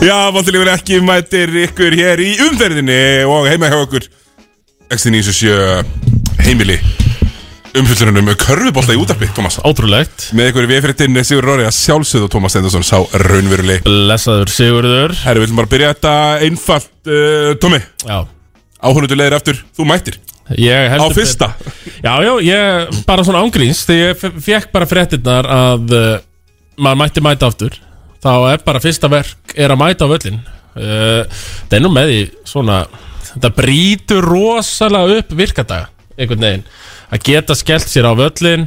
Já, Valdilífur ekki mætir ykkur hér í umferðinni og heima hjá okkur. X977 heimili. Umfyllunum með körfubólta í útarpi, Tómas. Ótrúlegt. Með ykkur í viðfyrirtinn Sigur Róri að sjálfsögðu Tómas Stendarsson sá raunveruleg Blessaður Sigurður. Herru, við viljum bara byrja þetta einfalt uh, Tómi, Já. Áhunundu leiðir aftur, þú mættir Á fyrsta? Já, já, ég bara svona ángríns Þegar ég fe- fekk bara fréttinnar að uh, maður mætti mæta aftur. Þá er bara fyrsta verk er að mæta á völlin uh, Það er nú með því svona Þetta brýtur rosalega upp virkadaga einhvern veginn. Að geta skellt sér á völlin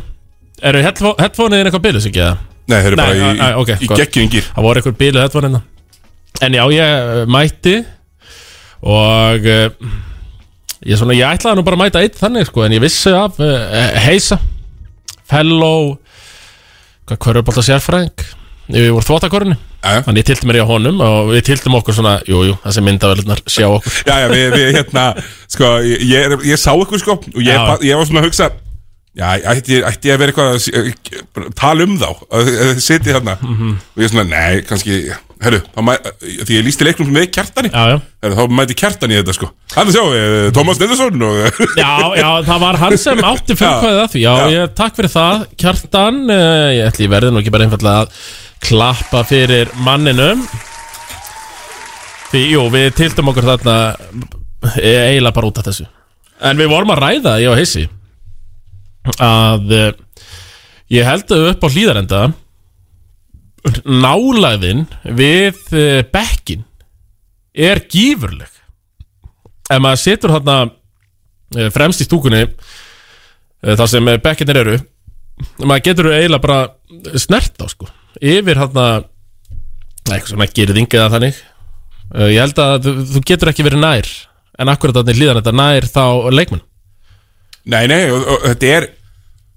Eru headphone-in eitthvað bílus ekki eða? Nei, þeir eru bara í, nei, ok, í geggjungir Það voru eitthvað bílu headphone-in En já, ég uh, mætti og ég, svona, ég ætlaði nú bara að mæta eitt þannig sko, en ég vissi af uh, Heisa. Fellow hvað hverjubólta sérfræðing? Við vorum þvóttakorinu þannig ég tilti mér í honum og við tiltum okkur svona jú, jú, þessi myndavelunar sjá okkur. Já, við, við hérna Sko, ég, ég, ég sá ykkur sko Og ég, Já. ég var svona að hugsa Já, ætti, ætti ég að vera eitthvað að tala um þá að að þið sitið þarna? Mhm. og ég svona, nei, kannski herru, því ég lísti leiknum með kjartani. Já, já. herru, þá mæti kjartani þetta sko. Hann að sjá, eh, Tómas Nendarsson og Já, já, það var hann sem átti frumkvæðið að því. Já, ég takk fyrir það Kjartan, uh, ég ætli verði nú ekki bara einfallega að klappa fyrir manninum Því, jú, við tiltum okkur þarna e- eiginlega bara út af þessu. En við vorum að ræða, ég og Heissi að uh, ég held upp á hlýðarenda nálæðin við uh, bekkin er gífurleg. Ef maður situr þarna eh, fremst í stúkunni eh, þar sem bekkinir eru maður getur eiginlega bara snert á sko. Yfir þarna eitthvað svona gerðing eða þannig. Eh, ég held að þú, getur ekki verið nær en akkurat þannig hlýðan þetta nær þá leikmenn nei, nei, og, og, þetta er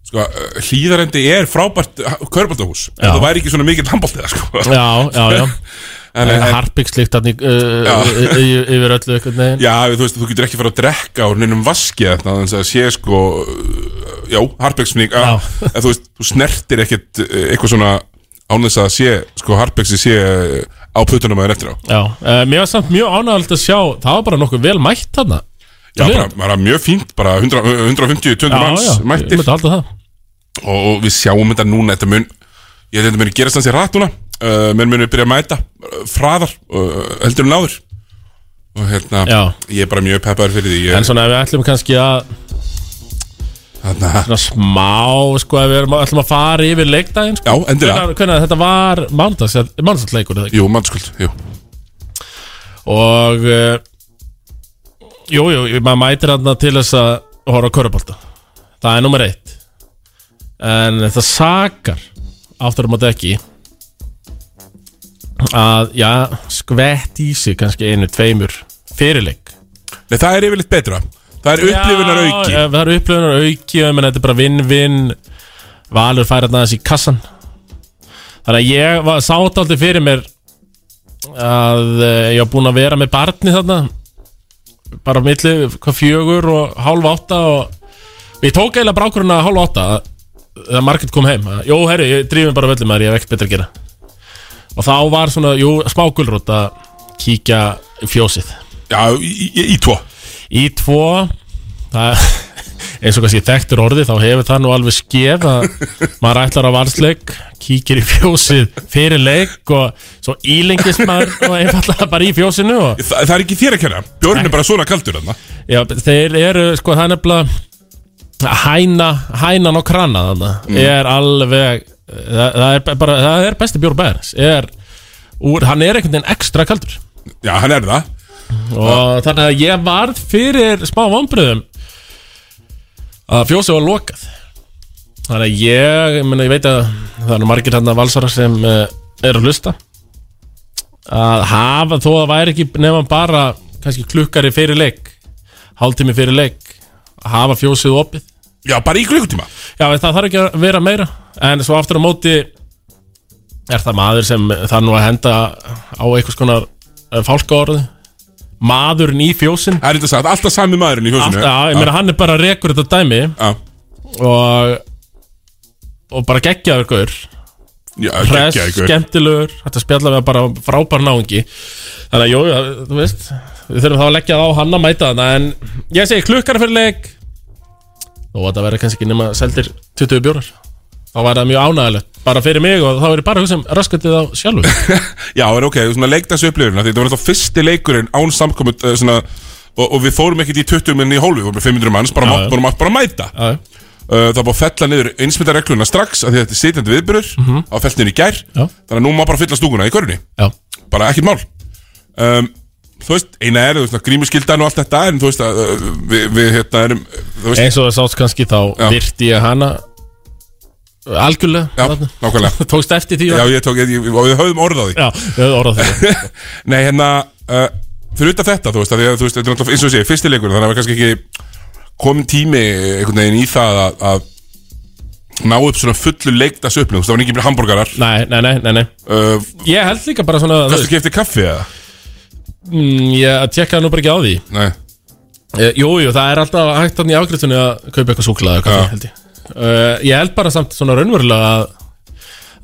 sko, hlýðarendi er frábært körbáltahús, Já. það væri ekki svona mikið handbóltið sko. já, já, já en, en, harpikslikt þannig uh, Já. yfir öllu eitthvað neginn Já, þú veist, þú getur ekki fara að drekka úr neinum vaski eða þannig að sé sko uh, já, harpegsmík Já. en þú veist, þú snertir uh, eitthvað svona án þess að sé sko harpegsi sé á putunum að er eftir á já, mér var samt mjög ánægald að sjá það var bara nokkuð vel mætt þarna Já, bara, bara mjög fínt, bara 100, 150-200 manns mættir og, við sjáum þetta núna þetta mun, ég held að þetta muni gerast hans í rætt núna uh, menn muni byrja að mæta fræðar, uh, heldur en áður og hérna, Já. ég er bara mjög peppaður fyrir því En ég, svona ef við ætlum kannski að þarna, svona smá sko ef við erum, ætlum að fara yfir leikdaginn sko. Já, endilega. Hvenær, hvenær þetta var mándags, mándagsleikur? Jú, mannskuld, jú Og uh, Jú, jú, maður mætir hann til þess að horfa á körubólta Það er nummer eitt. En þetta sakar Aftur á móti ekki Að, já, skvett í sig kannski einu, tveimur Fyrirleik. Nei, það er yfirleitt betra. Það er upplifunar auki. Já, það er upplifunar auki menn þetta er bara vinn-vinn. Valur færa þarna þessi í kassan Þannig að ég sátt aldrei fyrir mér að eh, ég var búinn að vera með barni þarna bara á milli hvað fjögur og hálf átta og ég tók eiginlega brákurinn að hálf átta þegar Margit kom heim. Að, Jó, herri, ég drýfum bara völlum að ég hef ekkert betra að gera. Og þá var svona, jú, smá gulrót að kíkja fjósið. Já, í, í, í tvo. Í tvo það, eins og kannski þekktur orði þá hefur það nú alveg skef að maður ætlar á valsleik kíkir í fjósið fyrir leik og svo ílengist maður og einfallega bara í fjósinu og Þa, Það er ekki þér að kenna. Björn er bara svona kaldur þarna. Já, þeir eru sko það er nefnilega hæna, hænan og krana þannig er alveg það, það, er bara, það er besti er, úr, hann er einhvern veginn ekstra kaldur. Já, hann er það. Og þannig að ég varð fyrir smá vonbröðum að fjósið var lokað. Þannig að ég, ég, meni, ég veit að það eru margir hann að valsara sem uh, eru að hlusta. Að hafa þó að væri ekki nefn bara kannski klukkari fyrir leik hálftími fyrir leik að hafa fjósið opið. Já, bara í klukkutíma. Já það þarf ekki að vera meira. En svo aftur á móti er það maður sem þarf nú að henda á einhvers konar fálka orði maðurinn í fjósin Það er þetta sagt, alltaf sami maðurinn í Allt, húsinu já, ég meina hann er bara rekur þetta dæmi. Já, og og bara geggjaður gaur. Já, hress, geggja ykkur skemmtilegur. Þetta spjalla við bara frábær náungi. Þannig að jú, já, þú veist við þurfum þá að leggja það á hann að mæta þarna en ég segi klukkar fyrir leik. Og þetta verður kannski ekki nema seldir 20 bjórar þá var það mjög ánægilegt bara fyrir mig og þá er ég bara að hugsa um raskatið á sjálfur Já, það er ok, svona leikdags upplifurinn Þetta var náttúrulega fyrsti leikurinn án samkomut uh, svona, og, og við fórum ekkert í 20 minni í hólfi Við vorum með 500 manns, bara, Já, mátt, já. bara, mátt bara mæta já, uh, Það búið að fella niður einsmyndaregluna strax af Því að þetta er sitjandi viðbyrður Mhm. á feltinu í gær Já. Þannig að nú má bara fylla stúkuna í körunni já, Bara ekkert mál um, Þú veist, eina er, þú veist, grímuskyldan og allt þetta En þú veist, að, uh, við, við hérna erum Þú veist, eins og það sátt kannski þá Já. virti ég hana algjörlega. Já, nákvæmlega. Tókst eftir því Já, ég tók, ég, ég, og við höfum orð á því. Já, ég hefði orðað því. Nei, hérna uh, Fyrir utan þetta, þú veist, að þú veist, þetta er náttúrulega eins og ég segi, fyrsti leikur, þannig að var kannski ekki komin tími einhvern veginn í það að, að ná upp svona fullu leiktas upplifum, þú veist, það var ekki bara hambúrgarar nei, nei, nei, nei, nei. Uh, ég held líka bara svona þú Þú veist, kefti kaffi eða? mm, ég tekkaði nú bara ekki á því. Nei, Eh, Jú, jú, það er alltaf hægt þannig í afgriðtunni að kaupa eitthvað súklaði Já. held ég. Uh, ég held bara samt svona raunverulega að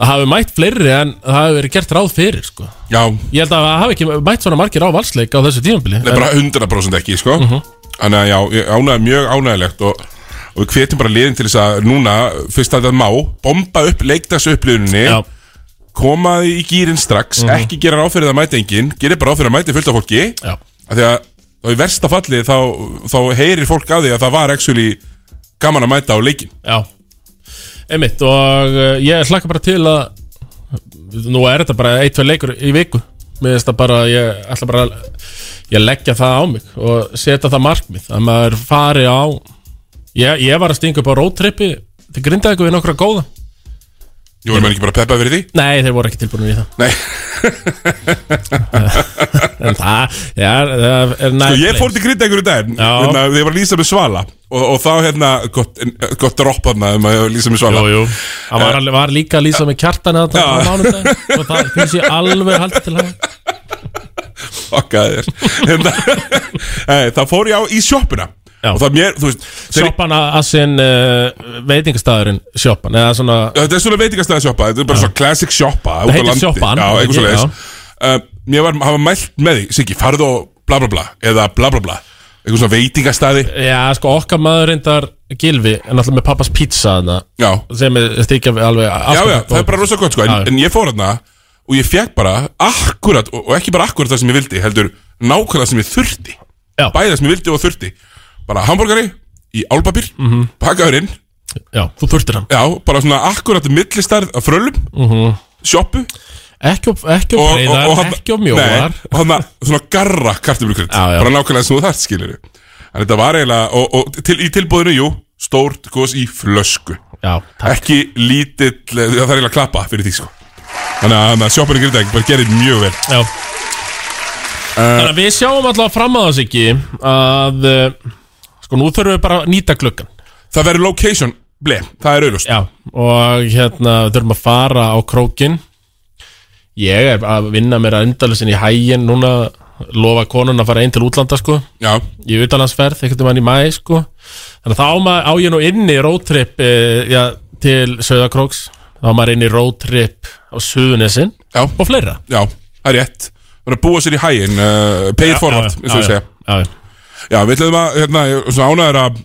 að hafi mætt fleiri en það hafi verið gert ráð fyrir sko. já, Ég held að það hafi ekki mætt svona margir á valsleik á þessu tímabili nei, bara 100% ekki, sko Mhm. Þannig að já, ég ánægði mjög ánægilegt og, og við hvetjum bara liðin til þess að núna, fyrst að það má bomba upp leiktas upplifuninni Já, Mhm. koma því í gýrin strax, ekki gera ráð fyrir það að mæta enginn gera bara ráð fyrir að mæta fullt af fólki af því að í versta falli þá, þá heyrir fólk að því að það var actually gaman að mæta á leikin já. Einmitt og uh, ég hlakka bara til að nú er þetta bara ein, tvei leikur í viku. Mér finnst það bara, ég ætla bara ég leggja það á mig og setja það markmið að maður fari á ég, ég var að stinga upp á roadtripi til grindaði við nokkra góða. Ég voru mér ekki bara peppað fyrir því? Nei, þeir voru ekki tilbúin í það. Nei, En það, já, það er og ég fór til grinda einhverju daginn Já. hérna, þegar ég var að lýsa með svala og, og þá hérna, gott, gott dropp þarna um að að lýsa Jú, jú. Hann var, alveg- var líka að lýsa með kjartan að og það finnst ég alveg haldið til það Okkaði þér. Hérna, hey, Það fór ég á í það ég- Sjoppan að sinn uh, veitingastæðurinn Sjoppan, eða svona Þetta er svona veitingastæði sjoppa Þetta er bara svona classic sjoppa út á heitir uh, Mér var, hafa mælt með því Siggi, farðu og bla bla bla Eða bla bla bla Eitthvað svona veitingastæði Já, sko, okkar maður reyndar Gilvi, en alltaf með pappas pizza þarna Já, sem er stíkja alveg já, já, það er bara rosa gott sko en, já. en ég fór hérna Og ég fekk bara akkurat Og, og ekki bara akkurat það sem ég vildi Heldur nákvæmlega sem ég þurfti Já. Bæði það sem ég vildi og þurfti Bara hambúrgari í álpapír mm Mhm. -hmm. Pakkaður inn Já, þú þurftir hann Já, bara svona akkurat millistarð af frölum -hmm. Sjoppu Ekki of, ekki of breiðar, þarna- ekki of mjóar. Nei, og hann svona garra já. bara nákvæmlega sem þú þarft skilur en þetta var eiginlega og, og til, í tilbúðinu, jú, stórt gos í flösku. Já, takk. Ekki lítill, það er eiginlega að klappa fyrir því sko. Þannig að, að sjoppinu grindag bara gerir mjög vel. Já. Þannig að við sjáum alltaf fram að þess ekki að uh, sko nú þurfum við bara að nýta gluggan það verður location, ble, það er auðvust Já, og hérna þurfum að fara á krókin Ég er að vinna mér að endalisin í hægin núna lofa konun að fara einn til útlanda sko. Já, í utalansferð, ekkert um hann í mæ sko. Þannig að þá á, ég nú inni roadtrip e, já, til Söðakróks þá á maður inni roadtrip á Suðunesin já, og fleira. Já, það er rétt. Það er að búa sér í hægin uh, pay it forward, eins og við segja já, já. Já, við ætlum að, hérna, ég er svona ánæður að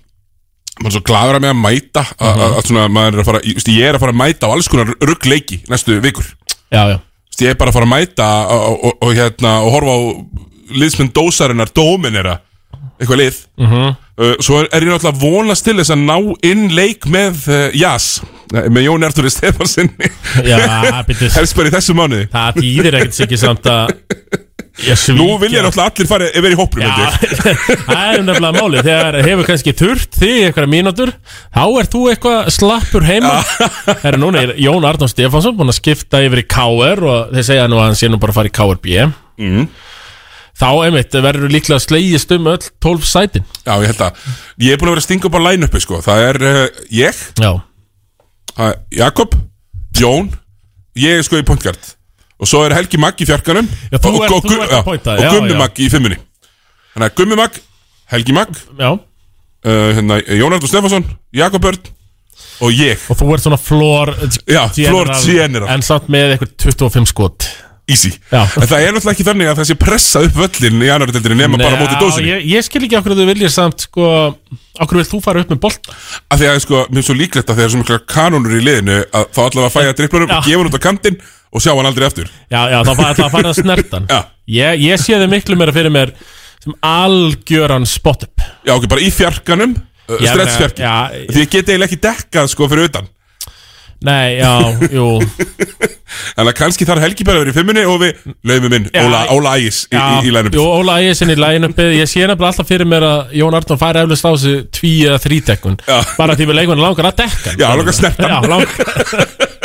maður er svo gladur að með að mæta að, að, að svona, maður er að fara, ég, ég er að fara að mæta á alls konar ruggleiki næstu vikur. Já, já. Ég er bara að fara að mæta og, og, og, hérna, og horfa á liðsmenn dósarinnar dóminera eitthvað lið. Mhm. uh, svo er, ég náttúrulega vonast til þess að ná inn leik með uh, Jas með Jón Ertúri Stefansinni helst bara í þessu mánuði. Það þýðir ekkert sikki samt að nú vilja náttúrulega allir fara yfir í ég. það er nefnilega máli Þegar hefur kannski þurft þig eitthvað mínútur Þá er þú eitthvað slappur heima. Núna er Jón Arnór Stefánsson Búin að skipta yfir í KR Og þeir segja nú að hann sé nú bara að fara í KRB Mhm. Þá einmitt verður líklega slegist um öll 12 sætin. Já, ég held að Ég er búin að vera að stinga upp á line-upi sko. Það er uh, ég, Já, Jakob, Jón? Ég er sko í pointgard Og svo er Helgi Maggi í fjarkanum. Já, og, ert- og, og, að pointa, og já, Gummi já. Maggi í fimmunni. Þannig að Gummi Mag, Helgi Mag Já, uh, hérna, Jónardur Stefansson, Jakob Börn og ég. Og þú ert svona floor general. En samt með eitthvað 25 skot. Easy. Já. En það er náttúrulega ekki þannig að það sé pressa upp völlin í annar deildinni nema bara á móti dósinni. ég, ég skil ekki okkur að þú viljir samt sko Okkur vil þú fara upp með bolt Af því að sko, mér er svo líklegt að þegar svo mikla kanónur í liðinu að þá allavega fæja dripplurum og gefa hann út á kantinn og sjá hann aldrei aftur Já, já, þá fara það að snertan Já. ég, ég sé þið miklu meira fyrir mér Sem algjöran spot up Já, ok, bara í fjarkanum uh, Já, Stretchfjarki já. Því ég get eiginlega ekki dekkað sko fyrir utan Nei, já, jú Þannig að kannski þarf Helgi bara að vera í fimmunni og við laumum inn Já. Óla, Óla Ægis í, í, í lænum Jú, Óla Ægjesson í line-upið Ég sé nefnilega alltaf fyrir mér að Jón Arnór færi eflust á þessu tví eða þrítekkun Já. Bara því við leikmann langar að dekka hann. Já, langar að snerta hann. Já, langar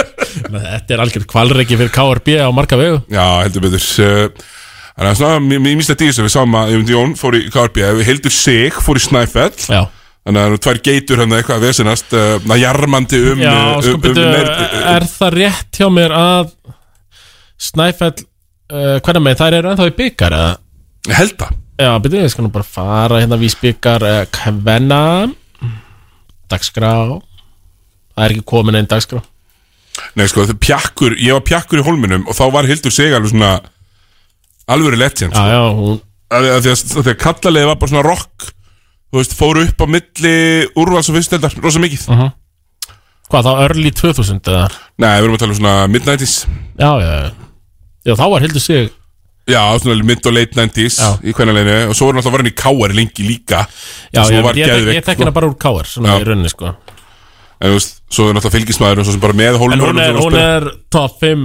Þetta er algjörð kvalreiki fyrir KRB á marga vegu. Já, heldur betur. Uh, Þannig að svona, mér minnst að sem við sáum að Jón fór í KRB Hildur Sig fór í Snæfell Já, Þannig að það eru tvær geitur hann eitthvað að vesenast uh, Jarmandi um, já uh, sko um, um, um, Er það rétt hjá mér að Snæfell Hvernig með þær eru ennþá í byggar eða? Held það. Já, byrju, ég skal nú bara fara hérna við byggar Kvenna Dagskrá. Það er ekki komin einn dagskrá Nei, sko, það er pjakkur, ég var pjakkur í holminum Og þá var Hildur Sig alveg svona Alvöru legend Já, sko. já, hún að, að Þegar kallalegi var bara svona rock Þú veist, fóru upp á milli Úrvals og fyrsteldar, rosa mikið Hvað þá, early 2000 eða? Nei, við erum að tala um svona mid-90s Já, já, já Já, þá var Hildur sig Já, svona mid og late 90s Já. Í hvernig Og svo var náttúrulega var hann í káar lengi líka Já, Svo ég, var ég, ég, geðveik, ég tek sko. hérna bara úr káar Svona Já. í rauninni, sko En þú veist, svo er náttúrulega fylgismæður sem bara með En hólmur hún er, hún er top 5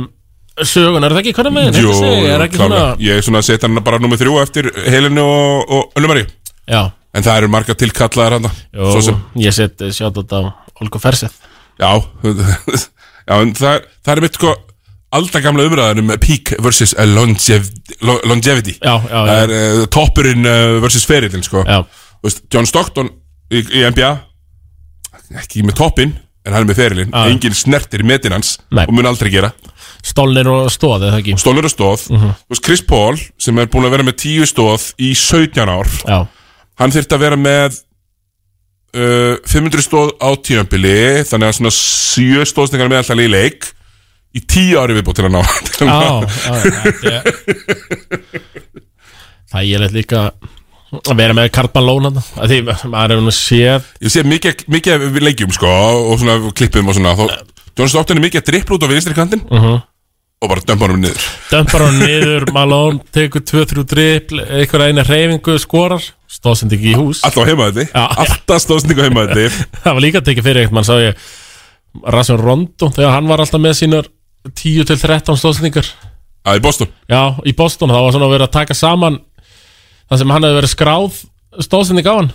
sögun, er það ekki? Hvernig með Jú, ekki svona klálega Ég er svona að setja hann bara nummið þrjú eftir Helinu og, og Öllumari Já, En það eru marga tilkallaðar hann jú, Svo sem, ég set sjátt á Olga Ferseth já Já, en það, það er mitt sko Alltaf gamla umræðan um peak versus uh, longev, lo- longevity. Já, já, Það já, er uh, toppurinn uh, versus ferillin sko. Já, Þú veist, John Stockton í, í NBA Ekki með toppinn En hann er með ferilinn Já. Engin snertir í metin hans Nei. Og mun aldrei gera Stolnir og stóð, eða ekki Stólur og stóð Mhm. Þú veist, Chris Paul Sem er búin að vera með 10 stóð Í 17 ár Já, Hann þyrfti að vera með uh, 500 stóð á tímabili Þannig að svona 7 stóðsningar meðalltali í leik Í 10 ári viðbútt til að ná já, já er- Það er ég líka að vera með Kartman Lón hann Því maður hefur nú séð Ég sé mikið, mikið leikjum sko Og svona klippum og svona. John Stockton er mikið að drippla út á vinstri kantinn Mhm. Og bara dömpa hann niður. Dömpar hann niður, Malone tekur 2-3 dripl, einhver eina reyfingu skorar, stóðsend ekki í hús. Alltaf Já. Alltaf stóðsningu á heimaðalli Það var líka tekið fyrir eitthvað, mann sá ég. Rasmus Rondo, þegar hann var alltaf með sínar 10-13 stóðsendingar Já, í Boston. Já, í Boston, þá var svona verið að taka saman það sem hann hefði verið skráð stóðsending á hann.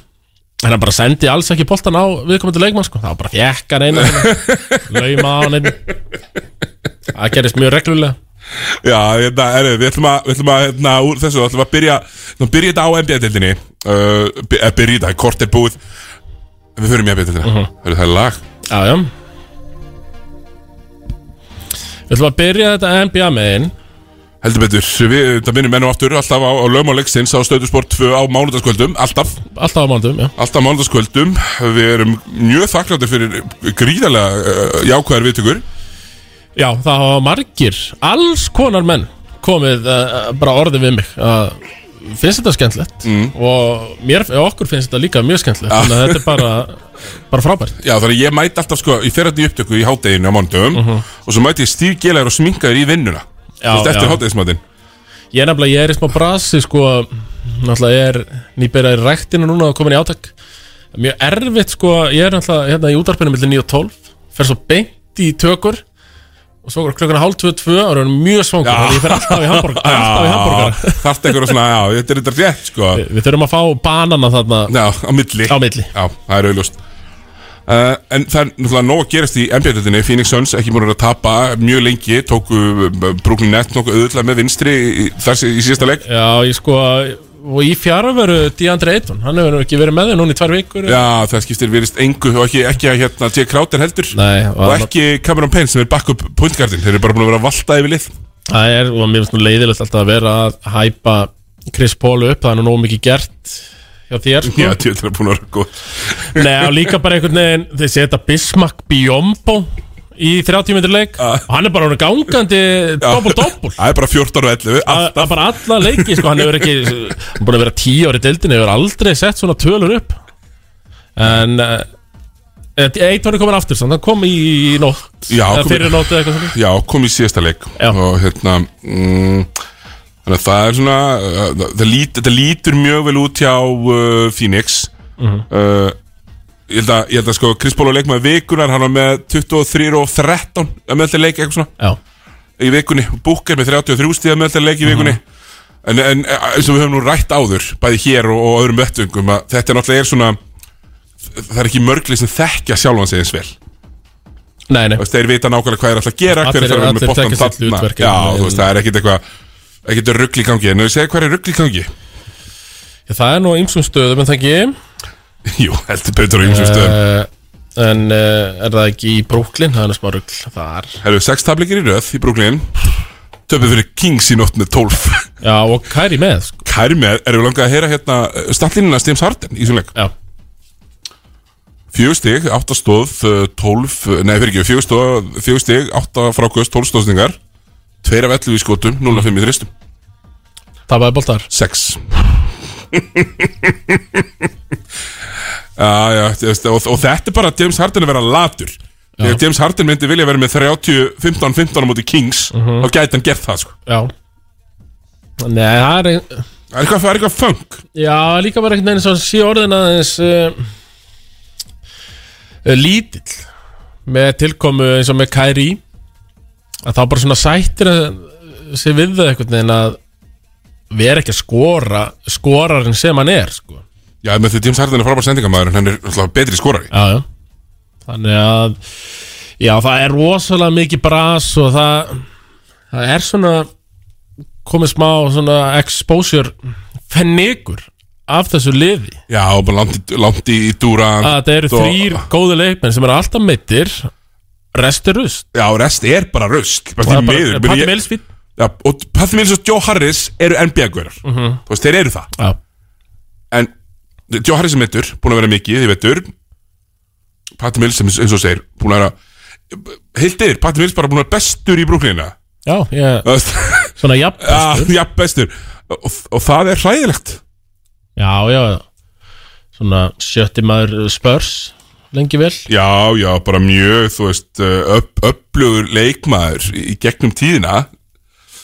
En hann bara sendi alls ekki boltan á viðkomandi leikmann sko. það var bara fjekkan einu. Lauma á hann einu. Það gerist mjög reglulega. Já, hérna, er, við ætlum að, við ætlum að hérna, úr þessu, við ætlum að byrja að byrja þetta á NBA-deildinni uh, eh, Byrja þetta, kort er búið. Við förum í NBA-deildina uh Mhm. Það er lag. Já, já. Við ætlum að byrja þetta NBA megin Heldur betur, við, minnum enn og aftur Alltaf á, á lögmáleiksins á stöðusport 2 á mánudagskvöldum Alltaf, Alltaf á mándum, já. Alltaf á mánudagskvöldum. Við erum mjög þakkláttir fyrir gríðarlega uh, jákvæðar viðtökur. Já, það hafa margir, alls konar menn komið uh, bara orðið við mig. Að finnst þetta skemmtilegt mm. og mér, okkur finnst þetta líka mjög skemmtilegt. Þannig að þetta er bara, bara frábært. Já, þannig að ég mæti alltaf sko, ég fer þetta í upptöku í hádeginu á mánudagum Og svo mæti ég stífgélagur og sminkaður í vinnuna. Mhm. Já, eftir já. hádegismatinn. Ég er nefnilega, ég er í smá brasi sko, náttúrulega ég er nýbyrjað í ræktinu núna og komin í átak. Mjög erfitt sko, ég er náttúrulega hérna í útarpinu millir 9 og 12, fer svo beint í tökur. Og svo klukkuna hálf 22 og er mjög svangur. Þannig ég fer alltaf í hambúrgar Þarft eitthvað svona, já, þetta er þetta rétt sko. Við þurfum að fá banana þarna Já, á milli. Á milli. Já, það er auðljóst uh, En það er náttúrulega nóg að gerast í NBA-döldinni Phoenix Suns ekki búin að tapa mjög lengi Tóku uh, Brooklyn Nets nokkuð auðvitað með vinstri í, þar, í síðasta leik. Já, ég sko og í fjara veru Deandre Ayton hann hefur ekki verið með þau núna í tvær vikur. Já, það skiptir virðist engu og ekki, ekki að hérna J. Crowder heldur. Nei, og ekki Cameron Payne sem er backup pointgardin Þeir eru bara búin að vera að valta yfir lið. Það er, og mér finnst nú leiðilegt alltaf að vera að hæpa Chris Paul upp, það er nú nóg mikið gert hjá þér sko. Já, tjóðlega er búin að vera góð Nei, og líka bara einhvern veginn þeir setja Bismarck Biombo í 30 metri leik. Ah. og hann er bara orðinn gangandi doppel-doppel. Það er bara 14 og 11 Það er bara alla leiki, sko, hann hefur ekki hann er búin að vera 10 ári í deildinu hefur aldrei sett svona tölur upp. En eitt var komin aftur, hann kom í nótt. Já, fyrir nótt eða eitthvað svona. Já, kom í síðasta leik. Já. Og hérna mm, Þannig að það er svona uh, það lít, Þetta lítur mjög vel út hjá uh, Phoenix. Mhm. uh, ég, held að, ég held að sko Chris Paul á leikmaði vikunar Hann var með 23 og 13 að meðalta leik eitthvað svona. Já, í vikunni Booker með 33 stíða meðalta leik í vikunni. En, en eins og við höfum nú rætt áður Bæði hér og, og öðrum vettungum að Þetta er náttúrulega er svona Það er ekki mörgli sem þekkja sjálfan sig eins vel. Nei, nei. Þeir vita nákvæmlega hvað er alltaf að gera Allir- hver er með sitt þarna. já, þú veist, það er ekkit eitthvað ekkit rugl í gangi, en þú segir hvað er rugl í gangi? Já, Það er nú ýmsum stöðum en það ekki? Jú, heldur betur á ymsum stöðum. Uh, En uh, er það ekki í Brooklyn, það er smá rugl þar. Herru, sex tablikir í röð í Brooklyn. Töpuð fyrir Kings í nótt með 12 Já, og Kæri með, sko. Kæri með, erum við langað að heyra hérna stallínuna Stims Harden í svona leik? Já, Fjögur stig, átta stóð, 12 uh, nei, fyrir ekki, fjögur stig átta frákvöst, 12 stóðsningar tveir af 11 í skotum, 0 af 5 í þristum það var boltar? 6 Já, já, þú veist, og, og þetta er bara James Harden að vera latur. Þegar James Harden myndi vilja vera með 30, 15, 15 á móti Kings þá gæti hann gert það sko. Já. Nei, það er ein- Það er eitthvað, eitthvað funk. Já, líka bara einhvern veginn svo sé orðin aðeins uh, uh, lítill með tilkomu eins og með Kairi að þá bara svona sættir að sig við það einhvern veginn að vera ekki að skora skorarinn sem hann er sko. Já, með því James Harden er frábær sendingamæður en hann er alltaf betri skorari já, já. þannig að já, það er rosalega mikið bras og það það er svona komið smá svona exposure fennigur af þessu liði Já, og bara langt, í- langt í, í Durant að þetta eru þrýr góðu leikmenn sem eru alltaf mittir rest er rust Já, rest er bara rust Patti Mills fín Já, og Patty Mills og Joe Harris eru NBA-gaurar Þú veist, þeir eru það. Já, En Joe Harris er mittur, búin að vera mikið, þið veitur Patty Mills, sem, eins og segir, búin að vera Heilt yfir, Patty Mills bara búin að vera bestur í brúklina já, ég, svona jafn já, bestur. og, og það er hræðilegt. Já, já, svona sjötti maður spörs lengi vel? Já, já, bara mjög, þú veist, upp, upplugur leikmaður í gegnum tíðina.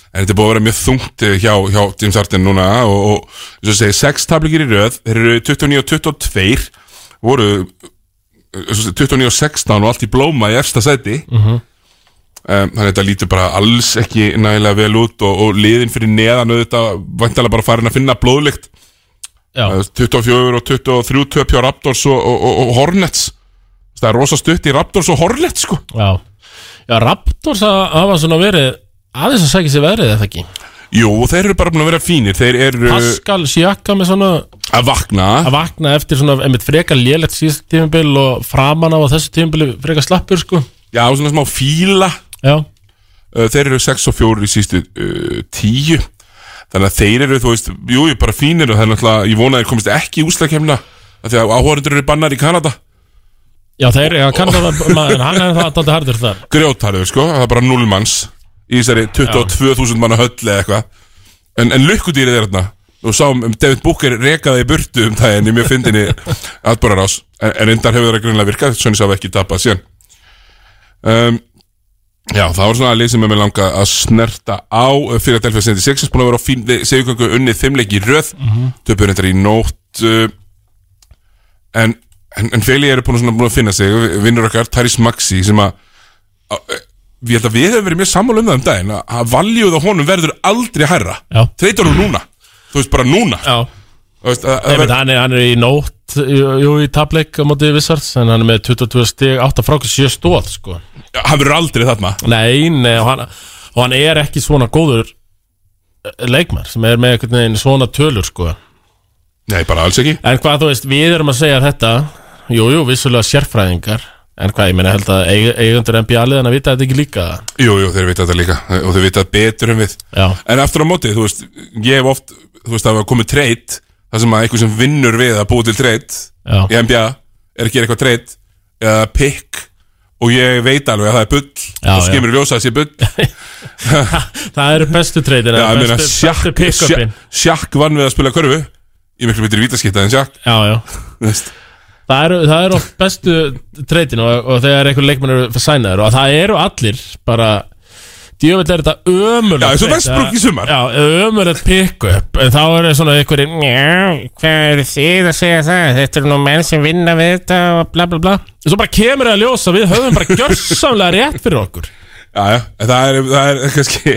En þetta er búið að vera mjög þungt eh, hjá, hjá James Harden núna og, og eins og segir, sex tablikir í röð, þeir eru 29 og 22 voru eh, eins og segir, 29 og 16 og allt í blóma í efsta sæti. Um, Þannig að þetta lítur bara alls ekki nægilega vel út og, og liðin fyrir neðan auðvitað vantalega bara farin að finna blóðlykt. Já, 24 og 23 töp hjá Raptors og, og, og Hornets Það er rosa stutt í Raptors og Hornets sko. Já. Já, Raptors hafa svona verið aðeins að segja sér veðrið eða ekki? Jú, þeir eru bara búin að vera fínir. Þeir eru Pascal Siaka með svona að vakna. Að vakna eftir svona einmitt frekar lélegt síðast tímabil og framan á þessu tímabili frekar slappur sko. Já, svona smá fíla. Já, Uh, Þeir eru 6 og 4 í sístu uh, 10 Þannig að þeir eru, þú veist, jú, jú, bara fínir og það er náttúrulega, ég vona að þeir komist ekki í úslakefna Því að áhórendur eru bannar í Kanada já þeir, já, kannar það en hann er það alltaf hardur þar. Grjótarður, sko, það er bara 0 manns Í þessari 22.000 manna höll eða eitthvað. En, en lukkudýrið er þarna. Og sáum um David Booker rekaði í burtu um það En í mjög fyndinni atbúrarás En, en endar hefur það grunlega virkað Sönnis hafa ekki tapað síðan. Um, Já, það var svona að er með langa að snerta á. Fyrir að Delfið 76 Búin að vera á fín Segugöngu unnið fimmleiki í röð. Mm -hmm. Töpur reyndar í nótt uh, En, en, en Feli eru búin að, að finna sig Vinnur okkar, Taris Maxi Sem að að- Ég held að við hefum verið mjög sammála um það um daginn að- Að valjúð á honum verður aldrei hærra Já. Tveitur hún núna Þú veist bara núna já, veist, að, að Nei, ver, hann, er, hann er í nótt jú, í tableik á móti Vissards en hann er með 22 stig 8 frákvæð 7 stóð sko. Hann verður aldrei þarna nei, nei og, hann, og hann er ekki svona góður leikmar sem er með svona tölur sko. Nei, bara alls ekki. En hvað þú veist, við erum að segja þetta. Jú, jú, vissulega sérfræðingar. En hvað, ég meina held að eig, eigundur NBA-liðan að vita þetta ekki líka. Jú, jú, þeir vita þetta líka. Og þeir vita betur en við. Já, En aftur á móti, þú veist Ég hef oft þú veist, það var komið treyt Það sem að einhver sem vinnur við að búa til treyt. Í NBA er að gera eitthvað treyt Eða pick. Og ég veit alveg að það er bull. Og skimur ljósa sé bull. Það eru bestu Shaq, Shaq vann við að spila körfu Ég er miklu betur vítaskipta en Shaq Já, já. Það eru, það eru oft bestu treytin og, og þegar einhver leikmenn eru sænaður og það eru allir bara djöfell er þetta ömurlegt Já, trade. Westbrook í sumar. Já, ömurlegt pick-up en þá eru svona einhverjir Já, hvað eru þið að segja það? Þetta eru nú menn sem vinna við þetta og bla bla bla og svo bara kemur það að ljósa við höfum bara gjörsamlega rétt fyrir okkur Já, já, það er, það er kannski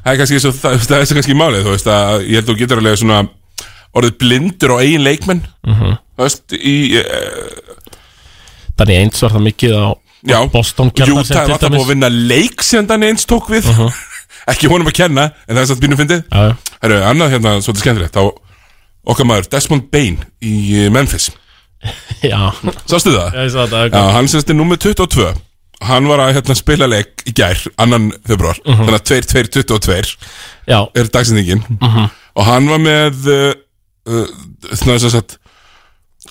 Það er kannski, svo, það, það er kannski málið Þú veist að ég held að þú getur alveg svona Orðið blindur á eigin leikmenn. Mhm. Þú veist, í uh, Þannig eins var það mikið á Já, Boston Jú, það er alltaf búið að vinna leik sem þannig eins tók við. Ekki honum að kenna, en það er satt bínum fyndið. Já, já. Það eru annað hérna, svolítið skemmtilegt. Þá okkar maður Desmond Bain í eh, Memphis. Já, Sástu það? ég sá þetta Já, hann semst er nummer 22 Hann var að hérna, spila leik í gær Annan februar Þannig að 2-2-22 Já, er dagsendingin Og hann var með uh, uh, Svona þess að sagt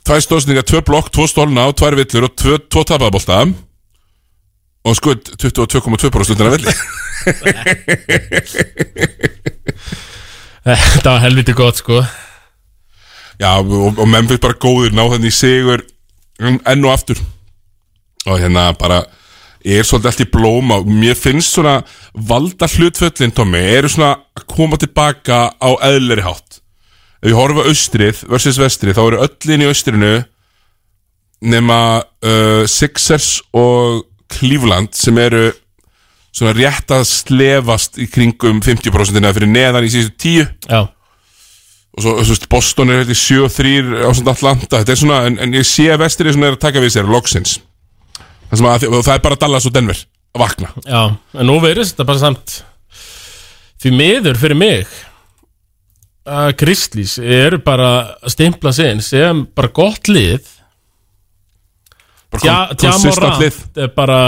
Tvær stóðsningar, tvö blokk, tvo stólna og tvær villur og tvö, tvo tapaðabólta Og skutt 22,2% slutnar að villi þetta var helviti gott sko. Já, og, og Memphis bara góður ná þannig í sigur enn og aftur. Og hérna bara er svolítið allt í blóm og mér finnst svona valda hlutföllin Tommy, eru svona að koma tilbaka á eðleri hátt ef ég horfa austrið versus vestrið þá eru öll inn í austrinu nema uh, Sixers og Cleveland sem eru svona rétt að slefast í kringum 50% eða fyrir neðan í síðustu tíu. Já, og svo, svo Boston er hérna í 7-3 á svona Atlanta, þetta er svona en, en ég sé að vestir er svona að taka við sér loksins. Það, að, það er bara Dallas og Denver að vakna. Já, en nú verðist þetta bara samt því miður fyrir mig að Kristlís eru bara að stimpla sig sem bara gott lið. Tja. Tjamorant er bara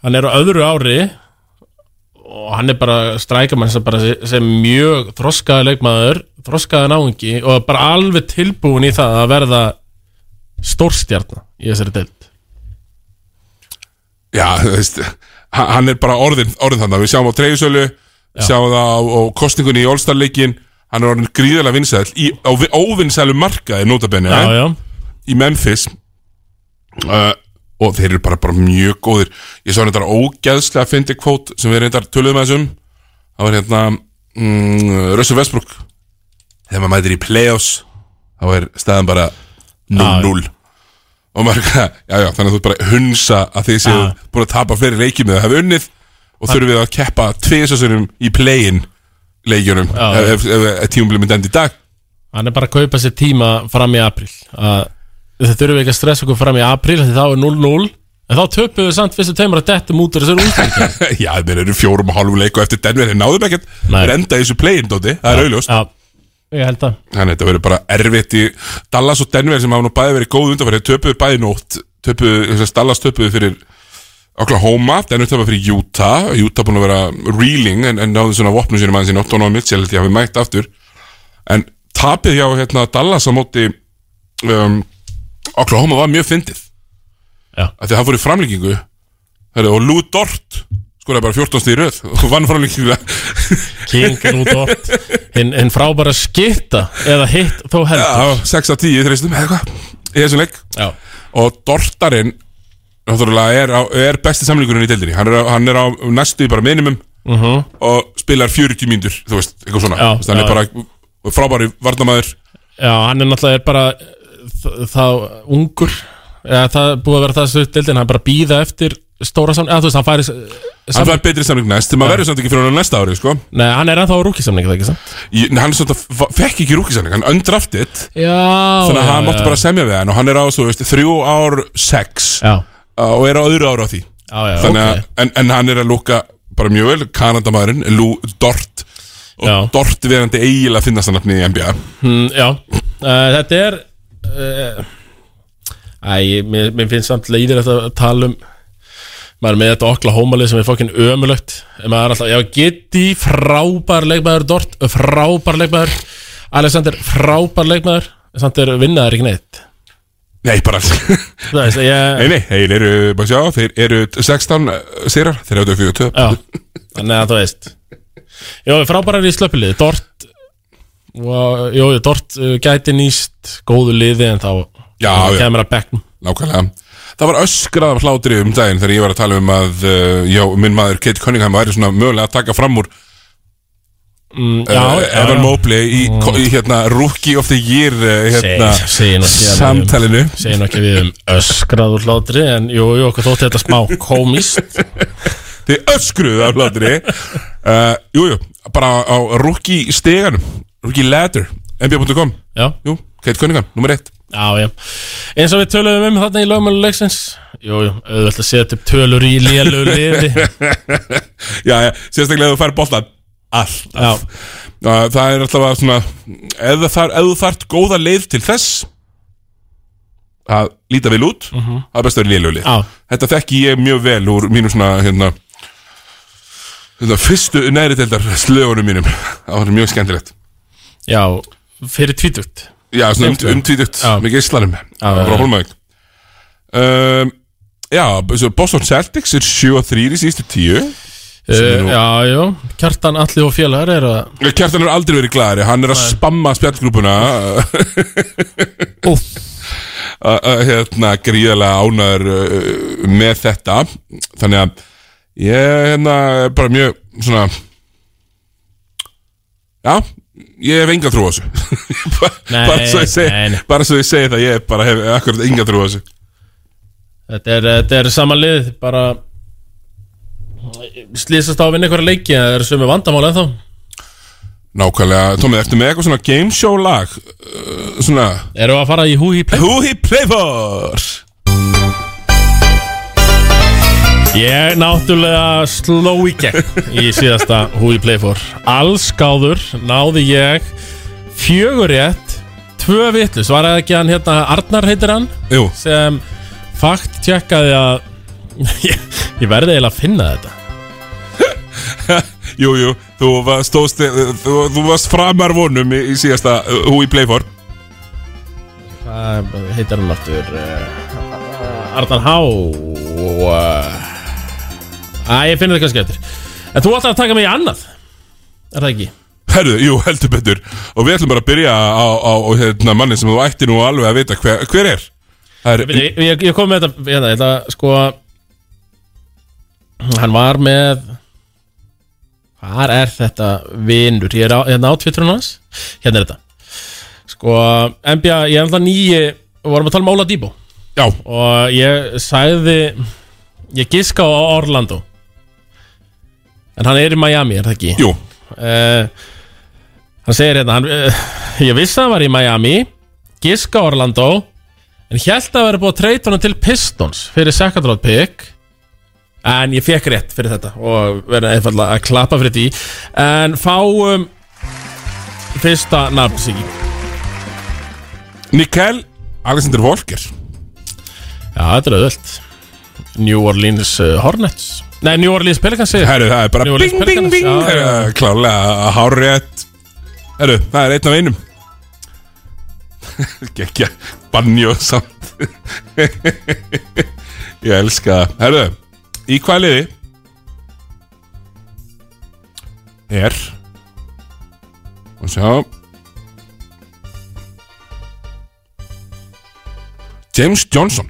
hann er á öðru ári og hann er bara strækamann sem, sem mjög þroskaði leikmaður þroskaði náungi og bara alveg tilbúin í það að verða stórstjarna í þessari deild. Já, þú veist hann er bara orðin, orðin þannig við sjáum á treyjusölu, sjáum það á, á kostningunni í All-Star-leikin hann er orðin gríðarlega vinsæl í, á vi- óvinsælu markaði notabenni Já, já, í Memphis. Uh, og þeir eru bara, bara mjög góðir. Ég sá reyndar ógeðslega að fyndi kvót sem við reyndar töluðum að þessum það var hérna mm, Russell Westbrook. Þegar maður mætir í playoffs þá er staðan bara 0-0 og maður, já já, þannig að þú ert bara að hunsa að þið séu Já. búin að tapa fleiri leikjum eða hafa unnið og þurfum við að keppa tviðsessurum í play-in leikjunum. Ef, ef, ef, tímum myndi enda í dag. Hann er bara að kaupa sér tíma fram í april að þau þurfum ekki að stressa okkur fram í april því þá er 0-0 en þá töpum við samt fyrstu teimur að dettum út úr þessari úrstöki Já, þeir eru fjórum og hálfum leiku eftir Denver Þeir náðum ekkert, þeir enda í þessu play-in dóti Það er auðljóst Já, ég held að Þannig að þetta verður bara erfitt í Dallas og Denver sem hafa nú bæði verið góð undanfæri Töpuðu bæði nótt. Töpuðu, Dallas töpuðu fyrir Oklahoma, Denver töpuðu fyrir Utah. Utah búin að vera reeling En, en náðu svona vopnum sínum aðeins í nótt Donovan Mitchell held ég hafi mætt aftur. En tapið hjá hérna, Dallas á móti um, Oklahoma var mjög fyndið. Já. Af Því að það fór í framlíkingu Heru, Og Lou Dort skoraði bara 14 stíð röð og vann framlíkingu King út orð hinn, hinn frábæra skitta eða hitt þó heldur. Já, 6 af 10 í þreistum eða eitthvað í þessum leik. Já, og Dortarinn náttúrulega er, á, er besti samlingurinn í deildinni. Hann er, á, hann er á næstu bara minimum Mhm. og spilar 40 mínútur þú veist, eitthvað svona. Já, Þú veist, hann já. er bara frábæri varnamæður Já hann er náttúrulega er bara þ- þá ungur. Eða það er búið að vera það stutt dildin hann er bara að býða eftir stóra samning eða þú veist hann færi hann sam... fær betri samling næst sem að verður samt ekki fyrir hann næsta ári sko. Nei, hann er ennþá á rúkisamning það ekki sant? Í- Nei, hann er svona, fekk ekki rúkisamling hann undrafted. Já þannig að hann mátti bara semja við hann og hann er á svo, veist, þrjú ár sex. Já, og er á öðru ára á því. Já, já, þannig ok. að, en, en hann er að lúka bara mjög vel, Kanadamæðurinn Dort. Og Já. Dort verandi eiginlega finnast hann nafni í NBA mm, Já, uh, þetta er uh, Æ, mér, mér finnst samt leiðir að tala um maður með þetta Oklahoma-lið sem er fokkin ömulögt maður er alltaf, já, geti frábær leikmaður Dort, frábær leikmaður. Alexander frábær leikmaður Samt er vinnaður ekki neitt Nei, bara Það veist, ég Nei, nei, þeir eru, bara sjá, þeir eru 16 sigrar, þeir eru 42 Já, þannig að þú veist. Jó, frábærar í slöpilið. Dort Jó, Dort uh, gæti nýst góðu liði en þá Já, kemur að bekknum. Nákvæmlega. Það var öskrað af hlátri um daginn þegar ég var að tala um að uh, já, minn maður Kate Cunningham væri svona mögulega að taka fram úr mm, uh, Evan Mobley í, í hérna Rookie of the Year uh, hérna, Seg- segi nú ekki að við- samtalinu. Segir nú ekki við um öskraður hlátri En jú, jú, okkur þótti þetta smá komist Þið öskruðu af hlátri. Uh, Jú, jú, bara á Rookie steganum Rookie ladder NBA.com Já, Jú, Kate Cunningham, nummer 1 já, já. Eins og við töluðum um þarna í lögmálu leiksins. Jú, jú, auðvitað að setja upp tölur í lélu liði. Já, já, sérstaklega þú fær boltan Alltaf. Já, Uh, Það er alltaf að svona það þar, þú þart góða leið til þess að líta vel út það er best að vera lélugli já, Þetta þekki ég mjög vel úr mínum svona hérna, hérna fyrstu næri deildar slögunum mínum. Það var mjög skemmtilegt. Já Fyrir tvítugt Já, svona um, Já. með geislanum Já, frá. Hólmavík. Um, Já, Boston Celtics er 7-3 í síðustu tíu Uh, já, já, Kjartan Alli og félagar er að Kjartan er aldrei verið glæðari, hann er að spamma spjallgrúpuna. Að, hérna gríðarlega ánæður uh, með þetta. Þannig að ég hérna er bara mjög svona já ég hef enga trú á þessu. Bara, Nei, bara, svo segi, nei, nei. bara svo ég segi það ég bara hef akkurat enga trú á þessu. Þetta er, þetta er sama lið bara slýsast á að vinna einhverja leiki en það eru sömu vandamál ennþá? Nákvæmlega, Tómi, ertu með eitthvað svona game show lag? Uh, svona Eru að fara í húi play Who he play for? Ég náttúrulega sló í gegn í síðasta húi play for. Allskáður náði ég fjögur rétt tvö vitlu, svaraði ekki hann hérna Arnar heitir hann Jú, sem fakt tjekkaði að ég, ég verði eiginlega að finna þetta. Jú, jú Þú varst, stóðst, þú, þú varst framar vonum í, í síðasta uh, Who he play for. Hvað heitir hann aftur? Uh, Arnar Há Æ, ég finn þetta kannski eftir. En þú ætlar að taka mig í annað Er það ekki? Herðu, jú, heldur betur. Og við ætlum bara að byrja á, á, á hérna, manni sem þú ætti nú alveg að vita hver, hver er. Það er Ég, ég, ég kom með þetta, hérna, þetta sko Hann var með Hvar er þetta vinur? Ég er á, hérna á Twitterun hans. Hérna er þetta. Sko, NBA, ég er alltaf nýji vorum að tala um Óla Dýbó Já, Og ég sagði Ég giska á Orlando. En hann er í Miami, er það ekki? jú, uh, Hann segir hérna hann, uh, Ég vissi að hann var í Miami Giska á Orlando En held að vera búið að treyta hann til Pistons Fyrir second round pick En ég fekk rétt fyrir þetta Og verður einfallega að klappa fyrir því. En fáum Fyrsta nafn sig Nikkel Alexander Volker Já, þetta er auðvöld New Orleans uh, Hornets. Nei, New Orleans Pelicans Herru, það er bara New bing, bing, bing. Herru, Klálega, hárrétt Herru, það er einn af einum. Gekja, bannjó samt. Ég elska það. Herru, í hvað liði Er Og sjá. James Johnson.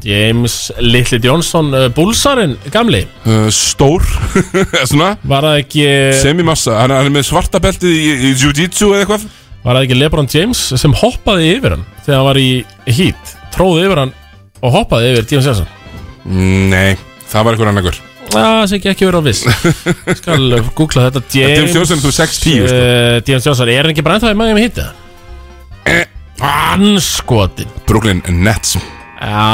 James Little Johnson uh, Bulsarinn gamli. Uh, Stór. Var það ekki Semimassa, hann hann er með svarta beltið í, í jiu-jitsu eða eitthvað. Var það ekki LeBron James sem hoppaði yfir hann Þegar hann var í Heat? Tróði yfir hann og hoppaði yfir Johnson Mm, Nei, það var eitthvað annarkur Það sé ekki verið á viss. Skal uh, googla þetta. James, James Johnson er þú 6'10", sko. uh, James Johnson, er hann ekki bara ennþá í Miami Heat? Eh. Anskotin. Brooklyn Nets. Já,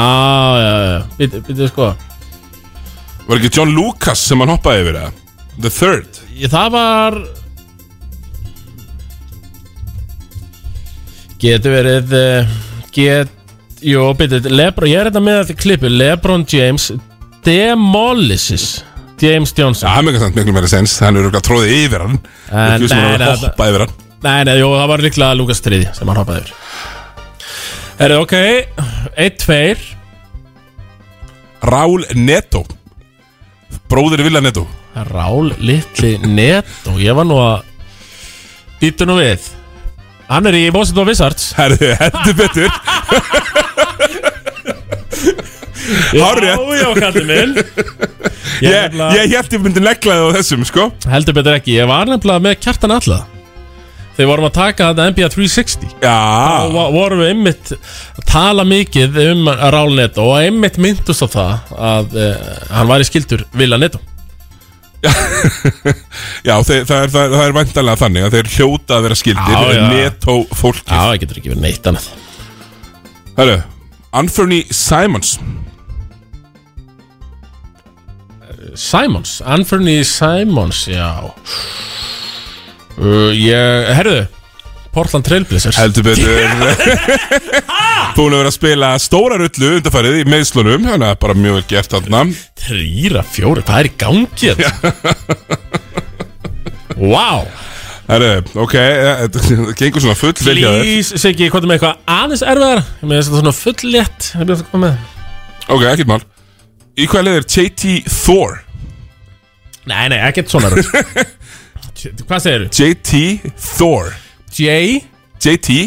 já, já. Býtu, býtu sko. Var ekki John Lucas sem hann hoppaði yfir það? The third. Ég- Það var Getur verið uh, Get Jú, byrju, Lebron, ég er þetta með þetta klippu Lebron James Demolishes James Johnson. Það er mjög samt miklu meira sens Hann er örugglega tróðið yfir hann. En- sem nei, nei, hoppa yfir hann. Nei, nei, jú, það var líklega Lukas Triði sem hann hoppaði yfir. Er ok, 1-2 Rál Neto. Bróðir Villa Neto. Rál litli Neto. Ég var nú að Býtu nú við. Hann er í Washington Wizards. Herðu, heldur betur Hárrétt. Já, já, kallið minn. Ég, Ég, nefnilega- ég held ég myndi negla þið á þessum, sko. Heldur betur ekki, ég var nefnilega með kjartan alla Þegar vorum að taka þetta NBA 360 Þá Já, va- vorum við einmitt að tala mikið um Rál Neto og einmitt myndust á það að uh, hann var í skildur Villa Neto. Já þeir, það er, það, er- það er vantanlega þannig að þeir hljóta að vera skildir Já, já. Neto fólki Já, það getur ekki verið neitt annað. Herru, Anthony Simons. Simons, Anthony Simons, já. Uh, Ég, herruðu Portland Trailblazers Heldur betur. Búin að vera að spila stóra rullu undarfærið í meðslunum Þannig að bara mjög vel gert þarna. Þrýra, fjóri, hvað er í gangi þetta? Vá Herru, ok, eh, það gengur svona full vel hjá þér. Please, Siggi, hvað er með eitthvað aðeins erfiðar Ég með þetta svona fulllétt Ég með þetta koma með. Ok, ekkert mál. Í hvað leið er JT Thor? Nei, nei, ekkert svona rugl. Hvað segir þú? JT Thor. J JT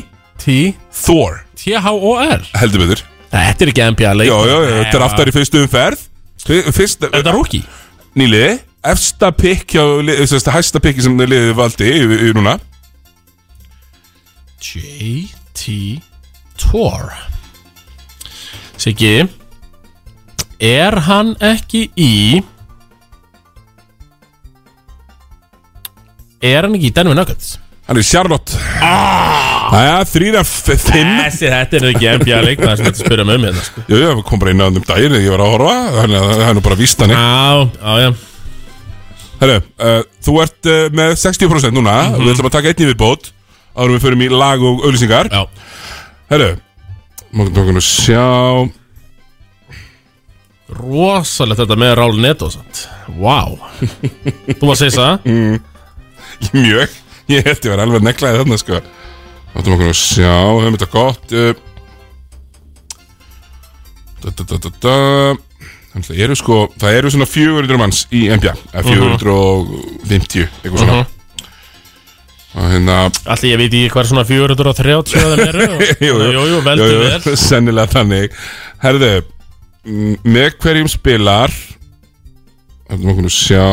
T Thor. T H O R. Heldur betur. Þetta er ekki NBA leik Já, já, já, þetta er aftar í fyrstu umferð. Fyr- Fyrst, Er þetta rúki? nýliði Efsta pikk hæsta pikki sem liðið valdi í, núna J T Tor Siggi Er hann ekki í Er hann ekki í Denver Nuggets? Hann er í Charlotte ah! Næja, þrýra fimm Þessi, þetta er ekki NBA leik Það er sem þetta spyrja mig um hérna sko. Jú, jú, kom bara inn á um daginn ég var að horfa Þannig að það er nú bara víst hann Já, já, já Herru, uh, þú ert uh, með 60% núna. Við ætlum að taka einni viðbót Árum við förum í lag og auðlýsingar Já, Herru, mátum tókunum sjá. Rosalegt þetta með Rál sant? Vá. Þú maður segja það? Mjög, ég held ég var alveg neklaði þarna sko. Mátum okkur að sjá, höfum þetta gott uh, da, da, da, da, da. Þannig að eru sko, það eru svona 400 manns í NBA eða 450, eitthvað svona. Og hérna Allir ég veit ekki hvað er svona 430 þeim eru jú, jú, jú, veldu vel. Sennilega þannig. Herðu, með hverjum spilar Höfum okkur að sjá.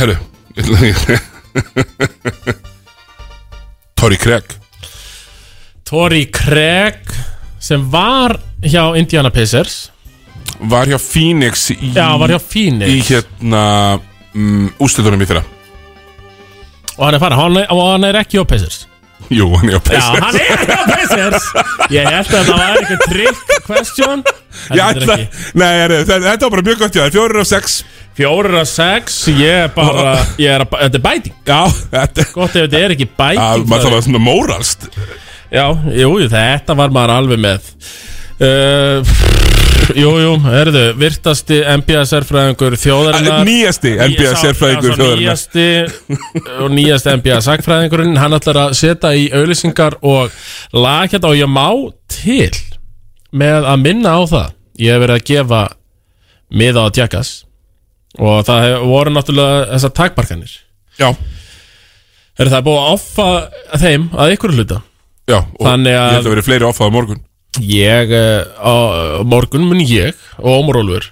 Herðu ég ætla að- Torrey Craig. Tori Craig sem var hjá Indiana Pacers. Var hjá Phoenix í, Já, var hjá í Phoenix hérna mm, úslitunum í fyrra. Og hann er farið, hann er, og hann er ekki á Pacers. Jú, hann er á Já, Pacers. hann er ekki á Pacers. Ég held að þetta var eitthvað trick question. Ég Heldur ætla, ekki. nei, er, þetta þetta var bara mjög gott hjá þér, fjórir af sex. Fjórir af sex, ég er bara, ég er að, þetta er bæting. Já, þetta Gott ef þetta er ekki Já, bæting maður þarf að svona móralst Já, jú, þetta var maður alveg með. Uh, Jú, jú, erðu, virtasti NBA-sérfræðingur þjóðarinnar. Nýjasti sá þjóðarinnar. og nýjasti NBA sagfræðingurinn hann ætlar að setja í auðlýsingar og lag hérna og ég má til með að minna á það. Ég hef verið að gefa miða á Jackass og það hef, voru náttúrulega þessar takmarkanir. Já, er það er búið að offa þeim að ykkur hluta já, og Þannig að- ég held að vera fleiri offaða morgun. Ég uh, á á morgun mun ég og Ómar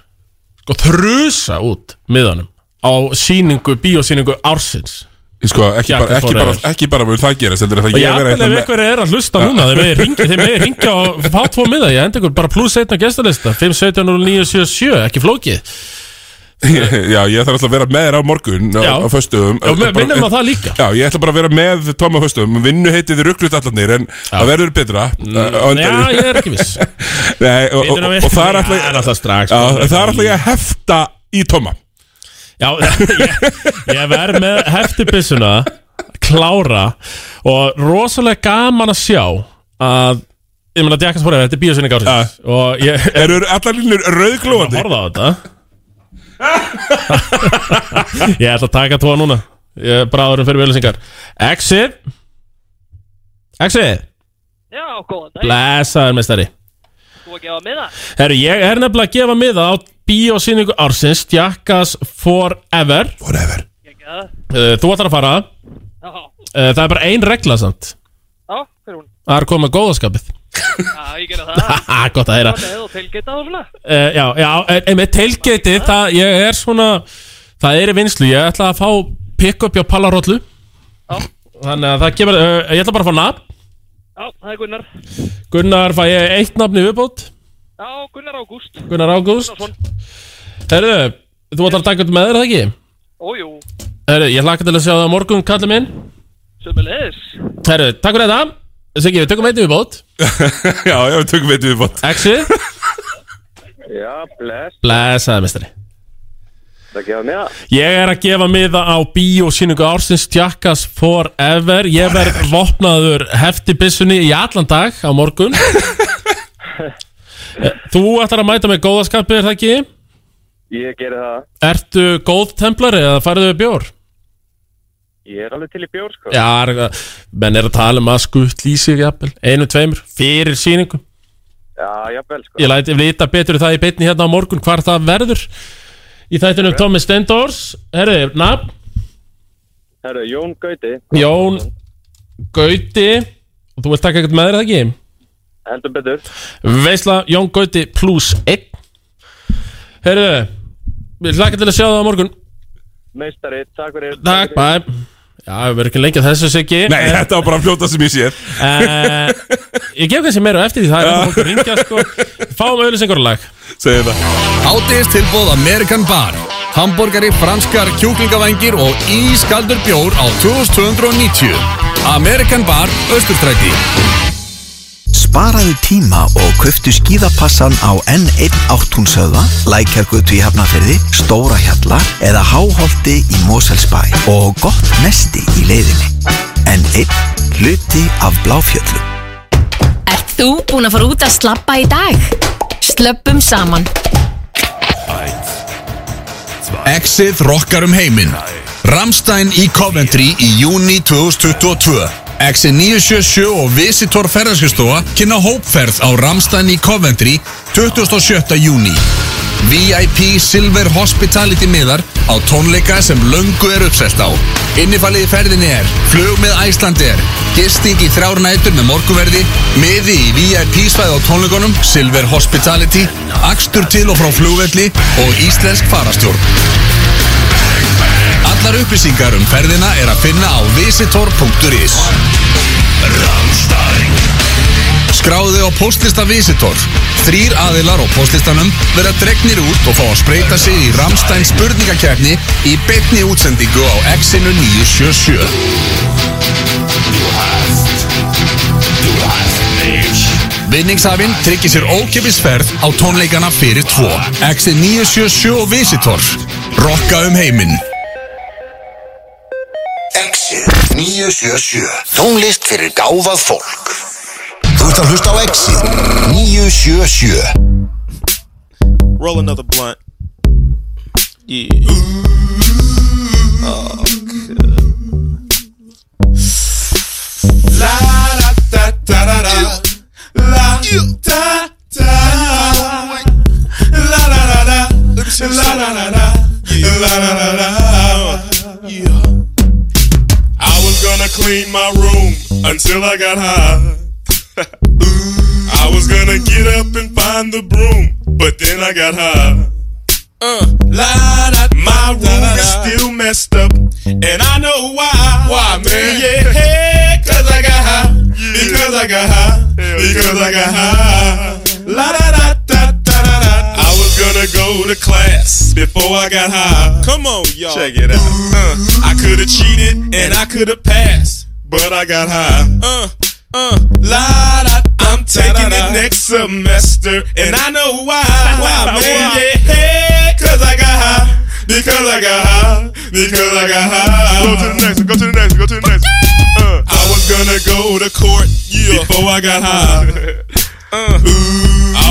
sko þrusa út miðanum á síningu, bíósíningu ársins. Ég Sko, ekki, Jack bara, ekki, bara, Forever. ekki bara mun það gerast heldur en það og ég ég vera ef eitthvað einhver er að hlusta núna þeir megir ringja, þeir megir ringja og fá tvo miða ég enda ykkur bara pluss einn á gestalista 5, 17 og 9, 7, 7, ekki flókið Já, ég þarf alltaf að vera með þér á morgun á, Já. á föstum og við minnum á það líka. Já, ég ætla bara að vera með Tom á föstum Vinnu heitið þið rugglut allarnir En það verður betra. Mm, já, ég er ekki viss. Nei, og, og, nú og, og það er alltaf Það er alltaf strax. Já, það er alltaf ég að hefta í Toma Já, ég, ég verð með heftibyssuna klára og rosalega gaman að sjá að Ég meina Jackass Forever, þetta er bíósynning ársins. Og ég Eru allar línur rauðglóðandi? Horfa á þetta Ég ætla að taka tvo núna. Ég er bráðurinn fyrir vilusingar Exit. Exit. Já, góðan dag. Blessaður mestari Þú að gefa miða? Herru, ég er nefnilega að gefa miða á bíósýningu ársins Jackass Forever. Það? uh, Þú ætlar að fara uh, Það er bara ein regla samt. Já, hver er hún? Það er koma góðaskapið Já, ég gera það. Gott að heyra og tilgeta og svona? uh, Já, já, en, en með tailgateið það, Ég er svona Það er í vinslu, ég ætla að fá pick-up hjá Pallarollu Já. Þannig að það kemur uh, Ég ætla bara að fá nafn Já, það er Gunnar. Gunnar fæ ég eitt nafni viðbót Já, Gunnar Ágúst. Gunnar Ágúst. Herru, þú ætlar að taka þetta með þér, það ekki? Ójú, Herru, ég hlakka til að sjá það morgun, kallið minn sömulegis. Herru, takk fyrir þetta Siggi, við tökum einnig viðbót Já, já, við tökum veitum við bótt Exi, Já, bless, blessaði mestari það gefa mig það. Ég er að gefa miða á bíósýningu ársins Jackass Forever Ég verð vopnaður hefti byssunni í allan dag á morgun Þú ætlar að mæta með góðaskapi, er það ekki? Ég geri það. Ertu góð templari eða færðu við bjór? Ég er alveg til í bjór, sko. Já, menn er að tala um að skutt lýsir jafnvel. Einu, tveimur, fyrir sýningu Já, jafnvel, sko. Ég læti vita betur það í beinni hérna á morgun hvar það verður. Í þættunum Tommy Stendors. Herri, nafn? Herru, Jón Gauti, Jón Gauti. Og þú vilt taka eitthvað með þér það ekki? heldur betur. Veisla Jón Gauti plus 1 Herri, við hlaka til að sjá það á morgun. Meistari, takk fyrir. Takk, bæ Já, við verðum ekki lengi að þessu siggi. Nei, þetta var bara að fljóta sem ég séð uh, Ég gef kannski meira eftir því Það er fólk að ringja sko. Fáum auðlýsingur lag. Segðu það. Hádegistilbóð tilbúð Amerikan Bar. Hamborgari, franskar, kjúklingavangir og ískaldur bjór á 2290 Amerikan Bar, Östurstræti Sparaðu tíma og köftu skíðapassan á N1 átthúnsöða, Lækjargötu í Hafnafyrði, Stóra Hjalla eða Háholti í Moselsbæ og gott nesti í leiðinni. N1 hluti af Bláfjöllum. Ert þú búinn að fara út að slappa í dag? Slöppum saman. Exið rockar um heiminn Ramstein í Coventry í júni 2022 Exið 977 og Visitor ferðarskristofa kynna hópferð á Ramstein í Coventry 27. júni VIP Silver Hospitality miðar á tónleika sem löngu er uppselt á Innifalið ferðinni er flug með Æslander gisting í þrjár nætur með morguverði miði í VIP svæð á tónleikunum Silver Hospitality akstur til og frá flugvelli og íslensk farastjórn Allar upplýsingar um ferðina er að finna á visitor.is Skráðu á postlista Visitor. Þrýr aðilar á postlistanum verða dregnir út og fá að spreita sig í Ramstein spurningakefni í beinni útsendingu á X-inu 977 Vinningshafinn tryggir sér ókipis ferð á tónleikana fyrir tvo. X-inu 977 og Visitor Rokka um heiminn Exit 977 Tónlist fyrir gáfað fólk Þú ert að hlusta á Exit 977 Roll another blunt. Yeah. Oh, La da da da da da. La da da. La la la la. La la la la. La la la la. Yeah. I was gonna clean my room until I got high. I was gonna get up and find the broom, but then I got high. Uh, la, da, my room is still messed up, and I know why. Why, man? Yeah, cause I got high. Because I got high. Because I got high. La da da was gonna go to class before I got high. Come on, y'all. Check it out. Uh, I could have cheated and I could have passed, but I got high. Uh, uh, la da. I'm taking it next semester, and I know why. Why, man? Yeah, cause I got high. Because I got high. Because I got high. Go to the next. Go to the next. Go to the next. Uh, I was gonna go to court before I got high. Uh,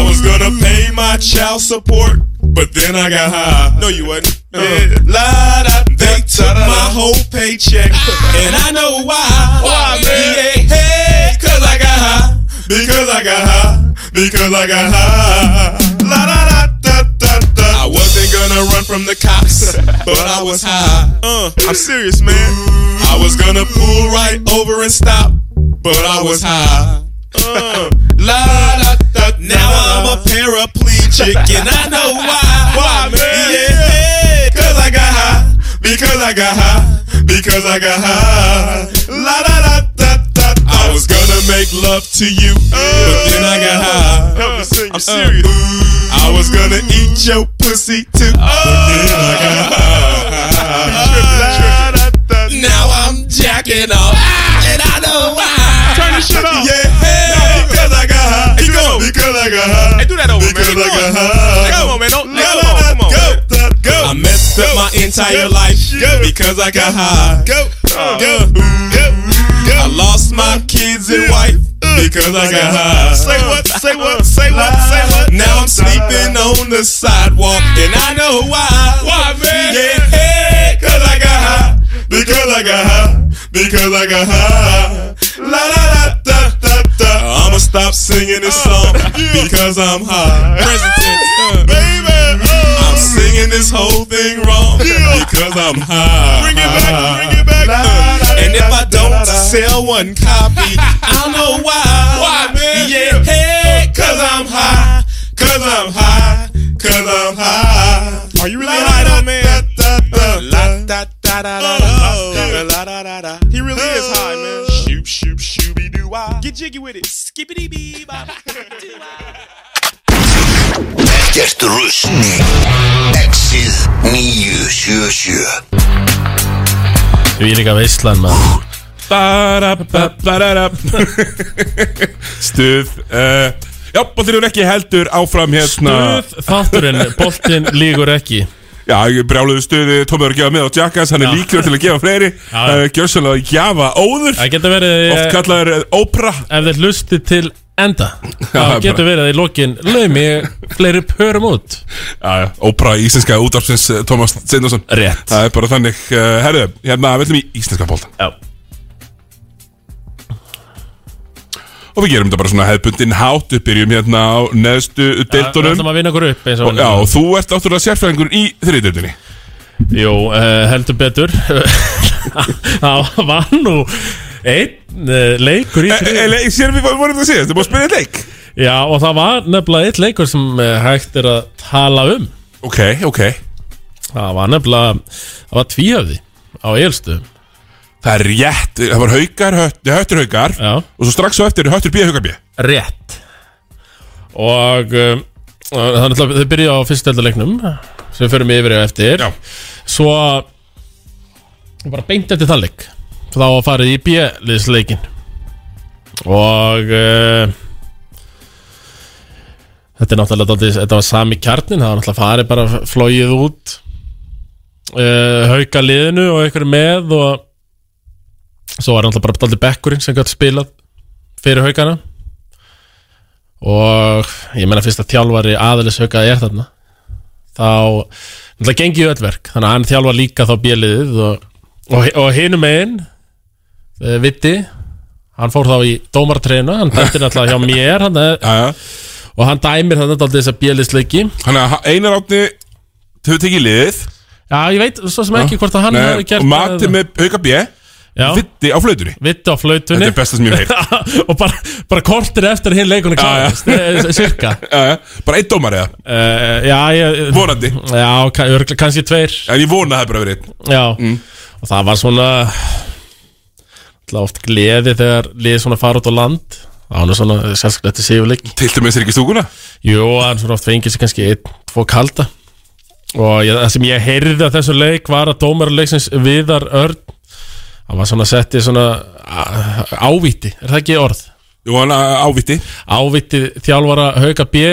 I was gonna pay my child support, but then I got high. No, you wasn't. Yeah. La da, they took my whole paycheck, and I know why. Why, man? Yeah, hey, cause I got high. Because I got high. Because I got high. La da da da da da. I wasn't gonna run from the cops, but I was high. Uh, I'm serious, man. I was gonna pull right over and stop, but I was high. Uh, la da da. Now I'm a paraplegic, and I know why. Why, man? Yeah, cause I got high. Because I got high. Because I got high. La da da da da. I was gonna make love to you, but then I got high. Help me sing. I'm serious. I was gonna eat your pussy too, but then I got high. Now I'm jacking off, and I know why. Turn this shit off. Yeah, Because I got high. Hey, do that over, because man. Because I got high. Come on, man. Don't let go. Come on. Go. Go. I messed up my entire life go, because I got high. Go. Uh, go. Go. go. I lost my kids and wife because I got high. Say what? Say what? Say what? Uh, Say what? Now I'm sleeping on the sidewalk and I know why. Why, man? Yeah, hey, cause I got high. Because I got high. Because I got high. La la la da. Stop singing this song uh, because I'm high. Present tense, uh, baby. Uh. I'm singing this whole thing wrong because I'm high. Bring it back. Bring it back. And uh. if I don't sell one copy, I know why. Why, man? Yeah, hey, cause I'm high. Cause I'm high. Cause I'm high. Are you really high though, man? La da da da da da la da da da. Oh, he really is high, man. Doo wah. Get jiggy with it. Skippity bee bop. Ekkert rusl Exið 977 Við erum ekki að veistlan maður. Stuð uh, Já, boltin er ekki heldur áfram hérna Stuð þátturinn, boltinn lígur ekki Já, brjáluðu stuði Tómi var að gefa með á Jackass Hann er líklega til að gefa fleiri. Er gjörsanlega að gefa óður. Það getur verið Oft kallaður eh, ópera Ef þeir hlusti til enda Það getur verið að í lokin Laumi fleiri pörum út. Já, já, ópera í íslenska útvarpsins eh, Tómas Steindorsson Rétt. Það er bara þannig uh, Herðu, hérna, við ætlum í íslenska bóltan Já Og við gerum þetta bara svona hefðbundin hátt Við byrjum hérna á neðstu deildunum. Ætlum að vinna okkur upp eins og já, og þú ert náttúrulega sérfræðingur í þriðdeildinni Jú, uh, heldur betur. Það var nú einn uh, leikur í e, þriðju. e, Sér við vorum það að segja, er búin að spila eitt leik. Já, og það var nefnilega eitt leikur sem hægt er að tala um. Ok, ok. Það var nefnilega Það var tvíhöfði á Egilstöðum Það er rétt, það var haukar, hött, höttur haukar. Já. Og svo strax á eftir höttur bíða haukar bíða Rétt. Og um, er náttúrulega Þau byrjuðu á fyrstöldarleiknum sem við förum yfir á eftir. Já. Svo bara beint eftir það leik þá var farið í B-liðsleikin og uh, þetta er náttúrulega þetta var sami kjarnin það var náttúrulega farið bara flóið út uh, hauka liðinu og einhverju með og svo var náttúrulega bara dálítið bekkurinn sem gæti spilað fyrir haukana. Og ég menna fyrst að þjálfari aðeins hauka er þarna. Þá náttúrulega gengi öll verk. Þannig að hann þjálfa líka þá bjöliðið og, og, og hinum einn uh, Vitti hann fór þá í dómartreina hann dættir náttúrulega hjá mér hann, Já, já. og hann dæmir þannig að þess að bjöliðsleiki Þannig að Einar Átni Þau tekið liðið? Já ég veit svo sem ekki hvort að hann hafi gert Og Mati með bíða Já. Vitti á flautunni. Vitti á flautunni. Þetta er besta sem ég hef heilt og bara, bara kortir eftir hinn leikunni klárast. eh, cirka já, bara einn dómar eða? Uh, já, ég, Vonandi. Já, ka- örugglega kannski tveir. En ég vona það bara verið Já, og það var svona oft gleði þegar liðið svona fara út á land. Það var svona sérstaklega þetta sigurleik. Tiltum með sér ekki stúkuna? Jú, hann svona oft fengið sér kannski einn, tvo kalda. Og ég, það sem ég heyrði af þessu leik var að dómarleiksins Viðar Örn hann var svona settið svona ávíti, er það ekki orð? Jú, hann áviti Ávíti. Þjálfara Hauka B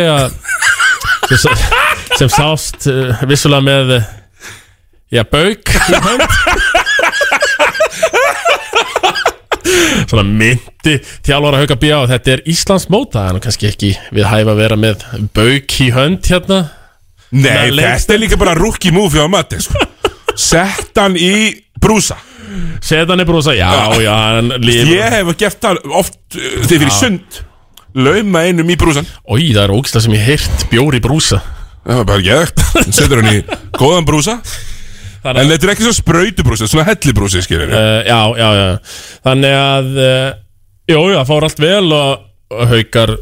sem, sem sást uh, vissulega með uh, já, bauk í svona mynd kynnti þjálfara hauka bíá Þetta er Íslands móta. Nú kannski ekki við hæfa að vera með bauk í hönd hérna. Nei, þetta er líka bara rookie move á Matti sko. Sett hann í brúsa Seta hann í brúsa, já, já hann lifir. Ég hef gert það oft uh, þegar fyrir sund. Lauma einum í brúsan Ói, það er ógislega sem ég heyrt bjór í brúsa. Það var bara geðvægt Setur hann í góðan brúsa. Þannig En þetta er ekki svo sprautubrúsi, svona hellibrúsi skilur uh, Já, já, já. Þannig að uh, Jú, já, fór allt vel og, og haukar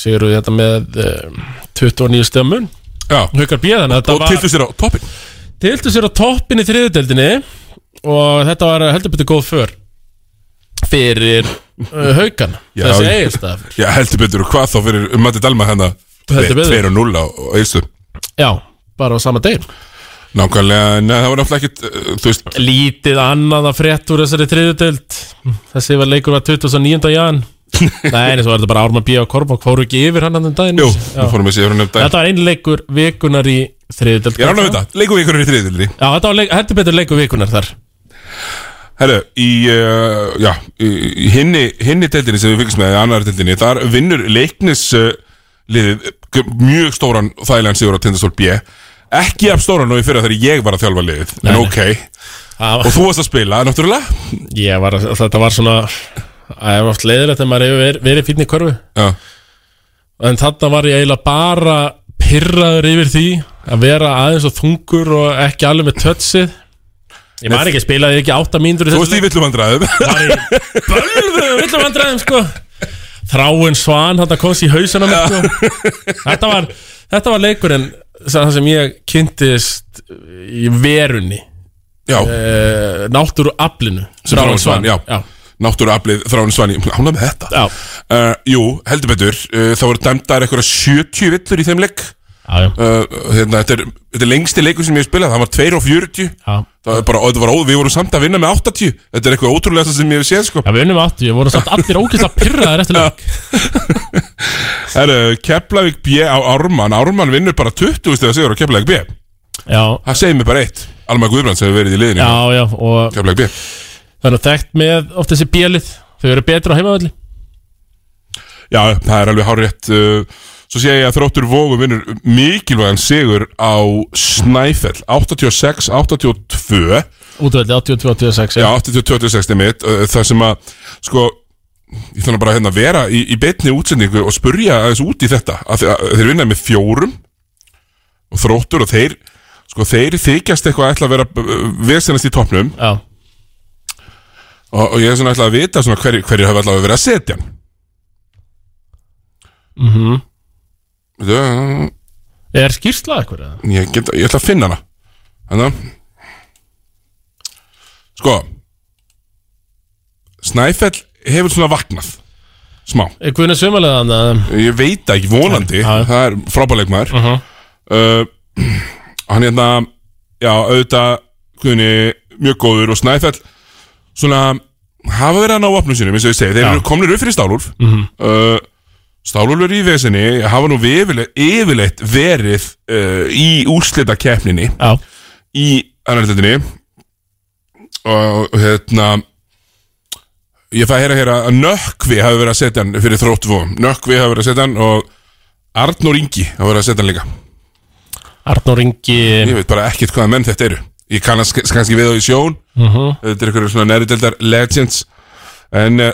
Sigur þetta með uh, 29 stömmun Já, Haukar bíða þannig að þetta og var tiltu sér á toppin Tiltu sér á toppin í þriðudeldinni Og þetta var heldur betur góð för. Fyrir uh, haukan Já, Þessi já. eigistaf Já, heldur betur og hvað þá fyrir Matti Dalma hérna? Heldur betur. 2 og 0 á eistu Já, bara á sama degin Nákvæmlega, neða það var náttúrulega ekkit uh, veist, Lítið annað að frétt úr þessari þriðudeld Þessi var leikur var 29. jan. Nei, en svo er þetta bara Ármann B. og Kormák Fóru ekki yfir hann annan daginn. Jú, við fórum að sé hérna um dag Þetta var einn leikur vikunar í þriðudeld Ég ánægð við þetta, leikum við ykkur í þriðildinni Já, þetta var leik, heldur betur leikur vikunar þar Herru, í, uh, já, í, hinni, hinni deildinni sem við fylgjum með, í annar deildinni, þar vinnur leiknis uh, liðið g- mjög stóran þægilegan sigur á Tindastól B. Ekki af stóran og í fyrra þegar ég var að þjálfa liðið, Nei, en ok. Það Og var, þú varst að spila, náttúrulega. ég var, þetta var svona Það er oft leiðilegt þegar maður hefur verið, fínn í körfu Já, En þarna var ég eiginlega bara pyrraður yfir því að vera aðeins og þungur og ekki alveg með tötsið Ég maður ekki, spilaði ekki átta mínútur þú varst í villum vandræðum. var í bölvu villum vandræðum sko Þráin Svan, þetta komst í hausana mér sko þetta var, þetta var leikurinn það sem ég kynntist í verunni uh, náttúru aflinu Þráin Svan, já. já, náttúruaflið Þráin Svani, ánægð með þetta. Uh, jú, heldur betur, uh, það voru dæmdar eitthvað 70 villur í þeim leik. Uh, hérna, þetta, er, þetta er lengsti leikur sem ég hef spilað, það var 2 og 40. já. Það er bara, var, við vorum samt að vinna með 80 Þetta er eitthvað ótrúlega sem ég hef séð sko. Já, við unnum áttu, ég voru samt allir ógeðslega pyrraðir eftir leik. Herru, Keflavík B á Ármann. Ármann vinnur bara 20 stegar sigur á Keflavík B. Já, Það segir mér bara eitt. Alma Guðbrands hefur verið í liðinu. Já, já, og Keflavík B. Það er nú þekkt með oft þessi bjelið Þau eru betur á heimavalli Já, það er alveg hárétt uh, Svo sé ég að þróttur Vógu vinnur mikilvægan sigur á Snæfell. 86-82 Útveldi 82-86 Já, 82-26 mitt uh, Það sem að, sko Ég þannig bara hérna að vera í, í betni útsendingu og spurja aðeins út í þetta. Að, að, þeir vinna með fjórum og þróttur og þeir sko þeir þykjast eitthvað að ætla að vera vesenast í toppnum. Já, og, og ég er svona ætla að vita hverju hverju hafa allavega verið að setja hann. Mhm mm Er skýrsla eitthvað eða? ég, get, ég ætla að finna hana Þannig Sko Snæfell hefur svona vaknað Smá Er Guðni sömulega þannig Ég veit það ekki, vonandi Já, já. Það er frábæleikmaður uh -huh. uh, Hann hérna Já, auðvitað Guðni, mjög góður og Snæfell Svona Hafa verið að ná opnum sínum, eins og ég segi Þeir Já. eru komnir upp fyrir Stálúlf Mhm. uh, Stálúlfur í vesinni Hafa nú yfirleitt, yfirleitt verið uh, Í úrslita keppninni Já, Í annarleitinni Og hérna Ég fæ að heyra hér að Nökkvi hafi verið að setja hann fyrir þróttvóum Nökkvi hafi verið að setja hann og Arnór Ingi hafi verið að setja hann líka. Arnór Ingi Ég veit bara ekkert hvaða menn þetta eru. Ég kannast kannski við þá í sjón. Uh Þetta er einhverju svona næriðdeldar legends. En uh,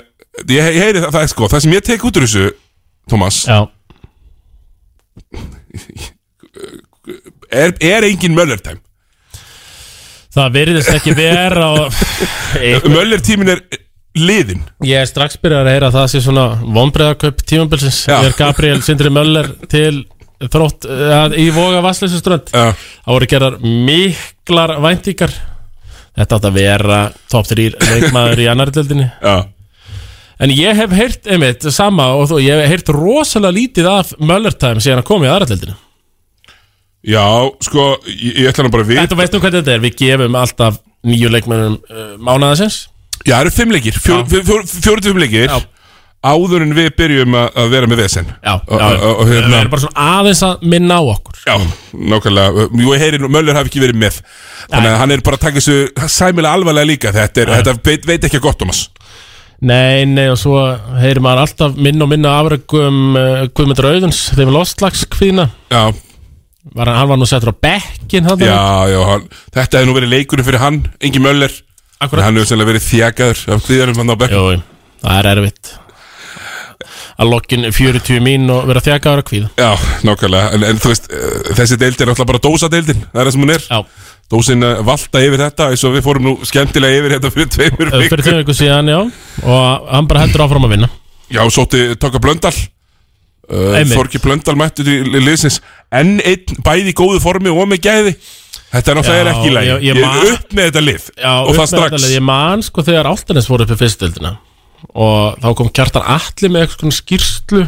ég, heyri það, það sko Það sem ég tek út úr þessu Thomas? Er, er engin möllertæm það veriðist ekki vera og Möller tímin er liðin Ég er strax byrjað að heyra að það sé svona vonbreiðarkaup tímabilsins. Já. Er Gabriel Sindri Möller til þrótt uh, í voga Vassleisuströnd Það voru gerðar miklar væntingar. Þetta átt að vera top 3 leikmaður í annari deildinni. Já En ég hef heyrt, einmitt, sama og þú, ég hef heyrt rosalega lítið af Möllertime síðan að koma í aðra deildinu Já, sko, ég, ég ætla nú bara að við Þetta nú hvernig þetta er, við gefum alltaf nýju leikmennum uh, mánaðasins Já, það eru fimm leikir, fjó, Já. fjó, fjó, fjóri til fimm leikir. Já. Áður en við byrjum að, að vera með vesen. Já, já, við hérna- erum bara svona aðeins að minna á okkur. Já, nákvæmlega. Jú, ég heyri, nú, Möller hafi ekki verið með. Þannig að hann er bara að taka þessu sæmilega alvarlega líka. Þetta, er, þetta veit, veit ekki gott um oss Nei, nei, og svo heyrir maður alltaf minn og minna afröggum uh, Guðmundur Auðuns þegar við lostslagskvíðina Já, var, hann- Hann var nú settur á bekkin þarna. já, já hann, Þetta hefði nú verið leikurinn fyrir hann Ingi Möller. En Akkurat. Hann hefur sennilega verið þjakaður af kvíðanum hann á bekk Jú, það er erfitt Að lokkin 40 mín og vera þjakaður að kvíða. Já, nákvæmlega. En, en þú veist, uh, þessi deild er alltaf bara dósadeildin. Það er það sem hún er. Já, Dósin uh, valta yfir þetta eins og við fórum nú skemmtilega yfir þetta fyrir tveimur uh, fyrir þeim ykkur síðan, já. Og hann bara heldur áfram að vinna. Já, sótti Tóka Blöndal. Uh, Einmitt. Þorki Blöndal mættu til liðsins. Enn einn bæði í góðu formi og með gæði. Þetta er náttúrulega ekki í lagi. ég- Ég, ég er man- upp með þetta lið. Já, Og upp það með strax. þetta lið. Ég man sko þegar Áltanes fór upp í fyrstildina Og þá kom Kjartan Atli með eitthvað svona skýrslu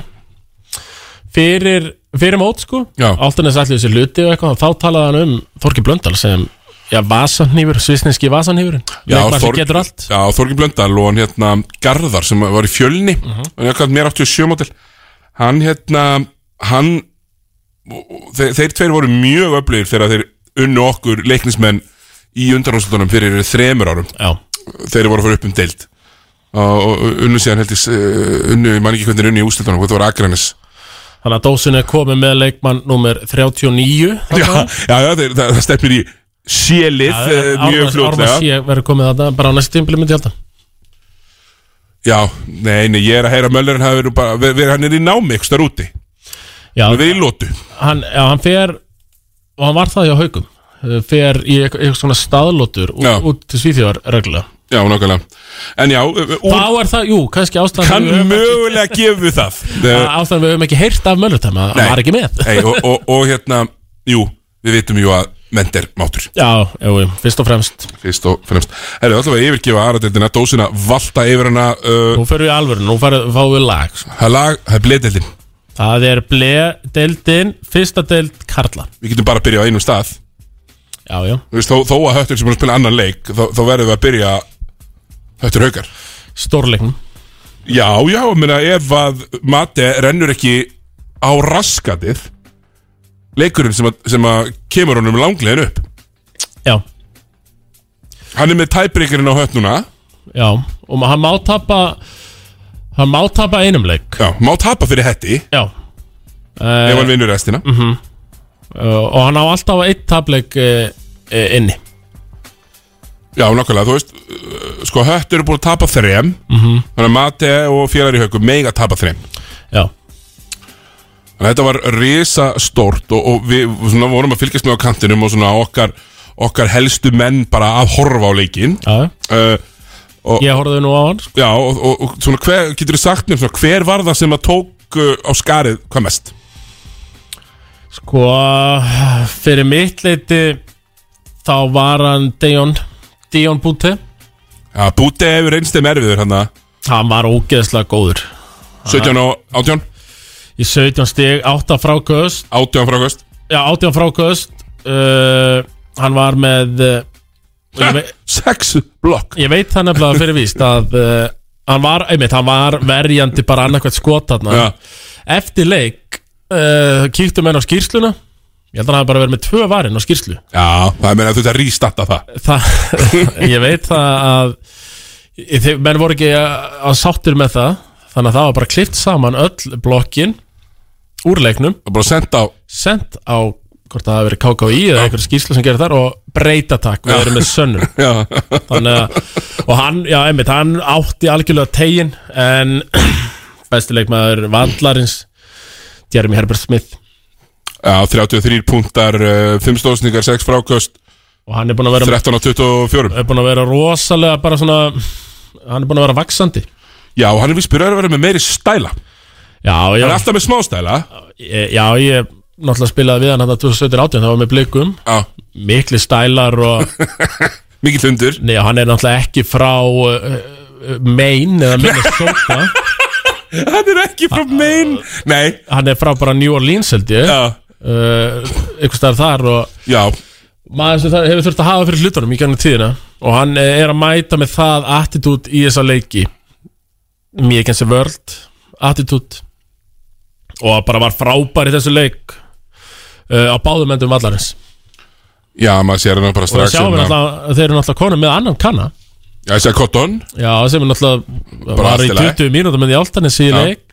Fyrir, fyrir mót sko. Já. Áltanes allir þessi hluti og eitthvað Þá talaði hann um Þorki Blöndal sem Já, vasanhýfur, svisneski vasanhýfurinn Já, sem Þorg- getur allt. Já, Þorki Blöndal og hann hérna Garðar sem var í fjölni. Uh. -huh. hann mér 87 mótil hann hérna hann þeir, þeir tveir voru mjög öflugir þegar þeir unnu okkur leiknismenn í undanúslutunum fyrir þremur árum. Já, þeir voru að fara upp um deild og, unnu síðan held ég uh, unnu, ég man ekki hvernig unnu í úslutunum þetta var Akranis þannig að dósin er komið með leikmann Númer 39 já, já, já það, það stefnir í sélið uh, mjög fljótlega. Ármann verður komið þarna bara á næstu tímpili myndi ég halda. Já, nei, nei, ég er að heyra að Möllerinn hafi verið bara, verið, verið, hann er í námi ykkur star úti, Já, hann er verið í lótu hann, já, hann fer og hann var það hjá haugum eh, fer í eitthvað, eitthvað svona staðlótur út, Já. út til Svíþjóðar reglulega Já, nákvæmlega. En já, úr, Þá er það, jú, kannski ástæðan kann við höfum ekki- mögulega gefu það. Að- ástæðan við höfum ekki heyrt af Möllutæma Nei. var ekki með. Nei, og, og, og hérna, jú, við vitum jú að ment er mátur Já, jú, fyrst og fremst. Fyrst og fremst. Herru, alltaf að yfirgefa aðradeldina Dósina valta yfir hana uh, Nú fyrir við alvöru, nú fáum við lag sko. Það er lag, það er bledeldin Það er ble-deildin Fyrsta deild Karla. Við getum bara að byrja á einum stað. Já, já, Þú veist, þó, þó að höttur sem er að spila annan leik Þá, þá verðum við að byrja Höttur haukar. Stórleiknum. Já, já, ég meina ef að Mate rennur ekki á raskatið Leikurinn sem að, sem að kemur honum langlegin upp. Já, Hann er með tæbreykurinn á hött núna. Já, og hann má tapa Hann má tapa einum leik. Já, má tapa fyrir hetti. Já. Ef hann vinnur restina. uh, Og hann á alltaf eitt tapleik uh, uh, inni Já, nákvæmlega, þú veist uh, Sko, höttur er búin að tapa þrem Mhm. Þannig að Mate og félagar í haukum Mega tapa þrem Já, Þannig að þetta var risa stórt Og, og við svona, vorum að fylgjast með á kantinum Og svona okkar, okkar helstu menn Bara að horfa á leikinn já, uh, ég horfði nú á hann sko. Já, og, og, og svona, hver, getur þú sagt mér svona, Hver var það sem að tók uh, á skarið Hvað mest? Sko, fyrir mitt leiti Þá var hann Dion Dion Búti Já, Búti hefur einst þeim erfiður hann Hann var ógeðslega góður. 17 og 18 Í 17 stig, 8 frákvöst 18 frákast Já, 18 frákvöst uh, Hann var með uh, vei, 6 blokk. Ég veit það nefnilega fyrir víst að uh, hann var, einmitt, hann var verjandi bara annarkvæmt skot þarna. Já, Eftir leik uh, kíktum enn á skýrsluna Ég held að hann hafi bara verið með tvö varin á skýrslu. Já það meina að þú ert að rístatta það. Það, Ég veit það að þeir, menn voru ekki að, sáttir með það Þannig að það var bara klift saman öll blokkin úr leiknum. Og bara senda á Sendt á hvort það hafi verið KKI eða einhver skýrslu sem gerir þar og breytatakk, við erum með sönnum þannig að, og hann, já, einmitt, hann átti algjörlega tegin en bestileikmaður vallarins Jeremy Herbert Smith já 33 púntar 5 stóðsningar, 6 frákast og hann er búin að vera 13 og 24 er búin að vera rosalega bara svona hann er búin að vera vaksandi Já, og hann er vist byrjar að vera með meiri stæla. Já, Hann er alltaf með smá stæla. Ég, já, ég náttúrulega spilaði við hann hann 2017 það var með blikum. Já, mikli stælar og mikið fundur Nei, hann er náttúrulega ekki frá uh, Maine eða Minnesota. Hann er ekki frá main Nei, hann er frá bara New Orleans held ég. Já, einhvers staðar þar og já. maður sem það hefur þurft að hafa fyrir hlutunum í gangið tíðina og hann eh, er að mæta með það attitút í þessa leiki. Mér kennst sem vörld attitút. Og bara var frábær í þessu leik uh, á báðum endum vallarins. Já, maður sér hann bara og það strax sjáum við hérna. náttúrulega þeir eru náttúrulega konum með annan kanna. Já, ég segi Cotton. Já, sem er náttúrulega Bara var allt í í lagi. 20 mínútur með því áltanis í leik.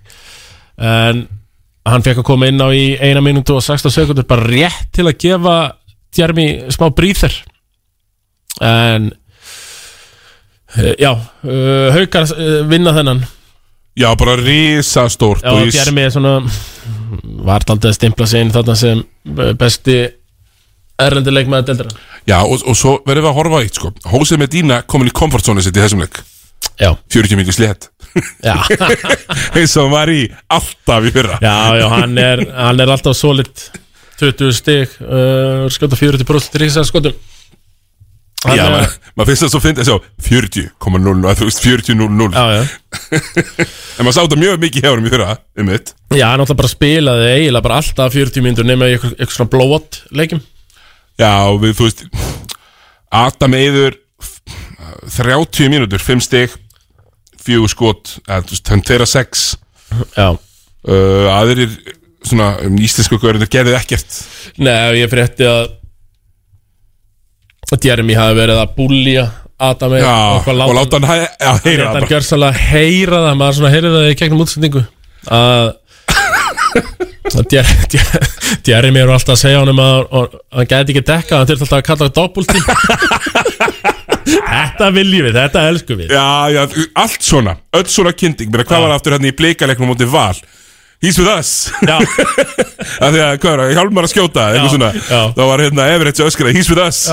En hann fekk að koma inn á í 1 mínútu og 16 sekundur bara rétt til að gefa Jeremy smá bríþer En eh, Já, uh, haukar uh, vinna þennan. Já, bara risastórt Já, Jeremy er svona var taldið að stimpla sig inn þarna sem eh, besti erlendi leikmaður deildra Já, og, og svo verðum við að horfa eitt sko. Hósið Medina komin í komfortzónu sitt í þessum leik. Já. 40 mikið slétt. Já Eins og hann var í alltaf í fyrra. Já, já, hann er, hann er alltaf solid. 20 stig uh, skjóta 40% rísa skotum. Hann Já, maður mað finnst það svo fyndið að sjá 40,0 að þú veist 40,0 Já, já. En maður sá þetta mjög mikið hjá hann í fyrra um mitt. Já, hann alltaf bara spilaði eiginlega bara alltaf 40 mínútur nema í eitthvað, svona blowout leikim Já, við, þú veist Adam Eyður 30 mínútur, 5 stig 4 skot, hann 2 6 Já. Uh, Aðrir svona um, íslensku görður gerði ekkert. Nei, ég frétti að að Jeremy hafi verið að búlja Adam Já, og láta hann heyra það Hann heyra það maður svona heyrði það í gegnum útsendingu að að Jer- Jer- Jeremy eru alltaf að segja honum að hann gæti ekki dekka hann þurfti alltaf að kalla það doppultím Þetta viljum við, þetta elskum við. Já, já, allt svona, öll svona kynnting Mér hvað var aftur hérna í bleikaleiknum móti val? He's with us. Já. Af því að, hvað var það, hjálmar að skjóta eitthvað Já, svona, já. þá var hérna Everett öskraði He's with us.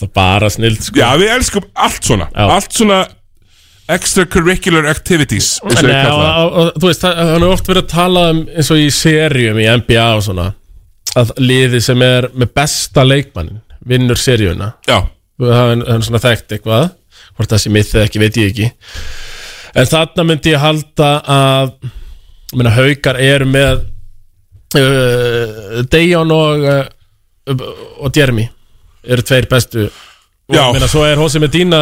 Það er bara snild sko. Já, við elskum allt svona Allt svona extracurricular activities Nei, og, það. og, og, þú veist, það- er oft verið að tala um eins og í serjum í NBA og svona að liði sem er með besta leikmannin vinnur Það er hann svona þekkt eitthvað hvort það sé mitt eða ekki, veit ég ekki. En þarna myndi ég halda að meina, haukar eru með uh, Dejan og uh, og Jeremy eru tveir bestu. Og Já. meina, svo er Hosei Medina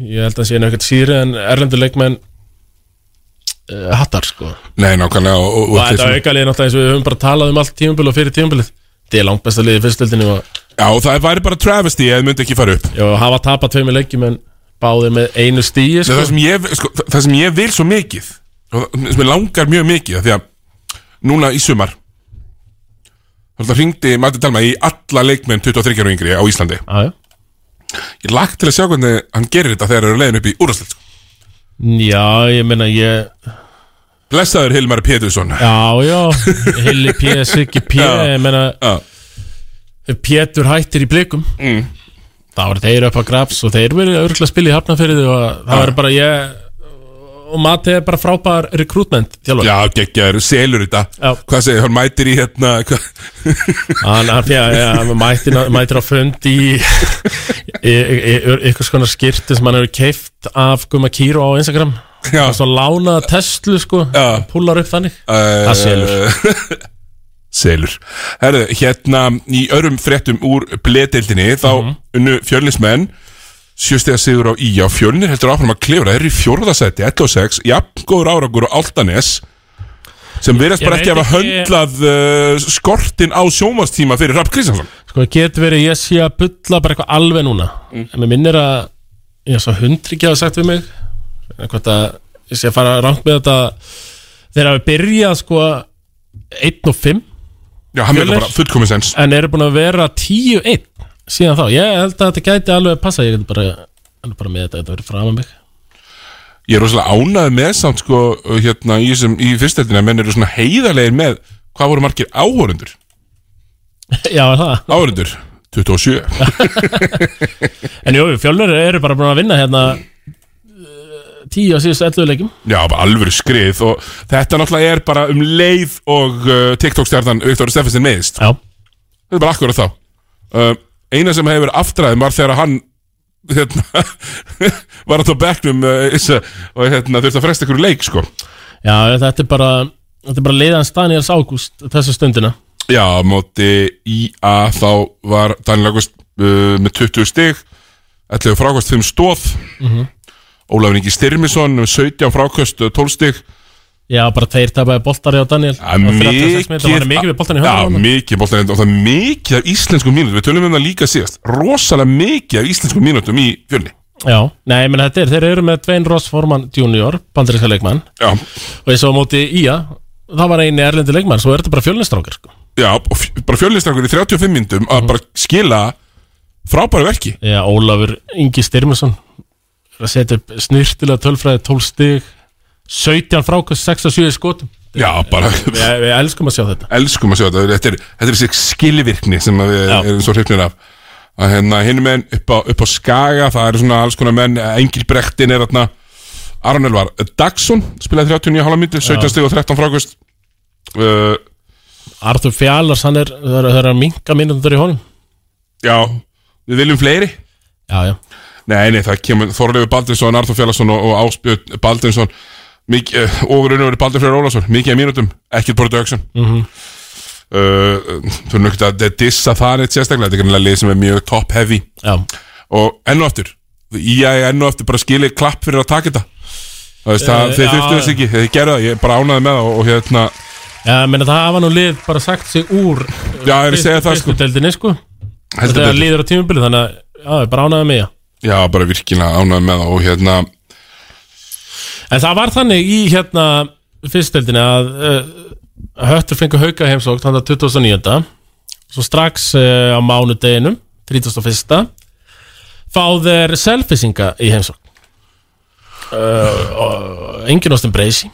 ég held að hann sé nefnir síri en erlendur leikmenn uh, hattar sko. Nei, nákvæmlega og, og, og þetta aukalið er náttúrulega eins og við höfum bara talað um allt tímumbil og fyrir tímumbilið þetta er langt besta liðið fyrstöldinni og Já, það væri bara travesty ef þið myndi ekki fara upp Já, hafa tapað tveimur leikjum en báðir með einu stíi sko. það, sem ég, sko, það- það sem ég vil svo mikið og það sem ég langar mjög mikið því að núna í sumar þá hringdi Matti Dalma í alla leikmenn 23 og yngri á Íslandi já Ég lagt til að sjá hvernig hann gerir þetta þegar þeir eru leiðin upp í úrvarsleitt sko. Já, ég meina ég Blessaður Hilmar Pétursson Já, já, Hilli P, Siggi P. Ég meina Já. Pétur hættir í blikum mm. þá eru þeir upp á grafs og þeir verið örgulega að spila í hafnafyrirði og það verður bara ég og Mati er bara frábær rekrútment Já, geggjar, selur þetta Já. Hvað segir, hann mætir í hérna? Hann, mætir, mætir á fund í eitthvað skona skirti sem hann hefur keift af Guma Kíró á Instagram og svo lánaða Tesla sko púlar upp þannig Uh, Það selur. Selur. Herðu, hérna í örum fréttum úr bledeildinni þá Mhm. unnu fjölnismenn sjöstega sigur á Ía fjölnir heldur áfram að klefra, þeir eru í fjórðasæti 1 og 6, jafn góður árangur á Altanes sem verðast bara ekki að hafa höndlað uh, skortin á sjómastíma fyrir Rapp Kristjánsson. Sko, getur verið ég sé að bulla bara eitthvað alveg núna. Mm. En mér minnir að Ég svo hundri ekki hafa sagt við mig Hvort að ég sé að fara rangt með þetta Þeir hafi byrjað sko 1 og 5 Já, hann meika Fjölnir. bara fullkomið sens. En eru búin að vera 10-1 Síðan þá, ég held að þetta gæti alveg að passa Ég get bara, alveg bara með þetta Þetta verið fram að mig. Ég er rosalega ánægð með samt sko hérna í, þessum- í fyrsteldina menn eru svona heiðarlegir með hvað voru margir áhorundur Já, er það? Áhorundur, 27 En jú, fjölnir eru bara búin að vinna hérna uh, 10 á síðustu 11 leikjum. Já, alvöru skrið og þetta náttúrulega er bara um leið og uh, TikTok-stjarnan Viktor Steffensen meðist Já. Þetta er bara akkurat þá. Uh, Eina sem hefur aftræðum var þegar hann hérna, var að á bekknum uh, issa, og hérna, þurfti að fresta ykkur leik sko. Já, þetta er bara Þetta er bara leiðans Daniels Ágúst Þessu stundina. Já, móti IA þá var Daniel August uh, með 20 stig 11 frákvæst 5 stóð Mhm. Ólafur Ingi Styrmisson með 17 frákvæst 12 stig. Já, bara tveir tapaði boltari á Daniel. Ja, Á 36 mínútur, Það var mikið við boltan í Já, höfðan mikið og það er mikið af íslenskum mínútum. Við tölum um það líka síðast. Rosalega mikið af íslenskum mínútum í fjölni. Já, nei, menn þetta er, þeir eru með Dwayne Ross Forman Junior, bandaríska leikmann. Já, Og eins og á móti Ía, það var eini erlendi leikmann Svo er þetta bara fjölnistrákar sko. já bara fjölnistrangur í 35 mínútum Að bara skila frábæru verki. Já, Ólafur Ingi Styrmusson að setja upp snirtilega tölfræði 12 stig. 17 frákast 6 og 7 skotum. Já, bara Við, við elskum að sjá þetta. Elskum að sjá þetta. Þetta er, þetta er þessi skilvirkni sem við Já. erum svo hrifnir af. Að hérna hinn menn upp á, upp á Skaga það eru svona alls konar menn. Engil Brektin er þarna. Aron Elvar Dagsson spilaði 39 hálfa mínútur 17 stig og 13 frákust uh, Arthur Fjallars, hann er, það er, að minka mínútur í honum. Já, við viljum fleiri. Já, já Nei, nei, það kemur Þorleifur Baldinsson, Arþór Fjallarsson og, og Ásbjörn Baldinsson mikið, uh, og raunverið Baldur Freyr Ólafsson mikið af mínútum, ekkert production Mhm. uh, þú erum nögt að dissa það neitt sérstaklega þetta er kannilega lið sem er mjög top heavy. Já, og enn og aftur ég er enn og aftur bara skilið klapp fyrir að taka þetta. Það Eh, þurftu þess ekki, þeir gerðu það ég er bara ánaði með það og, og hérna já menn það hafa nú lið bara sagt sig úr Já, ég er að segja það, sko. Sko. Þetta betur. líður á tímubili, þannig að Já, ég er bara ánaði með já já, bara virkilega ánaði með það og hérna En það var þannig í hérna fyrstdeldinni að uh, Höttur fengur hauka heimsókt þannig að 2009 Svo strax uh, á mánudeginum 31. Fá þeir selfisinga í heimsókt uh, og Engin Austin Bracey.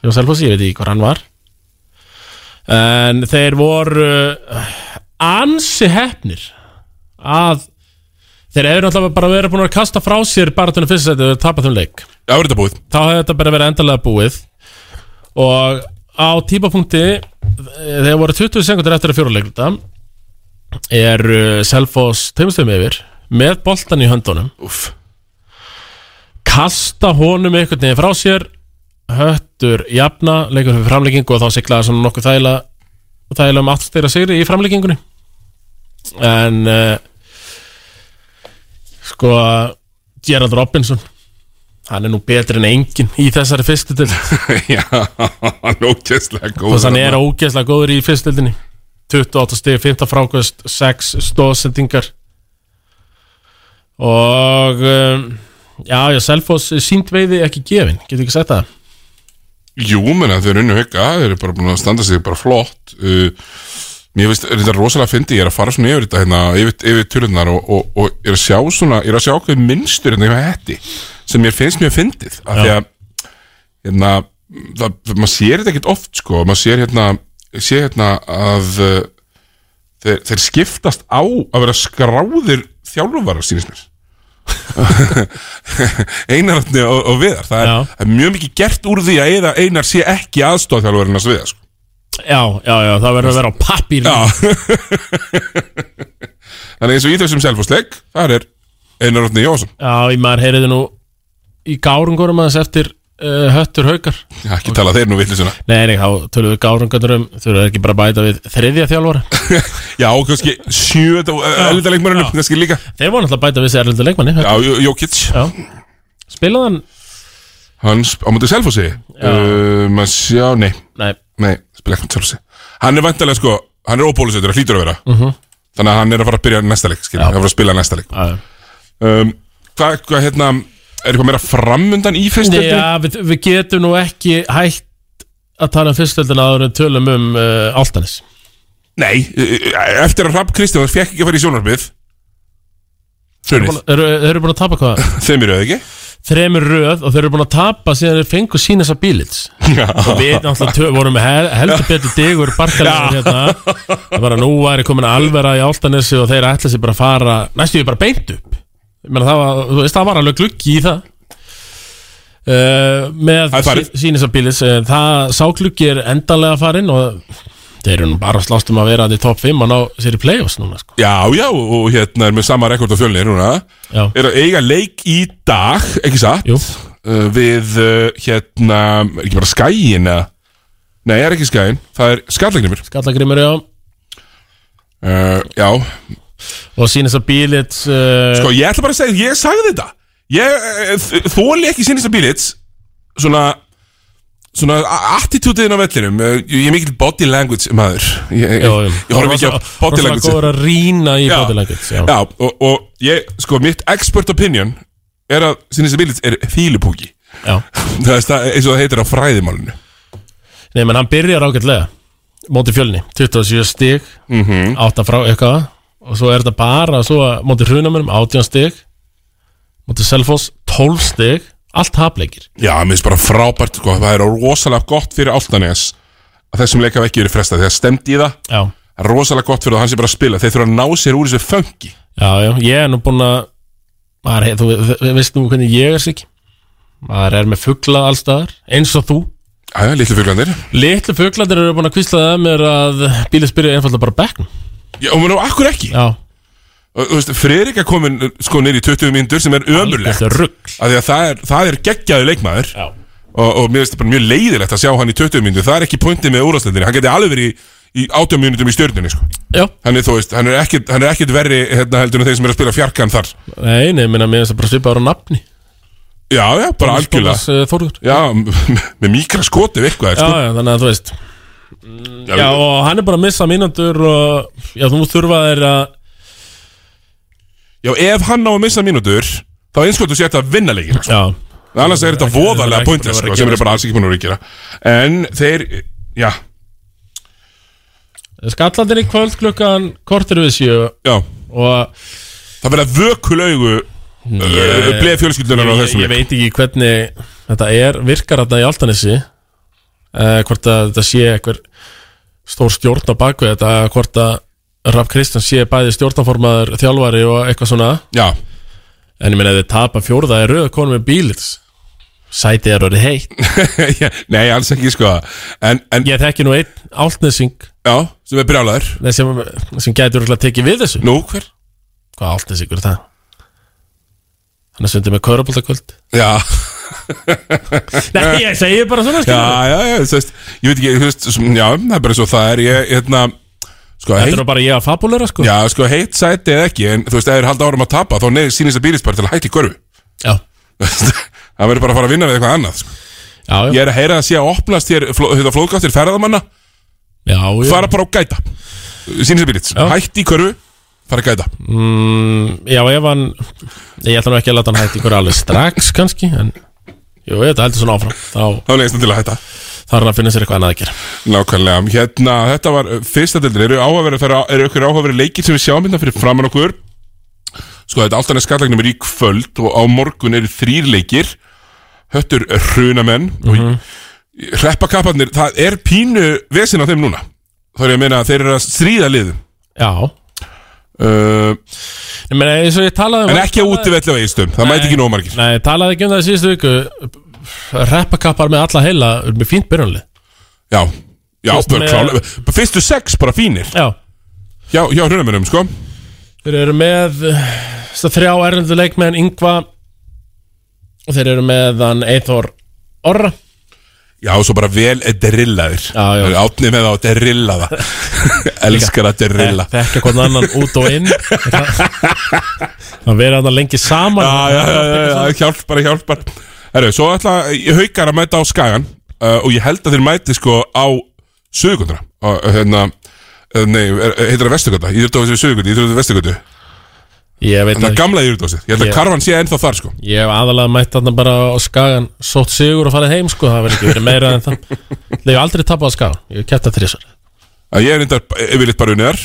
Jó Selfossi, ég veit ekki hvað hann var. En þeir voru ansi hefnir að þeir eru náttúrulega bara verið búin að kasta frá sér bara til fyrst sæti og tapa þeim leik. Já, er þetta búið. Þá hefði þetta bara verið endalega búið. Og á típapunkti þegar voru 20 sekundur eftir að fjóruleikluta er Selfoss teimustum yfir með boltan í höndunum. Úff. kasta honum einhvern veginn frá sér höttur jafna, leikur fyrir framleikingu og þá siglaði svona nokkuð þægilega þægilega um 8 styrra sigri í framleikingunni en uh, sko Gerald Robinson hann er nú betri en engin í þessari fyrstu til já, hann er ógeðslega góð og hann er ógeðslega góður í fyrstildinni 28 stig, 15 frákvæst 6 stóðsendingar og um, já, já, Selfoss sínt veiði ekki gefin, getur ekki sagt það? Jú, menn að þau eru unnu hugga, þau eru bara búin að standa sig bara flott. Uh, Mér finnst þetta rosalega fyndi, ég er að fara svona yfir þetta hérna, yfir, yfir tölunar og, og, og ég er að sjá svona, ég er að sjá hvað minnstur hérna hjá hætti sem mér finnst mjög fyndið af því að hérna, það, maður sér þetta ekkert oft sko, maður sér hérna sér hérna að uh, þeir, þeir skiptast á að vera skráðir þjálfara sínist mér. Einararni og, og Viðar það er, það er mjög mikið gert úr því að Einar, sé ekki aðstofþjálfarinn að Viðar sko. Já, já, já, það verður að vera á pappír. Já. Þannig eins og í þessum selfosleik þar er Einar Átni Jónsson já, ég maður heyriði nú í gárungurum aðeins eftir uh, höttur haukar. Já, ekki tala þeir nú villisuna nei, nei, þá tölum við gárungurum þurfum ekki bara bæta við þriðja þjálfara. Já, og kannski sjöta og elda leikmörunum kannski líka. Þeir voru náttúrulega bæta við sér erlendu leikmanni Já, Jó- Jókic já. spilaði hann? Á mútið selfossi. Uh, Maður sjá, nei, nei, nei, spila mútið selfossi Hann er vantarlega sko, hann er óbólusettur, það hlýtur að vera. Mhm. Þannig að hann er að fara að byrja næsta leik skilja, hann er að fara að spila næsta leik. Um, Hvað, hvað, hérna Er eitthvað meira framundan í fyrstöldin? Já, við, við getum nú ekki hægt að tala um fyrstöldina áður en tölum um uh, Áltanis Nei, uh, eftir að Rapp Kristján fekk ekki að fara í sjónarbið þeir eru búin að tapa hvað? þeim eru það ekki Þremur röð og þeir eru búin að tapa síðan þeir fengu sína þessa bílits og við náttúrulega vorum hel, heldur betur digur barkalegur hérna. Það var að nú væri komin alvera í Áltanesi og þeir ætla sér bara að fara næstu við bara beint upp. Ég meina, það, var, veist, það var alveg gluggi í það. Uh, með bílits uh, það sá gluggi er endanlega farin og þeir eru nú bara að slást um að vera í top 5 og ná sér í play-offs núna sko. já, já, og hérna er með sama rekord á fjölnir núna. Já. Er að eiga leik í dag, ekki satt? Jú. uh, Við, uh, hérna, er ekki bara skæin eða? Nei, er ekki skæin, það er skallagrimur Skallagrimur, já. Uh, Já, og sína þessa bílits uh, sko ég ætla bara að segja, ég sagði þetta. Ég uh, þóli ekki sinni að bílits Svona svona attitútiðin á vellinum eh, Ég er mikill body language maður Ég, ég, jú. ég horf ekki á body language góður að rýna í Já. body language já. Já, og, og ég, sko, mitt expert opinion er að Sinisa Billits er fílupúki Já. Það er það, eins og það heitir á fræðimálinu Nei, menn hann byrjar ágætlega Móti fjölni, 27 stig mm -hmm. 8 frá eitthvað Og svo er þetta bara svo Móti hrunamönum 18 stig Móti Selfoss 12 stig Allt hafleikir Já, mér finnst bara frábært, sko, það er rosalega gott fyrir Áltanes að þessum leik hafa ekki verið frestað. Þegar stemdi í það Já, Það er rosalega gott fyrir það að hann sé bara að spila. Þeir þurfa að ná sér úr þessu föngi já, já. Ég er nú búinn að maður, hey, Þú þú veist nú hvernig ég er sig Maður er með fugla allstaðar Eins og þú. Æja, litlu fuglandir Litlu fuglandir eru búin að kvísla það mér að bílið spyrja einfalda bara bekknum. Já, og mér á akkur ekki? Já, Er komin sko nýr í 20 mínútur sem er ömurlegt. þetta er það er, það er geggjaði leikmaður. Já. og, og mér finnst það bara mjög leiðilegt að sjá hann í 20 mínútur. Það er ekki pointið með úrastendinni Hann geti alveg verið í, í 18 mínútum í stjörnunni sko. Já, Hann er, hann er er ekkit verri hérna, heldur en þeir sem er að spila fjarkan þar. Nei, nei, minna mér finnst það bara svipaður á nafni. Já, já, bara algjörlega. Eh, Já, með mikra skoti virkvað Já, sko. já, þannig að þú veist. Já, og hann er bara að missa mínútur og já, þú þurfa þeir að já, ef hann á að missa mínútur þá einskóttu sé þetta að vinna leikina sko. Annars er þetta voðalega pointless sko, sem er bara alls ekki búin að gera. En þeir, já, skallandir í kvöld klukkan kortir við já. og Það verða vökulaugu uh, bleið fjölskyldunar á ég, þessum ég leik. veit ekki hvernig þetta er, virkar þetta í Altanesi uh, hvort að þetta sé einhver stór stjórn á bakvið þetta, hvort að Raff Kristján sé bæði stjórnaformaður, þjálfari og eitthvað svona. Já, en ég meina ef þið tapa fjórða er rauð konum með bílis sætið er orðið heitt. Nei, alls ekki sko. En, en ég þekki nú einn áltnesing já, sem er brjálæður Nei, sem, sem gætur örugglega tekið við þessu. Nú, hver? Hvað áltesingur er það? Hann er sundið með köruboltakvöld Já, Nei, ég segi bara svona já, já, já, þú veist Ég veit ekki, þú veist, já, það er bara svo það er Ég, hérna Sko, Þetta er bara ég að fabulera sko. Já, sko, heitt sæti eða ekki En þú veist, ef þeir halda árum að tapa Þá neður sínist að býrist bara til að hætti í körfu. Já, Það verður bara að fara að vinna við eitthvað annað sko. já, já, Ég er að heyra að sé að opnast hér fló, Þetta flóðgáttir ferðamanna. Já, já. Fara bara á gæta. Sínist að býrist Já. Hætti í körfu Fara að gæta. Mm, já, ef hann Ég ætla nú ekki að láta hann hætti ykkur alveg strax kannski En, jú, þetta heldur svona áfram Þá Þá neðist hann til að hætta þarf að finna sér eitthvað annað að gera. Nákvæmlega, hérna, þetta var uh, fyrsta deildin, eru áhugaverið, það eru ykkur áhugaverið leikir sem við sjáum hérna fyrir framann okkur? Sko, þetta alltaf er skallagnum er í kvöld og á morgun eru þrýr leikir. Höttur hrunamenn Mhm. og hreppakapparnir, það er pínu vesin á þeim núna. Þá er ég að meina að þeir eru að stríða liðum. Já, uh, ég talaði um En ekki á útivelli á eistum, það mæti ekki nóg margir. Nei, talaði ekki um það síðustu viku Reppakappar með alla heila Með fínt byrjunlið Já, já, Fyrst með- klálega. Fyrstu sex bara fínir. Já, hjá, hjá hrunamennum, sko. Þeir eru með uh, þessa Þrjá erlendu leikmenn Ingva Og þeir eru með hann Eithor Orra. Já, og svo bara vel drillaðir Já, já. Átni með þá drillaða Elskar að drilla Þekkja hvern annan út og inn. Það verið hann lengi saman. Já, já, já, já, já, hjálpar, hjálpar Herru, svo ætla haukar að mæta á skagan uh, Og ég held að þeir mæti sko á Suðugundra Hérna uh, Nei, er- heitir það Vesturgöta? Íðurdósi við Suðugundi, Íðurdósi við Vesturgötu? Ég veit Þannig að að gamla Íðurdósi Ég held að Ég- karvan sé ennþá þar sko. Ég hef aðalega mætt þarna bara á skagan Sótt sigur og farið heim sko. Það verður ekki verið meira en það. Ég hef aldrei tapað á skagan. Ég hef kæft það þrísar Að Ég er reyndar yfirleitt bara unnið þar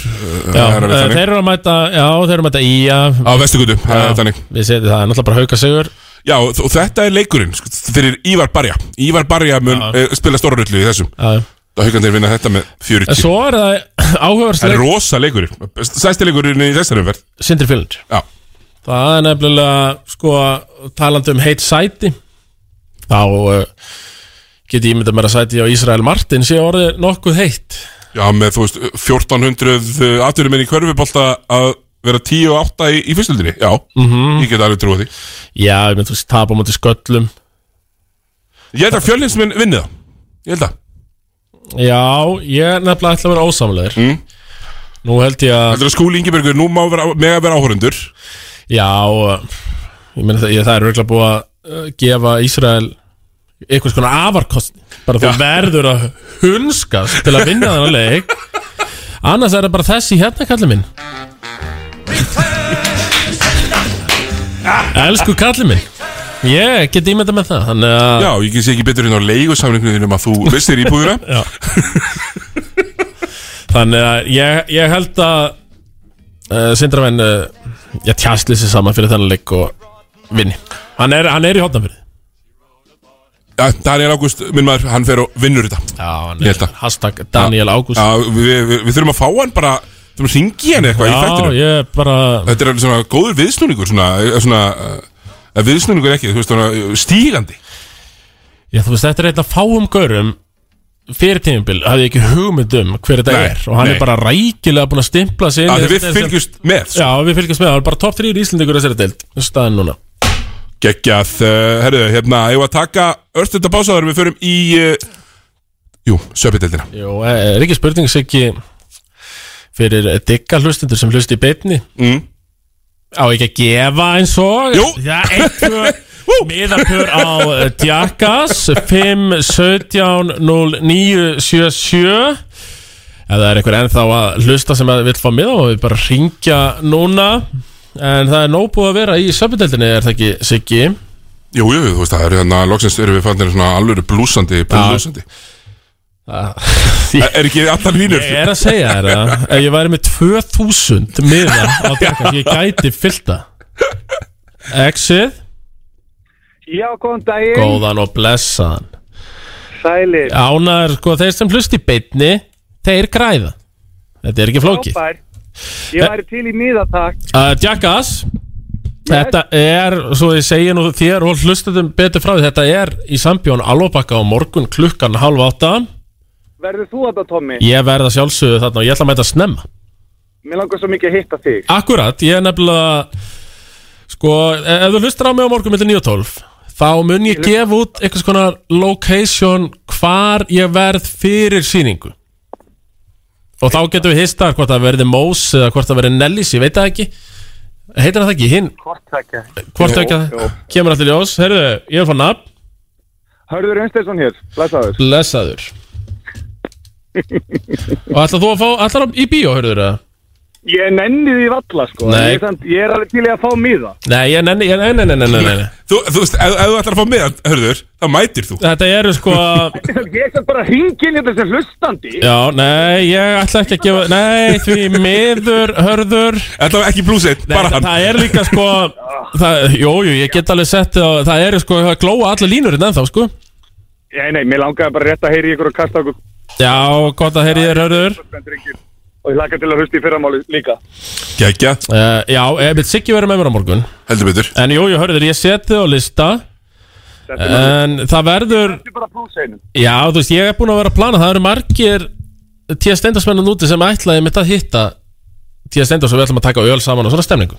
Já, eh, þeir eru að mæta Já, þeir eru að mæta í Á Vesturgötu, það er þannig. Við setjum það er náttúrulega bara hauka sigur Já, og og þetta er leikurinn sko, Fyrir Ívar Barja. Ívar Barja mun Já. uh, spila stóra rullu í þessum. Já, já. Það haugan þeir vinna þetta með 40 En svo er það Það er rosa leikurinn. Sæsti leikurinn í þessari umferð. Sindri Já, Það er nefnilega sko talandi um heitt sæti. Þá uh, get ég ímyndað mér að sæti á Ísrael Martin sé orðið nokkuð heitt. Já með þú veist 1400 aðturum minn í körfubólta að vera 10 og 8 í, í fyrstöldinni Já, Mhm. ég get alveg trúið því. Já, ég mynd þú veist tapa á móti sköllum. Ég held að fjölins minn vinni það. Ég held að. Já, ég nefnilega ætla að vera ósamlegur. Mm. Nú held ég að að skúli Ingebergur nú má vera, með að vera áhörundur Já, ég meina það, það er örgulega búið að uh, gefa Ísrael einhvers konar afarkost. Bara þú verður að hunskast til að vinna leik. Annars er það bara þessi hérna kallið minn Elsku kallið minn. Ég get ímynda með það Þannig að Já, ég sé ekki betur inn á leigusamningnum um að þú vissir íbúðina. Já. Þannig að ég, ég held að uh, Sindravenn uh, ég tjastli sér saman fyrir þennan leik og vinni. Hann er, hann er í hotnafyrði Já, Daniel Ágúst, minn maður, hann fer og vinnur þetta. Já, hann Ég er held að. hashtag Daniel Ágúst. Já, við, við, við þurfum að fá hann bara Að ringi hann eitthvað í Já, fættinu bara Þetta er svona góður viðsnúningur Svona, eh, svona uh, Viðsnúningur ekki, þú veist, svona uh, stígandi. Já, þú veist, þetta er af fáum görum fyrir tímabil, hafði ég ekki hugmynd um hver þetta Nei, er. Og hann nei. er bara rækilega búin að stimpla sig í þegar við sem- fylgjumst með sko. Já, við fylgjumst með, það er bara top 3 íslendingur þessari deild. Staðin núna. Geggjað, herru, hérna Ég var að taka örstunda pásaður Við förum í uh, Jú, söpiteldina Jú, er ekki spurning sig ekki fyrir digga hlustundur sem hlusti í beinni. Mm. Á ekki að gefa eins og? Miðapur á eh, Djakas 5, 17, 0, 9, 7, 7 Ef það er einhver ennþá að hlusta sem að vil fá miða og við bara ringja núna. En það er nóg búið að vera í söpindeldinni, er það ekki, Siggi? Jú, jú, þú veist, það er hérna Loksins erum við fannir svona alvöru blúsandi Blúsandi Er er ekki allar línur Ég er að segja þér að ef ég væri með 2000 miða á Djakas, ég gæti fylta Exit, Já, góðan daginn. góðan og blessaðan. Sælir. Ánar, sko, þeir sem hlusti í beinni Þeir græða. Þetta er ekki flókið. Frábær. Ég væri til í miðatak. uh, Jackass Þetta er, svo ég segi nú þér og hlustuðum betur frá því Þetta er í sambjón Alvabakka á morgun klukkan halv átta Verður þú að það, Tommy? Ég verða sjálfsögðu þarna og ég ætla að mæta snemma. Mér langar svo mikið að hitta þig. Akkurat, ég er nefnilega Sko, e- ef þú hlustar á mig á morgun millir 9 og 12 Þá mun ég gefa út einhvers konar location Hvar ég verð fyrir sýningu. Og þá getum við histar hvort það verði Mós eða hvort það verði Nellis, ég veit það ekki. Heitir það ekki, hinn? Ekki. Að kemur allir ljós. Herðu, ég er fann nafn. Hörður Unsteinsson hér. Blessaður. Blessaður Og ætlar þú að fá, ætlar í bíó, hörður það? Ég nenni því valla, sko. Nei. Ég, er samt, ég er alveg til í að fá miða. Nei, ég nenni, ég, nei, nei, nei, nei, nei, nei. Þú, þú veist, ef, ef þú ætlar að fá með, hörður Þá mætir þú Þetta eru sko ég er samt bara hringin hérna sem hlustandi. Já, nei, ég ætla ekki að gefa Nei, því miður, hörður Þetta var ekki blúsitt, Nei, bara það, hann það er líka sko það, Jú, jú, ég get alveg sett það Það eru sko, það glóa allir línurinn ennþá sko Nei, nei, mér langaði bara rétt að heyri ykkur og kasta okkur. Já, gott að heyri þér, hörður. Og ég laka til að hlusta í fyrramáli líka. Geggjað, uh, Já, ef við Siggi verður með mér á morgun? Heldur betur. En jú, jú, hörður, ég seti á lista. En það verður er. Já, þú veist, ég er búin að vera að plana. Það eru margir tíða steindarsmennan úti sem ætlaði mitt að hitta steindars og við ætlum að taka öl saman og svona stemningu.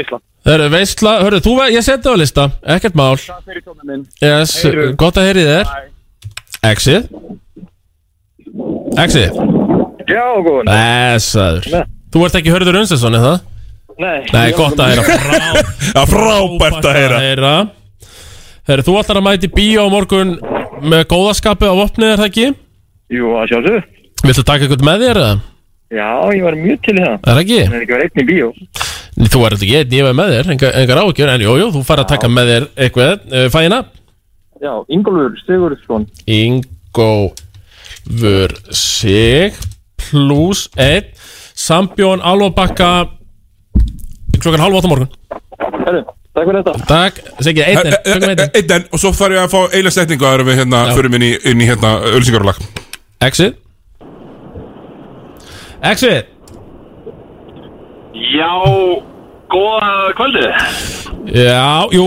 Ísland. Það eru veistla, hörðu, þú, ver- ég seti á lista. Ekkert mál. Það fyrir tónum minn. Yes, gott að heyri þér. Exit Exit Já, góðan. Blessaður Þú ert ekki hörður Unstensson, er það? Nei. Nei, gott að heyra Frá, Já, frábært að heyra heyra Herru, þú ætlar að mæti bíó á morgun með góðaskapi á vopnið, er það ekki? Jú, að sjálfsögðu. Viltu taka eitthvað með þér, eða? Já, ég var mjög til í það. Er það ekki? En ekki verið einn í bíó. Þú er ekki einn, ég var með þér, engar, engar ágjör En jú, jú, þú fær að taka með þér eitthvað uh, Fæina Já, Ingólfur Sigurðsson. Ingófur Sig Plus 1 Sambjón Alvabakka Klokkan halv átta morgun. Herru, takk fyrir þetta. Takk, Siggi, einn Eh, eh, eh, einn enn, og svo þarf ég að fá eila setningu að við hérna, Já. förum inn í, inn í hérna, ölsingarulag Exit. Exit. Já, góða kvöldið. Já, jú,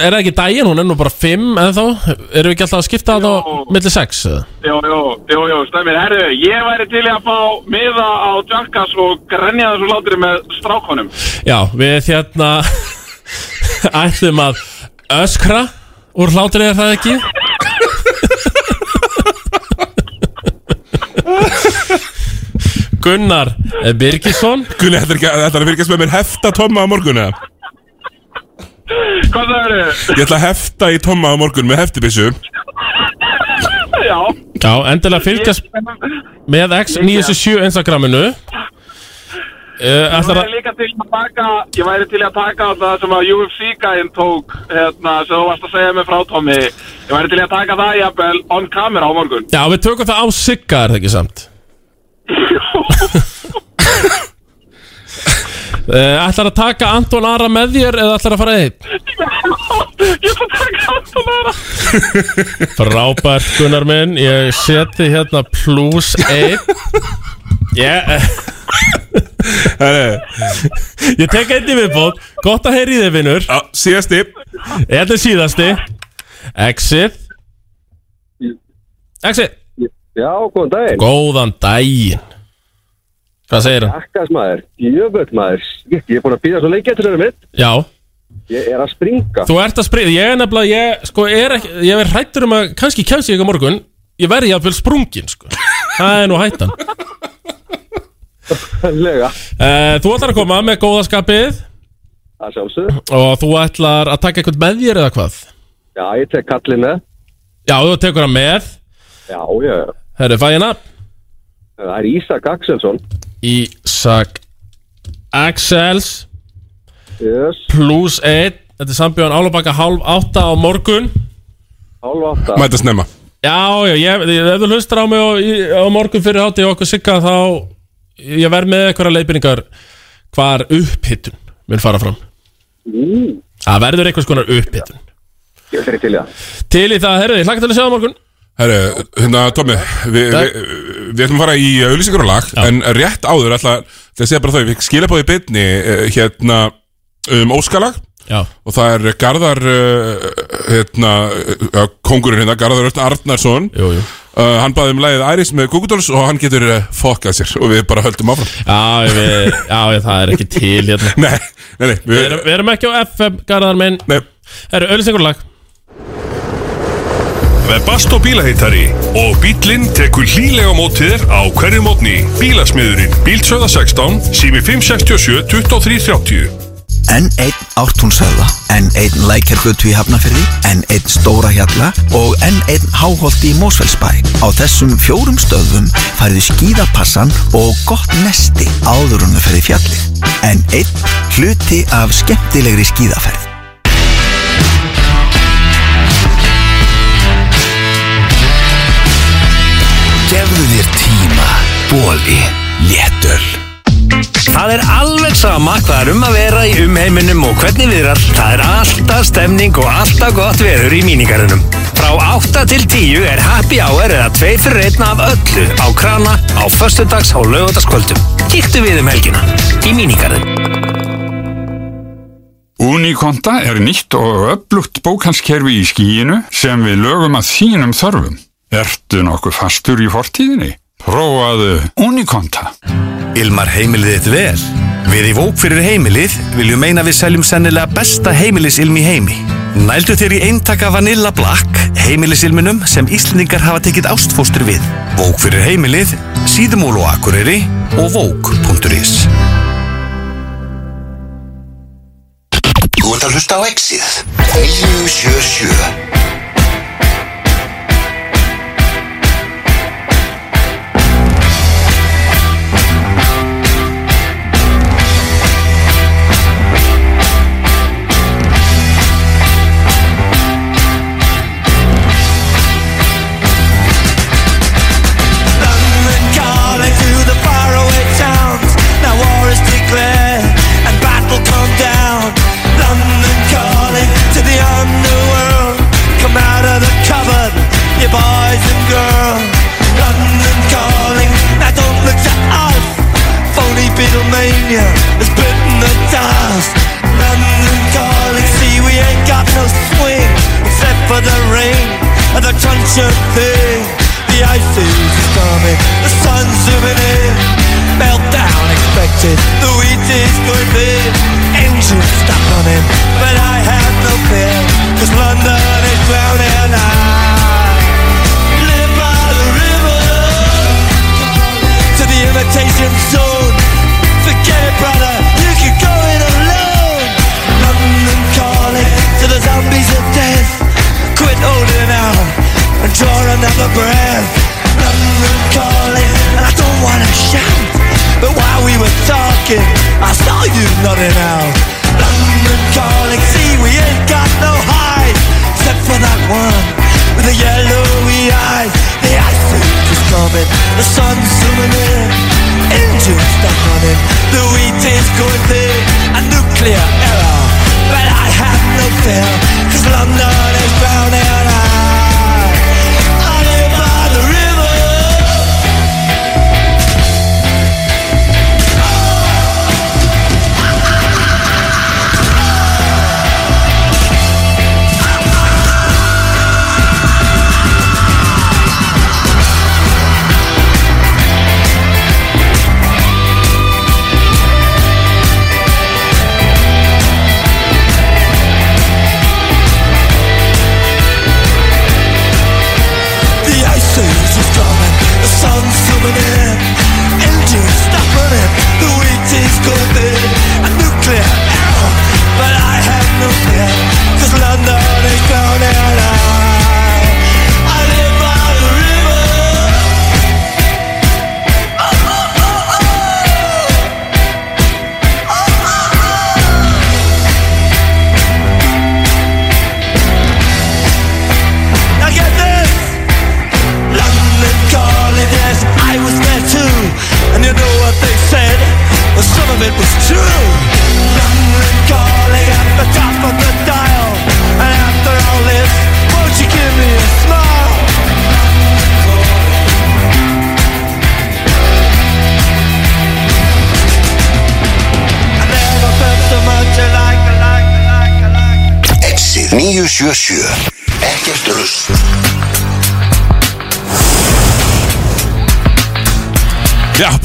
er það ekki daginn, hún er nú bara 5 eða þá Erum við ekki alltaf að skipta það á milli 6 eða? Jú, jú, jú, jú, stemmir. Herru, ég væri til að fá miða á Jackass og grenja þessu látri með strákonum. Já, við hérna ætlum að öskra úr hlátrið er það ekki Gunnar Birgisson? Gunni, þetta er ekki- þetta er að fylgjast með mér? Hefta tomma á morgun eða? Hvað það eru? Ég ætla að hefta í Tomma á morgun með heftibissu Já. Já, endilega fylgjast með X97 Instagraminu. Uh, Ég væri að líka til að taka Ég væri til að taka það sem að UFC-gæðin tók Hérna, sem þú varst að segja mig frá Tommy Ég væri til að taka það jafnvel on camera á morgun. Já, við tökum það á sigga, er það ekki samt? Uh, ætlar að taka Anton Ara með þér eða ætlar að fara einn? Ég ætla að taka Anton Ara. Frábært Gunnar minn. Ég seti hérna plus 1 Ég Ég tek einn í viðbót. Gott að heyri þið vinnur síðasti. Þetta er síðasti. Exit. Exit. Já, góðan daginn. Góðan daginn Hvað segir hann? Akkas maður, jöfnvöld maður. Ég er búin að býða svo lengi eftir þetta mitt. Já Ég er að springa. Þú ert að sprið Ég er nefnilega Ég, sko, er ekki, ég er hrættur um að Kannski kemst ég ekki morgun Ég verði jafnvel sprungin sko. Það er nú hættan uh, Þú ætlar að koma með góða skapið Það sjálfsög. Og þú ætlar að taka eitthvað með þér eða hvað? Já, ég tek kallin með. Já, þú tekur hann með Já, já. Herru, fæ Það er Ísak Axelsson. Ísak Axels. Yes. Plus 1 Þetta er sambjörn álabaka hálf átta á morgun. Hálf átta. Mæta snemma. Já, já, ég, ef þú hlustar á mig á, í- á morgun fyrir hátti okkur sigga þá ég verð með eitthvað leiðbyrningar hvar upphittun mun fara fram. Mm, Það verður einhvers konar upphittun ég fyrir til í það. Til í það, herru, ég hlakka til að sjá á morgun Herru, hérna, Tommi, við vi, vi ætlum að fara í auðlýsingar og lag En rétt áður, ætla, það segja bara þau Við skilabóði beinni, uh, hérna, um Óskalag. Já. Og það er Garðar, uh, hérna, uh, kongurinn hérna, Garðar Örn Arnarsson. Jú, jú. Uh, Hann baði um lagið Æris með Google og hann getur fokkað sér Og við bara höldum áfram. Já, við, já, það er ekki til hérna. Nei, nei, nei Við erum, við erum ekki á FM, garðar minn. Nei. Herru, auðlýsingur lag Webasto bílaheitari og bílinn tekur hlýlega mótið á hverju mótni. Bílasmiðurinn Bílsöða 16, sími 567 2330. N1 Ártúnshöfða, N1 Lækjargötu í Hafnafyrði, N1 Stóra Hjalla og N1 Háholti í Mósfellsbæ. Á þessum fjórum stöðum færðu skíðapassan og gott nesti áður en þau ferði fjallið. N1 hluti af skemmtilegri skíðaferð. Gefðu þér tíma, bóli, léttöl Það er alveg sama hvað er um að vera í umheiminum og hvernig viðrar. Það er alltaf stemning og alltaf gott veður í mínigarðinum. Frá 8 til 10 er happy hour eða 2 fyrir 1 af öllu á krana á föstudags og lögadagskvöldum. Kíktu við um helgina í mínigarðin. Unikonta er nýtt og upplugt bókalskerfi í skíinu sem við lögum að þínum þörfum. Ertu nokkuð fastur í fortíðinni? Prófaðu Unikonta. Ilmar heimilið þitt vel? Við í Vók fyrir heimilið viljum meina við seljum sennilega besta heimilisilm í heimi. Nældu þér í eintaka Vanilla Black, heimilisilminum sem Íslendingar hafa tekið ástfóstur við. Vók fyrir heimilið, síðumúl og akureyri og vók.is. Þú ert að hlusta á Exið 977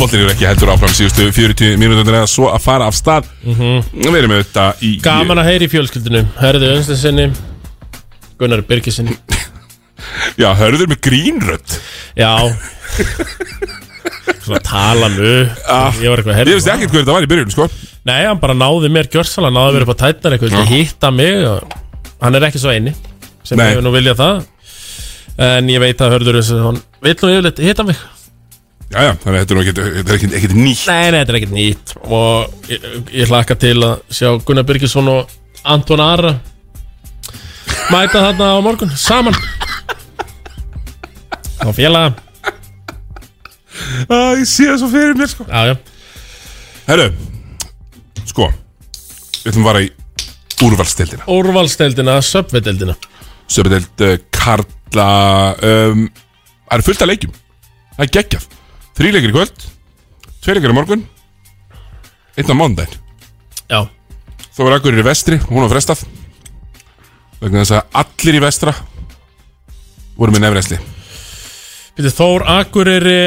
Já, boltin er ekki heldur áfram síðustu 40 mínútur eða svo að fara af stað. Við erum þetta í Gaman að heyri í fjölskyldinu Herðu Önstensinni Gunnar Birgisinni Já, hörður með grínrödd Já. Svona tala mu Ég var eitthvað að Ég veist ekkert hvað þetta var í byrjun, sko. Nei, hann bara náði mér gjörsala Náði mér upp á tætnar eitthvað Já. Vildi hitta mig og Hann er ekki svo eini Sem Nei. hefur nú viljað það. En ég veit að hörður Hann vill nú yfirleitt hitta mig Já, já, þannig að þetta er ekkert- þetta er ekkert ekkert nýtt. Nei, nei, þetta er ekkert nýtt. Og ég, ég hlakka til að sjá Gunnar Birgisson og Anton Ara Mæta þarna á morgun Saman. Og félaga. Æ, ég sé það svo fyrir mér, sko. Já, já. Herru, sko Við ætlum að fara í úrvalstildina Úrvalsteldina, söpvedeldina Söpudeld uh, Karla um, Það er fullt af leikjum. Það er geggjað Þrý leikir í kvöld Tvei leikir á morgun Einn á mánudaginn. Já. Þó er í vestri Hún var frestað Vegna þess að allir í vestra Voru með nefnresli Býttu Þór Akureyri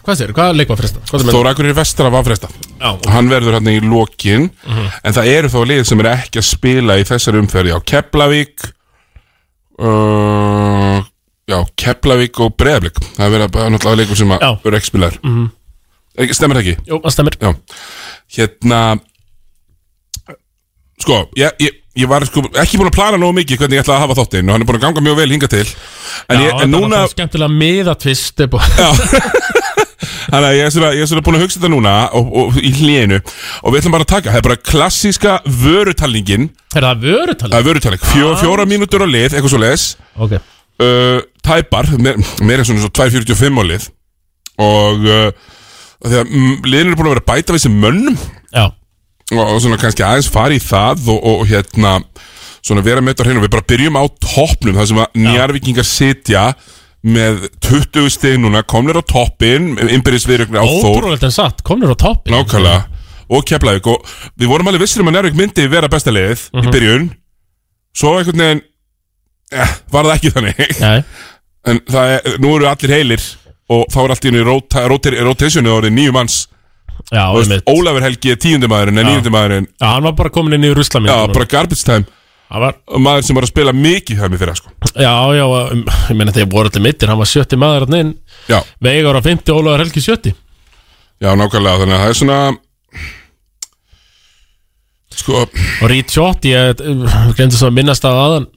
Hvað segir, hvað leik var fresta? Hvað með- Þór í vestra var frestað. Já, Og hann verður hann í lokin Mhm. En það eru þó lið sem er ekki að spila Í þessari umferði á Keflavík uh, Já, Keflavík og Breiðablík Það er það er náttúrulega leikur sem að Já. eru ekki spilaður Mhm. Ekki- Stemmer það ekki? Jú, það stemmer. Já, hérna Sko, ég, ég, ég var sko ekki búin að plana nógu mikið hvernig ég ætlaði að hafa þáttinn og hann er búin að ganga mjög vel hinga til. En, Já, ég, en var núna, svona skemmtilega miðatvist upp á þannig að ég er svona, svona búin að hugsa þetta núna og, og, í hlénu og við ætlum bara að taka, það er bara klassíska vörutalningin Er það vörutalning? Það er vörutalning, Fjó, fjóra mínútur á lið, eitthvað svo leis Ok uh, Tæpar, meir, meir en svona svo 2.45 á lið. Og uh, þegar mm, liðin eru búin að vera bæta við sem mönnum. Já. Og, svona kannski aðeins fara í það og, og, hérna svona vera með þetta hreinu. Við bara byrjum á toppnum þar sem að njarvíkingar sitja með 20 stig núna komnir á toppin innbyrðis viðrögnu á Þór. Ótrúlegt en satt, komnir á toppin nákvæmlega. Og Keflavík og við vorum alveg vissir um að Njarvík myndi vera besta liðið Mhm. í byrjun. Svo einhvern veginn eh, var það ekki þannig? Nei. en það er, nú eru allir heilir og þá er allt í henni rotationu orðið nýju manns. Já, einmitt. Ólafur Helgi er tíundumæðurinn en Já. níundumæðurinn Já, hann var bara komin inn í rusla Já, bara garbage time. Var... Maður sem var að spila mikið það með þeirra sko. Já, já, um, ég meina þegar voru allir mittir Hann var sjötti maður hann inn. Já. Veigar á 50, Ólafur Helgi sjötti. Já, nákvæmlega, þannig að það er svona Sko Og Reed Shot, ég glemdi svo að minnast á aðan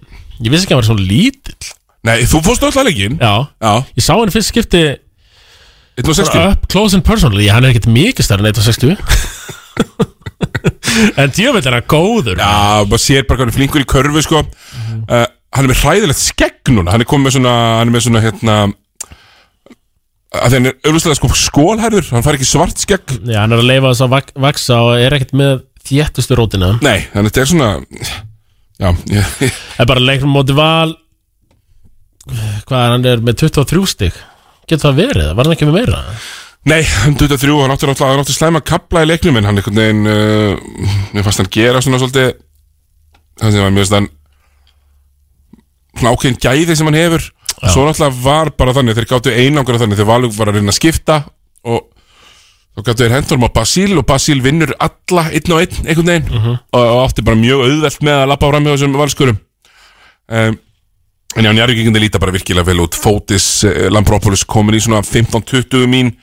Ég vissi ekki að hann var svona lítill. Nei, þú fórst alltaf leikinn. Já, Já. Ég sá hann fyrst skipti 1.60 Bara Up close and personal. Ég, hann er ekkert mikið stærri en 1.60 En djöfell er hann góður. Já, maður sér bara hvað hann er flinkur í körfu sko. uh, Hann er með hræðilegt skegg núna. Hann er komið með svona Hann er með svona hérna að hann er auðvitað sko skólherður Hann fær ekki svart skegg. Já, hann er að leifa þess að vak vaksa og er ekkert með þéttustu rótina. Nei, þannig þetta er svona Já, ég, ég, Það er bara leikur móti val Hvað er hann er með 23 stig Getur það verið? Var hann ekki með meira? Nei, hann 23, hann átti náttúrulega hann átti slæma kapla í leiknum en hann einhvern veginn uh, mér fannst hann gera svona svolítið þannig að mér finnst hann svona ákveðin gæði sem hann hefur svo náttúrulega var bara þannig þeir gáttu einangur þannig þegar Valug var að reyna að skipta og þá gáttu þeir hendur á Basíl og Basíl vinnur alla einn og einn einhvern veginn. Mhm. og, og átti bara mjög auðvelt með að lappa fram hjá þessum valskurum. Um, en já, njárvíkingandi líta bara virkilega vel út. Fótis, eh, Lampropoulos komin í svona 15-20 mín.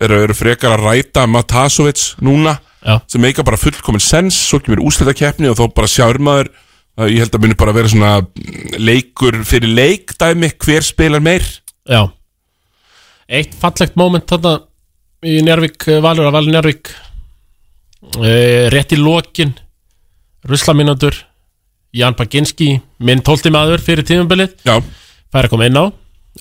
Eru, eru frekar að ræta Matasovic núna Já. sem meika bara fullkomin sens svo kemur úslita keppni og þá bara sjáur maður að ég held að muni bara vera svona leikur fyrir leikdæmi hver spilar meir. Já. Eitt fallegt moment þarna í Njárvík, eh, Valur að Valur Njárvík uh, rétt í lokin Ruslamínundur Jan Baginski, minn tólti maður fyrir tímumbilið Já. fær að koma inn á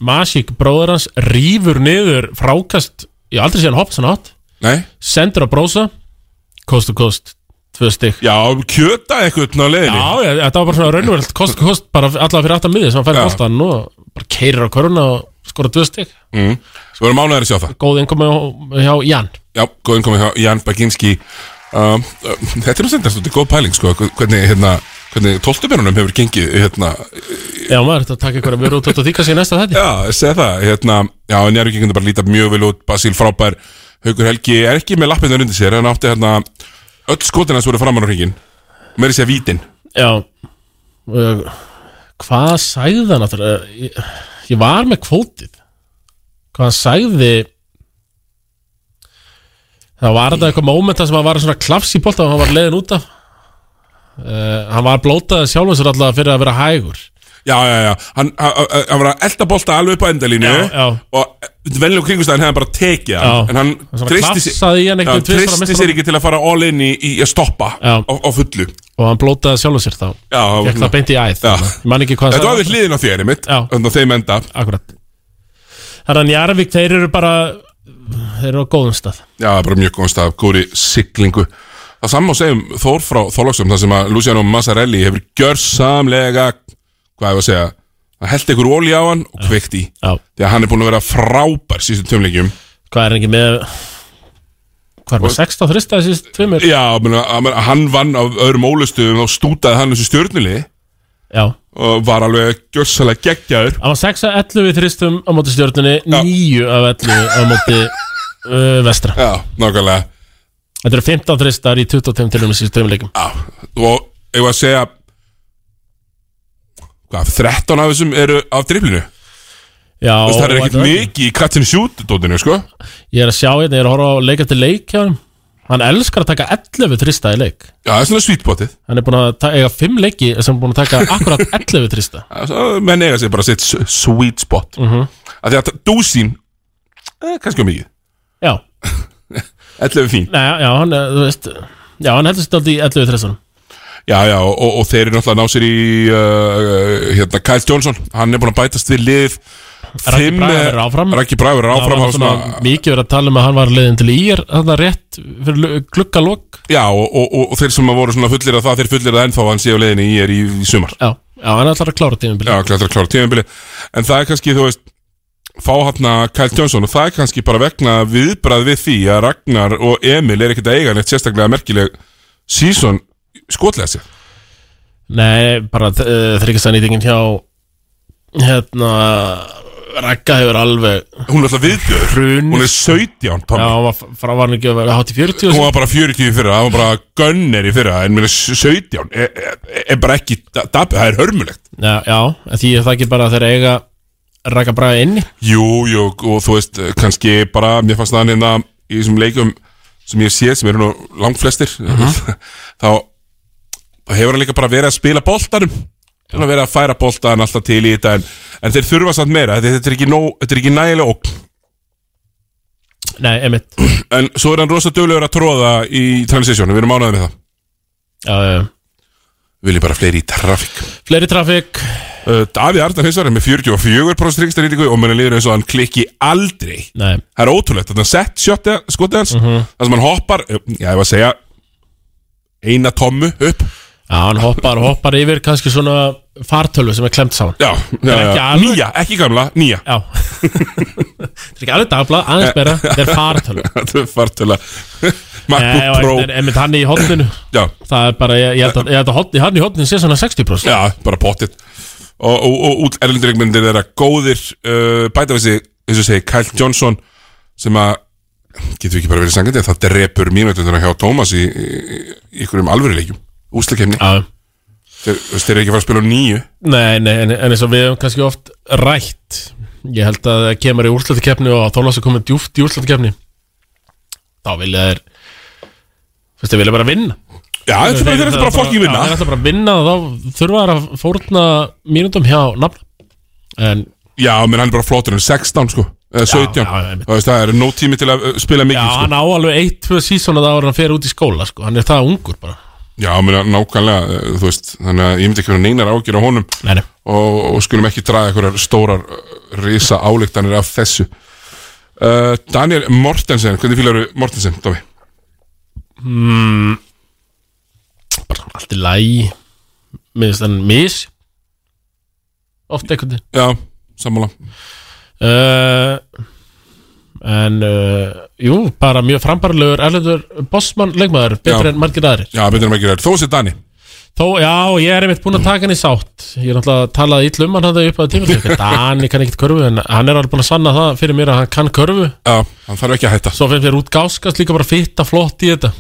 Masík bróður hans rýfur niður frákast ég aldrei séð hann hopp svona átt Nei. sendur á brósa coast to coast, tvö stygg Já, kjöta eitthvað á leiðinni Já, þetta var bara svona raunveröld kost, kost, bara allavega fyrir aftan miðið sem hann færi Já. bóltan og bara keirir á koruna og skora tvö stygg mm. Svo verðum ánægðir að sjá það. Góð innkomi hjá- Jan. Já, góð innkomi hjá Jan Baginski. Um, uh, Þetta er sendast, þetta er góð pæling sko, hvernig, hérna, hvernig tóltubjörnunum hefur gengið hérna, Já, maður, þetta takk eitthvað að vera út og því kannski næsta þetta Já, ég segi það, hérna, já, njárvíkingandi bara líta mjög vel út, Basíl frábær Haukur Helgi er ekki með lappinu undir sér hann átti hérna, öll skotina sem voru framan á hringin meiri sér vítin. Já. Uh, Hvað hann aftur? Uh, Ég, ég var með kvótið Hvað hann sagði Það var þetta eitthvað mómenta sem hann var svona klafs í bolta og hann var leiðin út af. Uh, Hann var blótaði sjálfum sér alltaf fyrir að vera hægur. Já, já, já, hann, hann, var að elda bolta alveg upp á endalínu Já, já. og venlega kringustæðin hefði hann bara tekið hann. En hann í hann meistarunum. sér ekki til að fara all in í, í að stoppa á, á fullu. Og hann blótaði sjálfum sér þá. Já, Fekk það beint í æð Já. Ég man ekki hvað hann Þetta var við hliðin á þér, einmitt Þannig að þeim enda. Akkurat Þannig að Njarvík, þeir eru bara Þeir eru á góðum stað. Já, bara mjög góðan stað, góðri siglingu. Það saman má segja um Þór frá Þorlóksum þar sem að Luciano Massarelli hefur gjörsamlega hvað ég var að segja að held einhver ólí á hann og kveikt í. Já. því að hann er búin að vera frábær síðustu tveimleikjum. Hvað er ekki með Hvað er með 16 þrista þessi tveimur? Já, að hann vann á öðrum ólustuðum og stútaði hann þessu stjörnuli Já og var alveg gjörsamlega geggjaður. Hann var 6 að 11 við þristum á móti stjórnunni 9 af 11 á móti uh, vestra. Já, nákvæmlega. Þetta eru 15 þristar í 25 til um þessi tveimleikum Já, og ég var að segja hvað, 13 af þessum eru af driblinu? Já veist, það er ekkert mikið í and shoot dótinu, sko. Ég er að sjá hérna, ég er að horfa á leik eftir leik hjá hann Hann elskar að taka 11 þrista í leik. Já, það er svona sweetbotið Hann er búin að eiga 5 leiki sem er búin að taka akkurat 11 þrista. Það menn eiga sér bara sitt sweet spot. Mhm. að Því að dúsín eh, kannski um mikið. Já. 11 fín. Nei, já, hann, þú veist Já, hann heldur sér alltaf í 11 þristunum. Já, já, og, og þeir eru náttúrulega að ná sér í uh, hérna, Kyle Johnson. Hann er búin að bætast við lið Fimm, Braga verður áfram? Raggi Braga verður áfram var svona svona- mikið verið að tala um að hann var leiðin til ír Þannig að rétt fyrir gluggalokk Já, og, og, og, og þeir sem voru svona fullir að það Þeir fullir að ennþá að hann sé á leiðinni í er í, í sumar. Já, já, hann ætlar að klára tímabili Já, klættur að klára tímabili En það er kannski, þú veist Fá hann að Kyle Johnson Og það er kannski bara vegna viðbrað við því Að Ragnar og Emil er ekkert að eiga Neitt sérstaklega merkileg Season skotlega Nei, bara uh, Ragga hefur alveg Hún er alltaf viðbjöður Hrun. Hún er 17 Tommy. Já, hún var frá var hann ekki að vera hátt í 40 Hún var bara 40 í fyrra, það var bara gunner í fyrra En mér er 17 er, er, er bara ekki dapið, það er hörmulegt. Já, já, en því er það ekki bara þeir eiga Ragga Braga inni? Jú, jú, og þú veist, kannski bara Mér fannst það hérna í þessum leikum Sem ég sé, sem eru nú langt flestir Þá þá hefur hann líka bara verið að spila boltanum að vera að færa boltan alltaf til í þetta En, en þeir þurfa samt meira, þetta, er ekki, nóg, þetta er ekki nægilega ógn. Nei, emitt En svo er hann rosa duglegur að tróða í transition. Við erum ánaðið með það. Já, já, já. Viljum bara fleiri í trafík. Fleiri trafík. Uh, Davíð Arnar hins er með 44% ríkstarítingu og mér líður eins og hann klikki aldrei. Nei. Það er ótrúlegt, þannig að sett shotið skotið hans. Það sem hann hoppar, já ég var að segja Eina tommu upp Já, hann hoppar, hoppar yfir kannski svona fartölu sem er klemt saman. Já, Það er já, ekki já. alveg- nýja, ekki gamla, nýja. Já. Þetta er ekki alveg dagblað, aðeins meira Þetta er fartölu Þetta er fartöla Nei, MacBook Pro. en, en hann í hotninu Já. Það er bara, ég, held að, að hann í hotninu sé svona 60% Já, bara pottitt Og, og, og út erlendureikmyndir þeirra góðir uh, Bæta við sig, eins og segi, Kyle Johnson Sem að Getur við ekki bara verið sangandi Það drepur mínutunduna hjá Thomas í, ykkurum alvöruleikjum Úslakefni Já Þeir þeir eru ekki fara að spila á nýju Nei, nei, en, en eins og við hefum kannski oft rætt Ég held að það kemur í úrslutakefni og Þorlás er komið djúft í úrslutakefni Þá vilja þeir Þú veist, þeir vilja bara vinna Já, þeir þeir- þeir ætla bara að fokki vinna. Já, þeir ætla bara að vinna og þá þurfa þeir að fórna mínútum hjá nafn En Já, menn hann er bara flottur, er 16 sko Eða 17 já, einmitt. Það er nóg tími til að uh, spila Já, mikið sko. hann á alveg eitt, tvö sísón að það ára hann fer út í skóla sko. Hann er það ungur bara Já, menn nákvæmlega, uh, þú veist Þannig að ég myndi ekki vera neinar ágjur á honum nei. Og, og skulum ekki draga einhverjar stórar uh, Risa álíktanir af þessu. Uh, Daniel Mortensen Hvernig fílar þú Mortensen, Dómi? mm, Bara allt í læg Mér finnst hann mis. Oft einhvern veginn. Já, sammála. Uh, En uh, Jú, bara mjög frambarlegur Erlendur Bossmann leikmaður Betur Já. en margir aðrir. Já, betur en margir aðrir. Þó sér Dani? Þó, já, ég er einmitt búinn að taka hann í sátt. Ég er náttúrulega að tala ítl um hann þetta upp að tíma Dani kann ekkert körfu En hann er alveg búinn að sanna það fyrir mér að hann kann körfu. Já, hann þarf ekki að hætta. Svo finnst mér út gáskast líka bara fitta flott í þetta.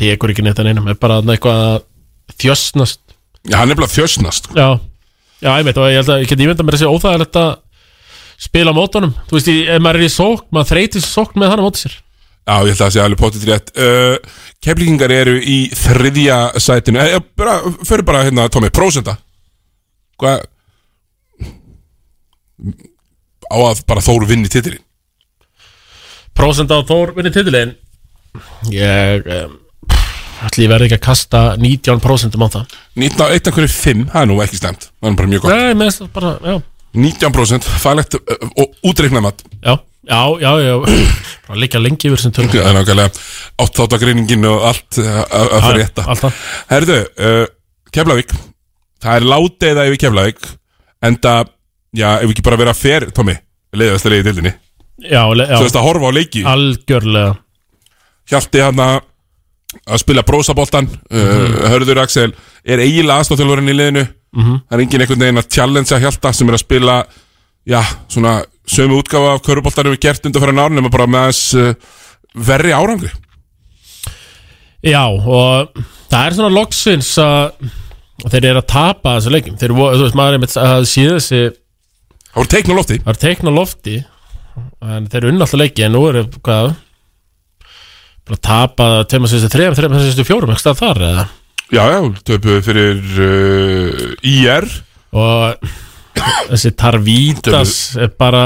Tekur ekki neitt að neinum Er bara eitthvað að þjösnast. Já, hann er bara þjösnast sko. Já, já, veit og ég held að ég get ímynda mér að spila mótunum Þú veist, ef maður er í sók, maður þreytir sók með hann á móti sér. Já, ég held að það sé alveg potið rétt. Uh, Keflingingar eru í þriðja sætinu. Eh, bara, Fyrir bara hérna, Tómi, prósenda Hvað Á að bara Þór vinni titilin Prósenda á Þór vinni titilin Ég um, ætli ég verði ekki að kasta 19% á það. 19 á 1 hverju 5, það er nú ekki stemt Það er bara mjög gott. Nei, með bara, já 19% fælegt uh, og útreikna mat. Já, já, já, já. Bara líka lengi yfir sem tölum. Það er nákvæmlega. Átt þáttagreiningin og allt að að fyrir það. Herðu, uh, Keflavík. Það er látið yfir Keflavík Enda, já, ef við ekki bara vera fer, Tómi Leiðast að leiði dildinni Já, já. Svo veist að horfa á leiki. Algjörlega. Hjalti hann að að spila brósaboltan uh, Hörður Axel er eiginlega aðstátþjálfurinn í liðinu Mhm. Það er engin einhvern veginn að challengea Hjalta sem er að spila já, svona sömu útgáfa af köruboltan við gert undir fyrir nárnum og bara með aðeins uh, verri árangri. Já, og það er svona loksins að að þeir eru að tapa þessu leikim Þeir eru, þú veist, maður er með að síða þessi Það voru teikn á lofti. Það voru teikn á lofti En þeir eru unn alltaf leiki En nú eru, hvað? Bara að tapa Tegma sérstu þrejum, þrejum sérstu fjórum Ekki stað þar, eða Já, já, töpuðu fyrir uh, IR Og þessi Tarvítas er bara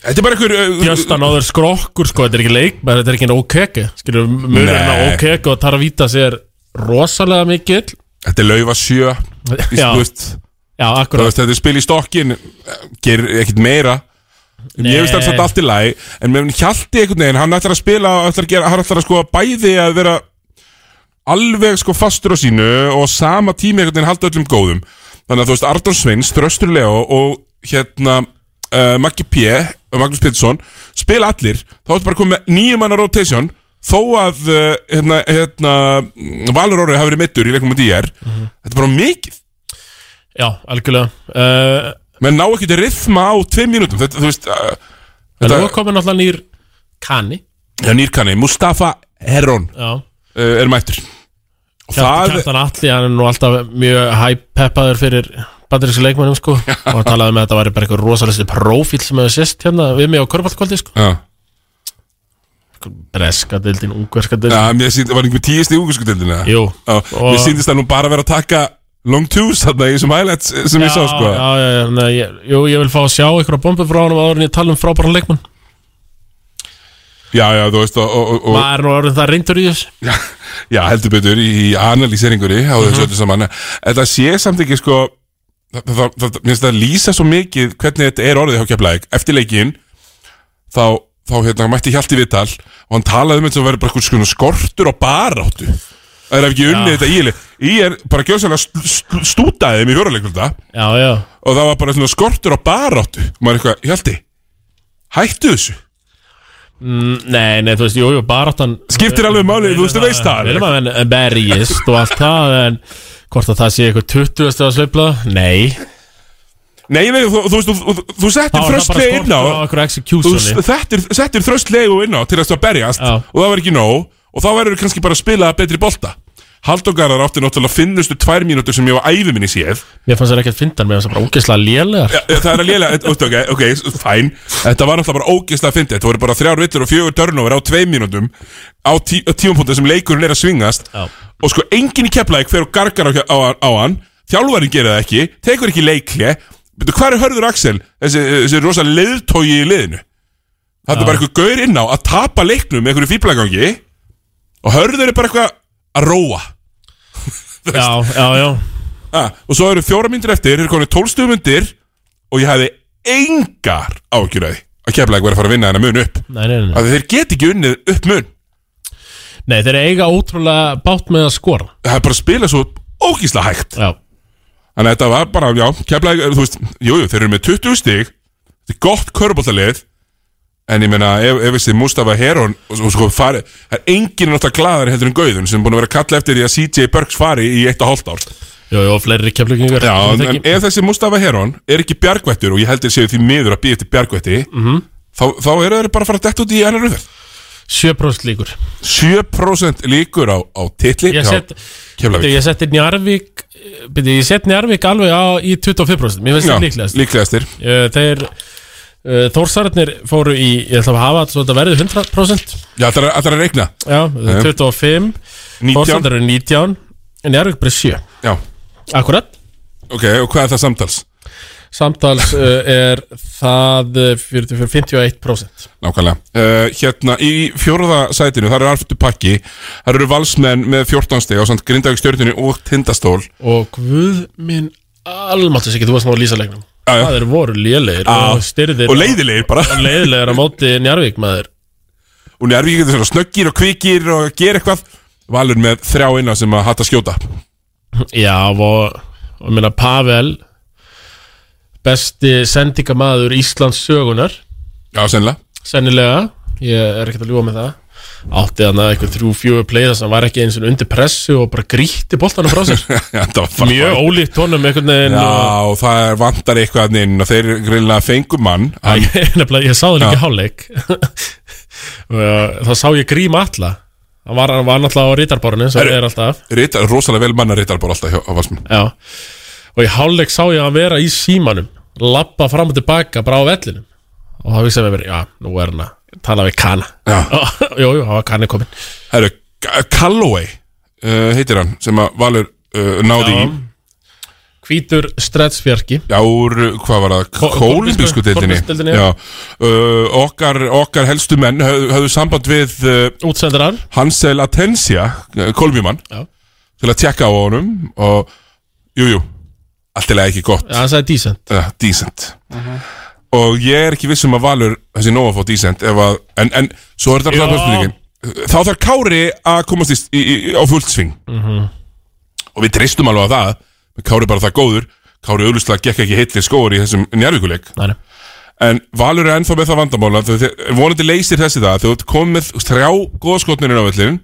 Þetta er bara einhver uh, Bjöstan áður skrokkur, sko Þetta er ekki leik, þetta er ekki en ókeke Skilur, mörgurinn á Nei. ókeke og Tarvítas er rosalega mikill Þetta er laufa sjö Já. Já, veist, Þetta er spil í stokkin Gerir ekkert meira En Ég veist Nei. alls að allt í lagi En með Hjalti einhvern veginn, hann ætlar að spila ætlar að gera, Hann ætlar að sko bæði að vera Alveg sko fastur á sínu Og sama tími einhvern veginn halda öllum góðum. Þannig að þú veist, Arnór Sveins, Þröstur Leo Og hérna uh, Maggi P. og Magnús Pétursson Spila allir, þá ertu bara komið með nýjum manna rotation. Þó að uh, hérna, hérna, Valur Orri hafi verið mittur í leikum á DR Þetta er bara mikið. Já, algjörlega. Uh, menn ná ekki til rithma á tveim mínútum. Þetta, þú veist En nú komin alltaf nýr kanni ja, nýrkanni, Mustafa Heron Já. er mættur. og Kjartan, Atli, hann er nú alltaf mjög hæpeppaður fyrir bandarísku leikmannum sko. Og hann talaði með að þetta væri bara eitthvað rosalegsti prófíl sem hefur sést hérna við mig á Körbáltkvöldi sko. Já, Breska dildin, ungverska dildin já, mér sínd, var einhver tíist í úguskutildina Jú. Já, mér síndist það nú bara vera að taka long twos þarna í þessum highlights sem ég sá sko. Já, já, já, nei, ég, jú, ég vil fá að sjá ykkur á bombu frá hann áður en ég tala um frábæran leikmann Já, já, þú veist og, og, og, Maður er nú orðin það reyndur í þess Já, já heldur betur í analýseringunni á þessu öllu saman. Þetta sé samt ekki sko það, það, það, Mér það að lýsa svo mikið hvernig þetta er orðið hjá Keflæk Eftir leikinn þá, þá hérna, mætti Hjalti Vital og hann talaði um þetta sem verður bara eitthvað skortur og baráttu. Það er ekki unnið þetta í Í er bara gjóðsannlega stútaði þeim í fjóraleikulta Já, já. Og það var bara skortur og baráttu. Og maður eitthvað, Hjalti hættu þessu nei, nei, þú veist, jú, jú, baráttan Skiptir alveg máli, þú veist, þú veist það, Við erum að menn berjist og allt það En hvort að það sé eitthvað 20. að sveifla Nei Nei, nei, þú, þú, þú, þú, þú settir þröstlega inn á. Þú settir, þröstlega inn á til þess að berjast og það var ekki nóg og þá verður kannski bara að spila betri bolta Haldógarar átti náttúrulega finnustu tvær mínútur sem ég á æfi minni séð. Mér fannst það ekkert fyndan Mér fannst það bara ógeðslega lélegar. Ja, Það er að lélega, ok, ok, ok, fæn. Þetta var náttúrulega bara ógeðslega fyndið. Þetta voru bara þrjár villur og fjögur turnover á tvei mínútum á, tí, á tímapunktu sem leikurinn er að svingast. Já. og sko enginn í kepplæk fer og gargar á, á, á hann. Þjálfarinn gerir það ekki, tekur ekki leikli hvað er Hörður Axel, þessi, þessi rosa leiðtógi í liðinu? Það er bara eitthvað gaur inn á að tapa leiknum með einhverju fýblagangi og Hörður er bara eitthvað að róa. Já, já, já. Ah, og svo eru fjóra myndir eftir, eru konið tólstuðum myndir og ég hefði engar ágjur að að keflæk verið að fara að vinna þennan mun upp. Nei, nei, nei að þeir get ekki unnið upp mun. Nei, þeir eiga ótrúlega bátt með að skora. Það er bara að spila svo ógísla hægt. Já. Þannig að þetta var bara, já, keflæk þú veist, jú, jú, þeir eru með 20 stig. Þetta er gott körbóltalið en ég meina, ef, ef þessi Mustafa Heron og, og sko fari, það er enginn náttúrulega gladari heldur en Gauðun sem er búin að vera að kalla eftir því að CJ Burks fari í eitt og hálft ár. Jú, jú, fleiri keflingingar Já, en, en ef þessi Mustafa Heron er ekki bjargvættur og ég held að séu því miður að býja eftir bjargvætti Mhm. þá, þá eru þeir bara að fara detta út í annar röð 7% líkur. 7% líkur á, á titli Ég hjá Keflavík. Ég seti Njarvík byrju, Ég set Njarvík alveg á í 25% Mér finnst Já, það líklegast líklegastir Þeir uh, Þórsararnir fóru í Ég ætla að hafa svo þetta verði 100% Já, það er að reikna? Já, 25 19. Þórsararnir eru 19 En Njarvík bara 7 Já. Akkurat Ok, og hvað er það samtals? Samtals uh, er það uh, 40, 51% Nákvæmlega. Uh, Hérna í fjóruða sætinu, þar eru aftur pakki. Þar eru valsmenn með 14 steg á samt Grindavík stjórninu og Tindastól. Og guð minn almáttis ekki, þú varst ná að lýsa leiknum. Það eru voru lélegir og styrðir Og leiðilegir bara. Og leiðilegir á móti Njarvík maður. Og Njárvík getur svona snöggir og kvikir og gera eitthvað. Valur með þrjá inna sem að hata skjóta. Já, og, og minna Pavel Besti sendingamaður Íslands sögunar Já, sennilega. Sennilega, ég er ekkert að ljúga með það Átti hann að eitthvað þrjú, fjögur að hann var ekki eins og undir pressu og bara grítti boltanum frá sér. Mjög ólíkt honum einhvern veginn Já, og, og það vantar eitthvað inn og þeir greinlega fengum mann hann, Ég, sá það líka hálfleik. Og Þá sá ég Grím Alla Hann var, hann var náttúrulega á rítarborinu sem er alltaf. Ritar, rosalega vel manna rítar bara alltaf hjá, Já. Og í hálfleik sá ég hann vera í símanum Lappa fram og tilbaka bara á vellinum. Og það vissi að mér, já, nú er hann að tala við Kana. Já. Jú, jú, það var Kana komin Herru, G- Calloway uh, heitir hann sem að Valur uh, náði í. Hvítur strettsfjarki Já, úr, uh, hvað var það, kólumbísku deildinni. Já, já. uh, okkar, okkar helstu menn höfðu, höfðu samband við uh, Útsendarar Hansel Atensia, kolumbímann Já. til að tjekka á honum og, jú, jú allt er ekki gott. Já, hann sagði decent. Uh, Decent og ég er ekki viss um að Valur þessi nóg að fá að, en, en svo er þetta alltaf spurningin þá þarf Kári að komast í, í, í, á fullt sving. Mhm. og við treystum alveg á það Kári er bara það góður. Kári auðvitað gekk ekki heilir skóður í þessum njárvíkuleik en Valur er ennþá með það vandamála vonandi leysir þessi það þú komið með þrjá góða skotnir á vellin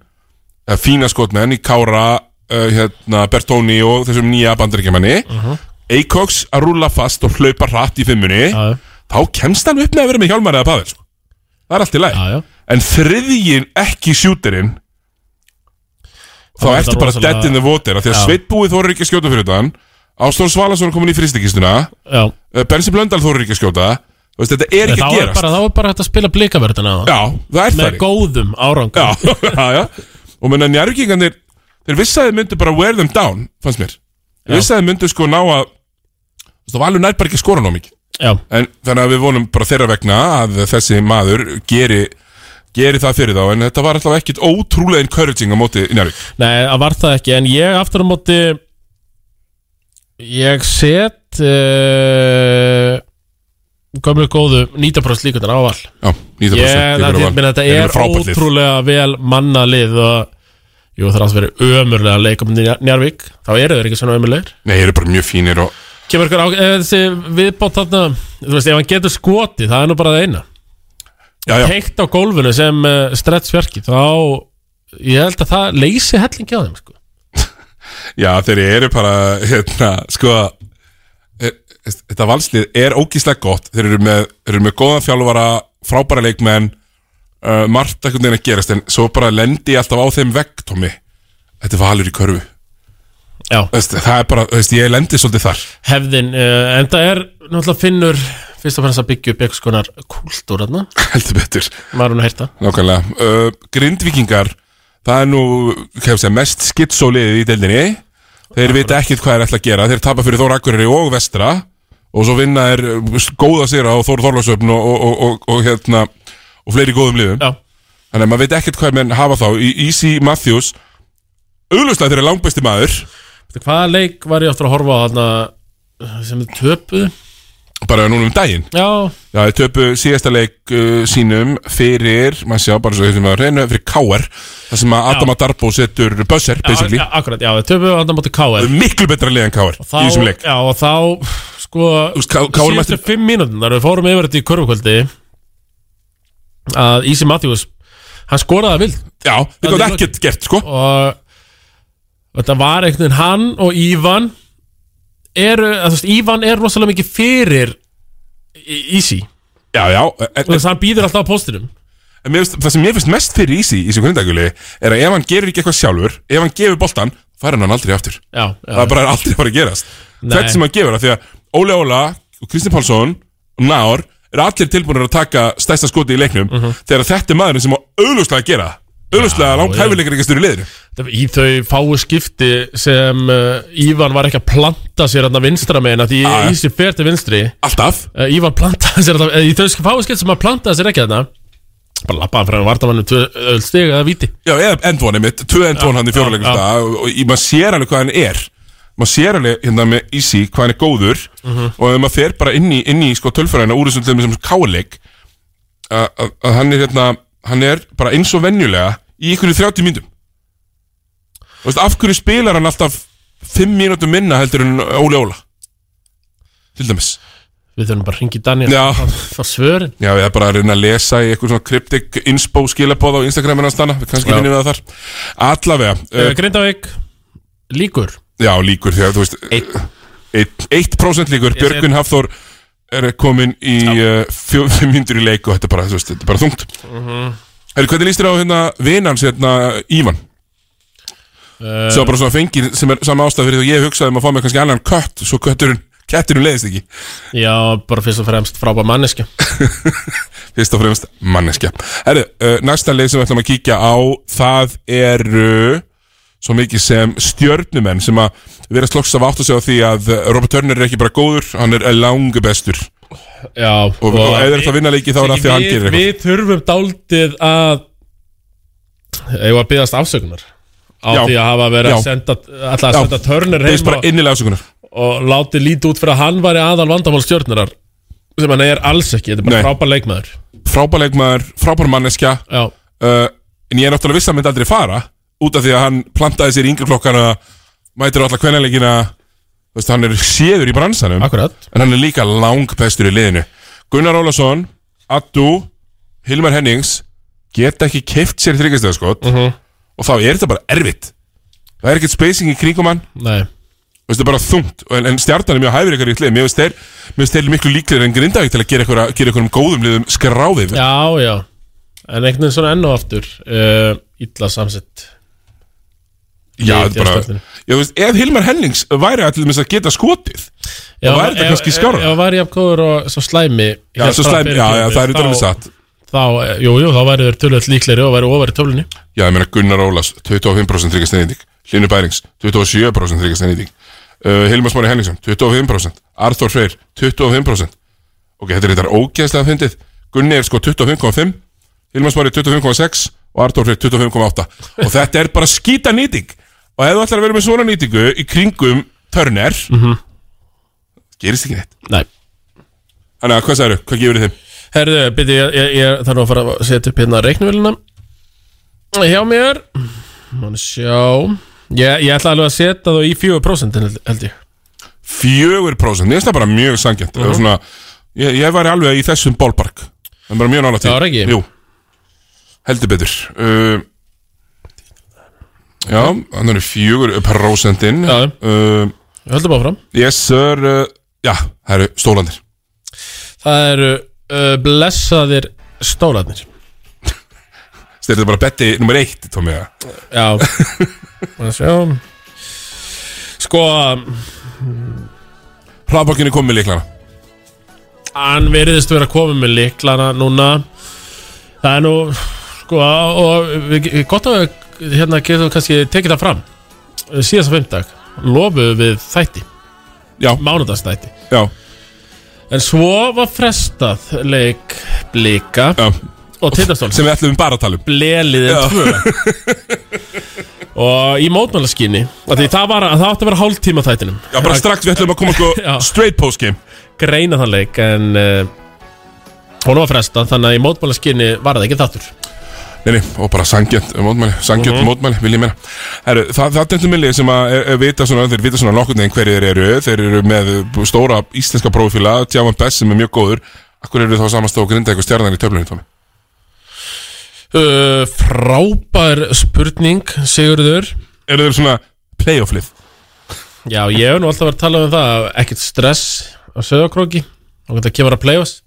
fína skotmenn í Kára uh, hérna, Bertóni og þessum nýja bandaríkjamanni. Mhm. Eikoks að rúlla fast og hlaupa hratt í fimmunni þá kemst hann upp með að vera með hjálmar eða pavel sko. það er allt í læg já, já. en þriðjin ekki sjúterinn þá Það var ertu þetta bara rosalega- dead in the water af því að Já. Sveit búið þóru ekki að skjóta fyrir þann Ástón Svalason komin í fristikistuna Já. Bensi Blöndal þóru ekki að skjóta Þú veist, þetta er ekki Þá að er gerast bara, þá er bara hægt að spila blikaverðina Já, það er Með þannig. góðum árangur já, já, já Og menna njárvíkingarnir Þeir vissi að þeir myndu bara wear them down Fannst mér Þeir Já. vissi að þeir myndu sko ná að Þú veist, Það var alveg nær bara ekki að skora ná mikið. En þannig að við vonum bara þeirra vegna Að þessi maður geri geri það fyrir þá. En þetta var alltaf ekkit ótrúlega encouraging á móti Njarvík Nei, það var það ekki. En ég aftur á móti Ég set uh, Gömlu góðu 90% líkundar á val. Já, 90% Ég, meina, þetta er ótrúlega vel manna lið og Jú, það er alltaf verið ömurlega leikum Njarvík, þá eru þeir ekki svona ömurlegir. Nei, þeir eru bara mjög fínir og Kemur ykkur á, eða þessi viðbót þarna? Þú veist, ef hann getur skotið, það er nú bara það eina. Já, já. Heikt á gólfinu sem uh, stretch fjarki Þá, ég held að það leysi hellingi á þeim sko. Já, þeir eru bara, hérna, sko er, Þetta valslið er ógíslega gott. Þeir eru með, þeir eru með góðan þjálfara Frábæra leikmenn uh, Margt veginn að gerast En svo bara lendi ég alltaf á þeim vegg, Tommy. Þetta er valur í körfu Veist, Það er bara, veist, ég lendi svolítið þar. Hefðin, uh, en það er náttúrulega finnur Fyrst og fannst að byggja upp eitthvað skonar kúltúr þarna. Heldur betur. Maður hún að heyrta. Nákvæmlega. Uh, Grindvíkingar Það er nú, hefur segja, mest skitsóliðið í deildinni. Þeir vita ekkit hvað er ætla að gera. Þeir tapa fyrir Þór Akureyri og Vestra. Og svo vinna er góða sér á Þór Þorlarsöfn og, og, og, og, og hérna Og fleiri góðum liðum. Já. Þannig að maður veit ekkit hvað menn hafa þá. Í Easy Matthews Auglustlega þeir eru langbesti maður Hvaða leik var ég aftur að horfa á þarna sem þið töpuð? Bara núna um daginn? Já, Já, þeir töpu síðasta leik uh, sínum fyrir, maður sjá bara svo þessum að reyna fyrir KR Það sem að Adam Adarbo setur buzzer, basically. já, akkurat, já, þið töpuð þarna móti KR Miklu betra lið en KR í þessum leik. Já, og þá, sko mætti- fimm mínútin þar við fórum yfir þetta í körfukvöldi að Easy Matthews hann skoraði vild. Já, þetta var ekkert gert, sko. Og þetta var einhvern veginn hann og Ívan eru, þú veist, Ívan er rosalega mikið fyrir Easy Já, já og þess að hann býður alltaf á postinum En mér finnst, það sem mér finnst mest fyrir Easy í þessu grindagjöli er að ef hann gerir ekki eitthvað sjálfur ef hann gefur boltan, fær hann aldrei aftur. Já, já. Það er bara aldrei að fara að gerast. Hvert sem hann gefur því að Óli Óla og Kristinn Pálsson og Nár eru allir tilbúinir að taka stærsta skoti í leiknum þegar þetta er maðurinn sem á auðlustlega að gera. Auðlustlega langt hæfileikar ekki styrir liðinu í þau fáu skipti sem uh, Ívan var ekki að planta sér að vinstra meina því já. Easy fer til vinstri. Alltaf? Uh, Ívan plantaði sér þarna- eh, í þau fáu skipti sem hann plantaði sér ekki þarna. Bara lappaði frá hann vartamannum tvö öll stig eða víti. Já, endvonið mitt, tvö endvon hann í stað og, og maður sér alveg hvað hann er. Maður sér alveg hérna með Easy hvað hann er góður Mhm. og ef maður fer bara inn í, inn í sko, tölfræðina úr þessum þessum káleik að að- að hann er hérna hann er bara eins og venjulega í ykkur 30 myndum og veist, af hverju spilar hann alltaf 5 mínútum minna heldur en Óli Óla? Til dæmis. Við þurfum bara að ringi Daniel. Já. Fá svörin. Já, við erum bara að reyna að lesa í eitthvað svona kryptik inspo skilabóð á Instagramin hans þannig, kannski Já. finnum við það þar. Allavega uh, Grindavík Líkur. Já, líkur þegar, þú veist Eitt 1% líkur, Ég sé- Björgun Hafþór er komin í uh, fjó- fimm myndur í leik og þetta er bara, þú veist, þetta er bara þungt. Mhm. Herri, hvernig líst þér á hérna vinans hérna Ívan? Uh, Svo bara svona fengir sem er sama ástæð fyrir því að ég hugsaði um að fá mig kannski annan kött svo kötturinn, ketturinn leiðist ekki. Já, bara fyrst og fremst frábær manneska Fyrst og fremst manneskja. Herri, uh, næsta leið sem við ætlum að kíkja á það er uh, svo mikið sem stjörnumenn sem að vera slokks af átt að segja því að uh, Robert Turner er ekki bara góður, hann er langu bestur. Já og, og, þeir ætla að vinna leiki þá er það því að hann gerir eitthvað. Við þurfum dálítið að Eða að byggast afsökunar Á Já. því að hafa verið að senda Alltaf að senda Biðst heim og, og láti lítið út fyrir að hann væri aðal vandamál stjórnurar sem hann er alls ekki, þetta er bara frábær leikmaður. Frábær leikmaður, frábær manneskja. Uh, en ég er náttúrulega viss að hann myndi aldrei fara út af því að hann plantaði sér í yngri flokkana mætir alltaf kvennalegina hann er séður í bransanum. Akkurat. en hann er líka lang bestur í liðinu. Gunnar Ólason, Addu Hilmar Hennings geta ekki keift sér þryggastöðaskot Mhm. Og þá er þetta bara erfitt. Það er ekkert spacing í kringum hann. Nei. Veistu, bara þungt, en, en stjartan er mjög hæfur ykkur í hlið, mér finnst þeir, miklu líklegir en Grindavík til að gera ykkur, gera ykkur um góðum liðum skráðið Já, já. En einhvern veginn svona enn og aftur uh, Illa samsett. Já, þetta er bara, já, veist, ef Hilmar Hennings væri dæmis að geta skotið Já, þá væri þetta kannski skára Ef það væri jafnkóður og svo slæmi Já, svo slæmi, já, já, það er þetta alveg satt Þá, eh, jú, jú, þá væri þeir tölvöld líklegri og væri ofar í töflunni Já, ég meina Gunnar Ólas, 25% þryggjast neyðing Hlynur Bærings, 27% þryggjast neyðing uh, Hilmar Smári Henningsson, 25% Arþór Freyr, 25% Ok, þetta er þetta ógeðslega fyndið. Gunni er sko 25,5 Hilmar Smári 25,6 og Artur Freyr 25,8 og þetta er bara skýta nýting. Og ef þú ætlar að vera með svona nýtingu í kringum Turner gerist ekki neitt. Nei. Þannig að hvað sagður, hvað gefur þið þeim? Herðu, byrju, ég, ég, ég þarf að fara að setja upp hérna reiknuvélina Hjá mér Mánu sjá. Ég, ég ætla alveg að setja þá í 4% held, held ég. 4% Mér finnst það bara mjög sangjant Mhm. svona, ég, ég var alveg í þessum ballpark. Það er bara mjög nála til Já, er ekki? Jú, heldur betur. Uh, Já, hann er 4% Já. uh, Höldum áfram. Yes sir uh, Já, það eru stólandir Það eru uh, blessaðir stólarnir. Þetta er bara betti nummer eitt Tómi Já. Sjá. Sko Hraðbokkinni kom með líklana Hann veriðist vera komið með liklana núna. Það er nú Sko og við, gott að við hérna getum kannski tekið það fram. Síðasta fimmtag lofuðu við þætti. Já. Mánudagstætti Já En svo var frestað leik blika Já. og tindastól Sem við ætlum bara að tala um. Bleliðin Já. 2 Og í mótmálaskinni það, var, það átti að vera hálftíma þættinum. Já, bara strax við ætlum að koma sko Já. straight post game. Greina þann leik En uh, hún var frestað Þannig að í mótmálaskinni var það ekki þáttur Nei, og bara sangjant mótmæli, sangjant Mhm. mótmæli, vil ég meina Heru, Það, það er þetta millið sem að er, er vita svona, þeir vita svona nokkurn veginn hverju þeir eru Þeir eru með stóra íslenska prófíla Tjáman Bess sem er mjög góður Akkur eru þá samast og grinda eitthvað stjarnan í töflunni, Tómi? uh, Frábær spurning Sigurður Eru þeir svona playoff-lið? Já, ég hef nú alltaf verið að tala um það Ekkert stress á sögakróki Og þetta kemur að play-offs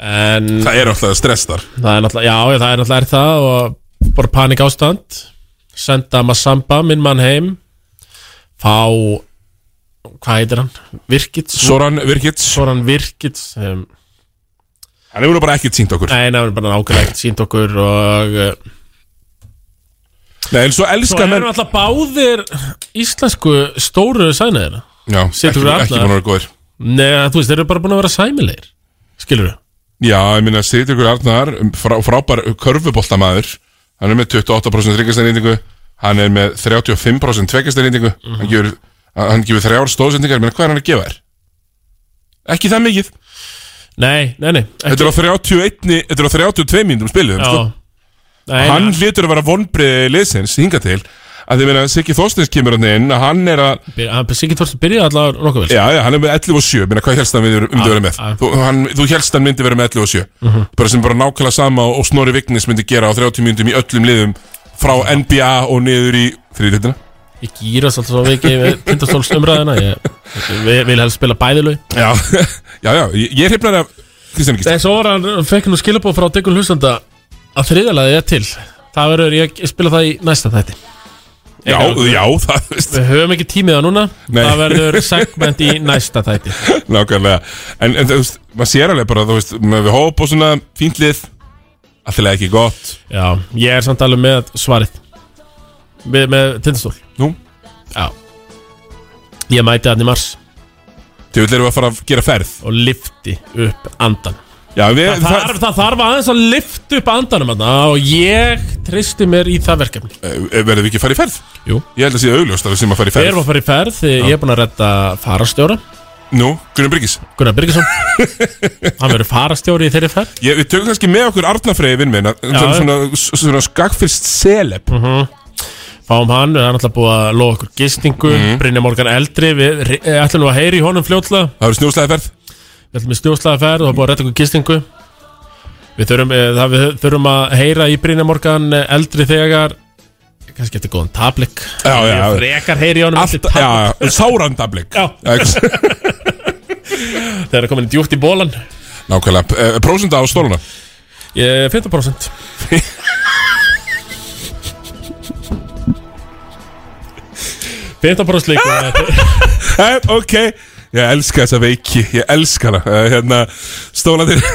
En Það er alltaf stress þar Það er náttúrulega, já, það er náttúrulega er það og bara panik ástand senda Massamba, minn mann heim fá hvað heitir hann? Virkits? Soran Virkits Soran Virkits um, Hann hefur bara ekkert sínt okkur Nei, hann hefur bara nákvæmlega ekkert sínt okkur og uh, Nei, en svo svo elska erum alltaf báðir íslensku stóru sænaðina Já, Situr ekki, við ekki allar? búin að vera góðir Nei, þú veist, þeir eru bara búin að vera sæmilegir skilur við? Já, ég minna Sigurður Arnar frá, frábær körfuboltamaður hann er með 28% ríkastæðnýtingu hann er með 35% tveggjastæðnýtingu Mhm. hann gefur, hann gefur þrjár stóðsendingar ég meina hvað er hann að gefa þér? Ekki það mikið Nei, nei, nei. Þetta er á 31 Þetta er á 32 mínútum spilum sko. Nei, Hann hlýtur að vera vonbriði liðsins hinga til að því meina Siggi Þorsteins kemur hann inn að hann er að Hann Siggi Þorsteins byrjaði allavega nokkuð vel Já, já, hann er með 11 og 7 Meina, hvað helst hann myndi um Já, vera með? Þú, hann, þú helst hann myndi vera með 11 og 7 Mhm. Bara sem bara nákvæmlega sama og, Snorri Vignis myndi gera á 30 mínútum í öllum liðum frá NBA og niður í þriðlutina Ég gýrast alltaf svo mikið með tindastóls umræðina Ég vil, vil helst spila bæðilög Já, já, já, ég, er hefnar af Kristján Gísla svo var hann, fekk nú skilabóð frá Diggur Hlustanda að þriðalagi er til. Það verður, ég spila það í næsta þætti Já, já, það veist. Við höfum ekki tímið það núna. Nei. Það verður segment í næsta þætti. Nákvæmlega. En, en þú veist, maður sér alveg bara, þú veist við hóp og svona fínt lið. Alltaf ekki gott. Já, ég er samt alveg með svarið. Með, með tindastól. Nú? Já. Ég mæti hann í mars. Erum við að fara að gera ferð. Og lifti upp andan Já, við Það, þarf, það þarf aðeins að lifta upp andanum þarna Og ég tristi mér í það verkefni. Eh, Verðum við ekki að fara í ferð? Jú. Ég held að sé augljóst að við sem að fara í Við ferð erum að fara í ferð Ég er búin að redda farastjóra Nú, Gunnar Bryggis Gunnar Birgisson. Hann verður farastjóri í þeirri ferð. Ég, Við tökum kannski með okkur Arnafreyði vinn minn Já. Svona, svona, svona skagfyrst seleb. Mhm. Fáum hann, það er náttúrulega búið að lofa okkur gistingu. Mm. Brynja Morgan eldri Við eh, ætlum nú að heyri í honum fljótlega. Það verður snjóslæði ferð Við ætlum með snjóslega ferð og það er búið að redda okkur gistingu. Við þurfum, eh, það, við þurfum að heyra í Brynja Morgan eh, eldri þegar. Kannski eftir góðan tablik. Já, já, já. Frekar heyri í honum eftir Alltaf, já, sárandablik Já. Þegar það er komin djúpt í bólan Nákvæmlega, uh, prósenda á stóluna? Ég, 15% Fynda bara hey, Ok, ég elska þessa veiki Ég elska hana. Uh, Hérna, stólandir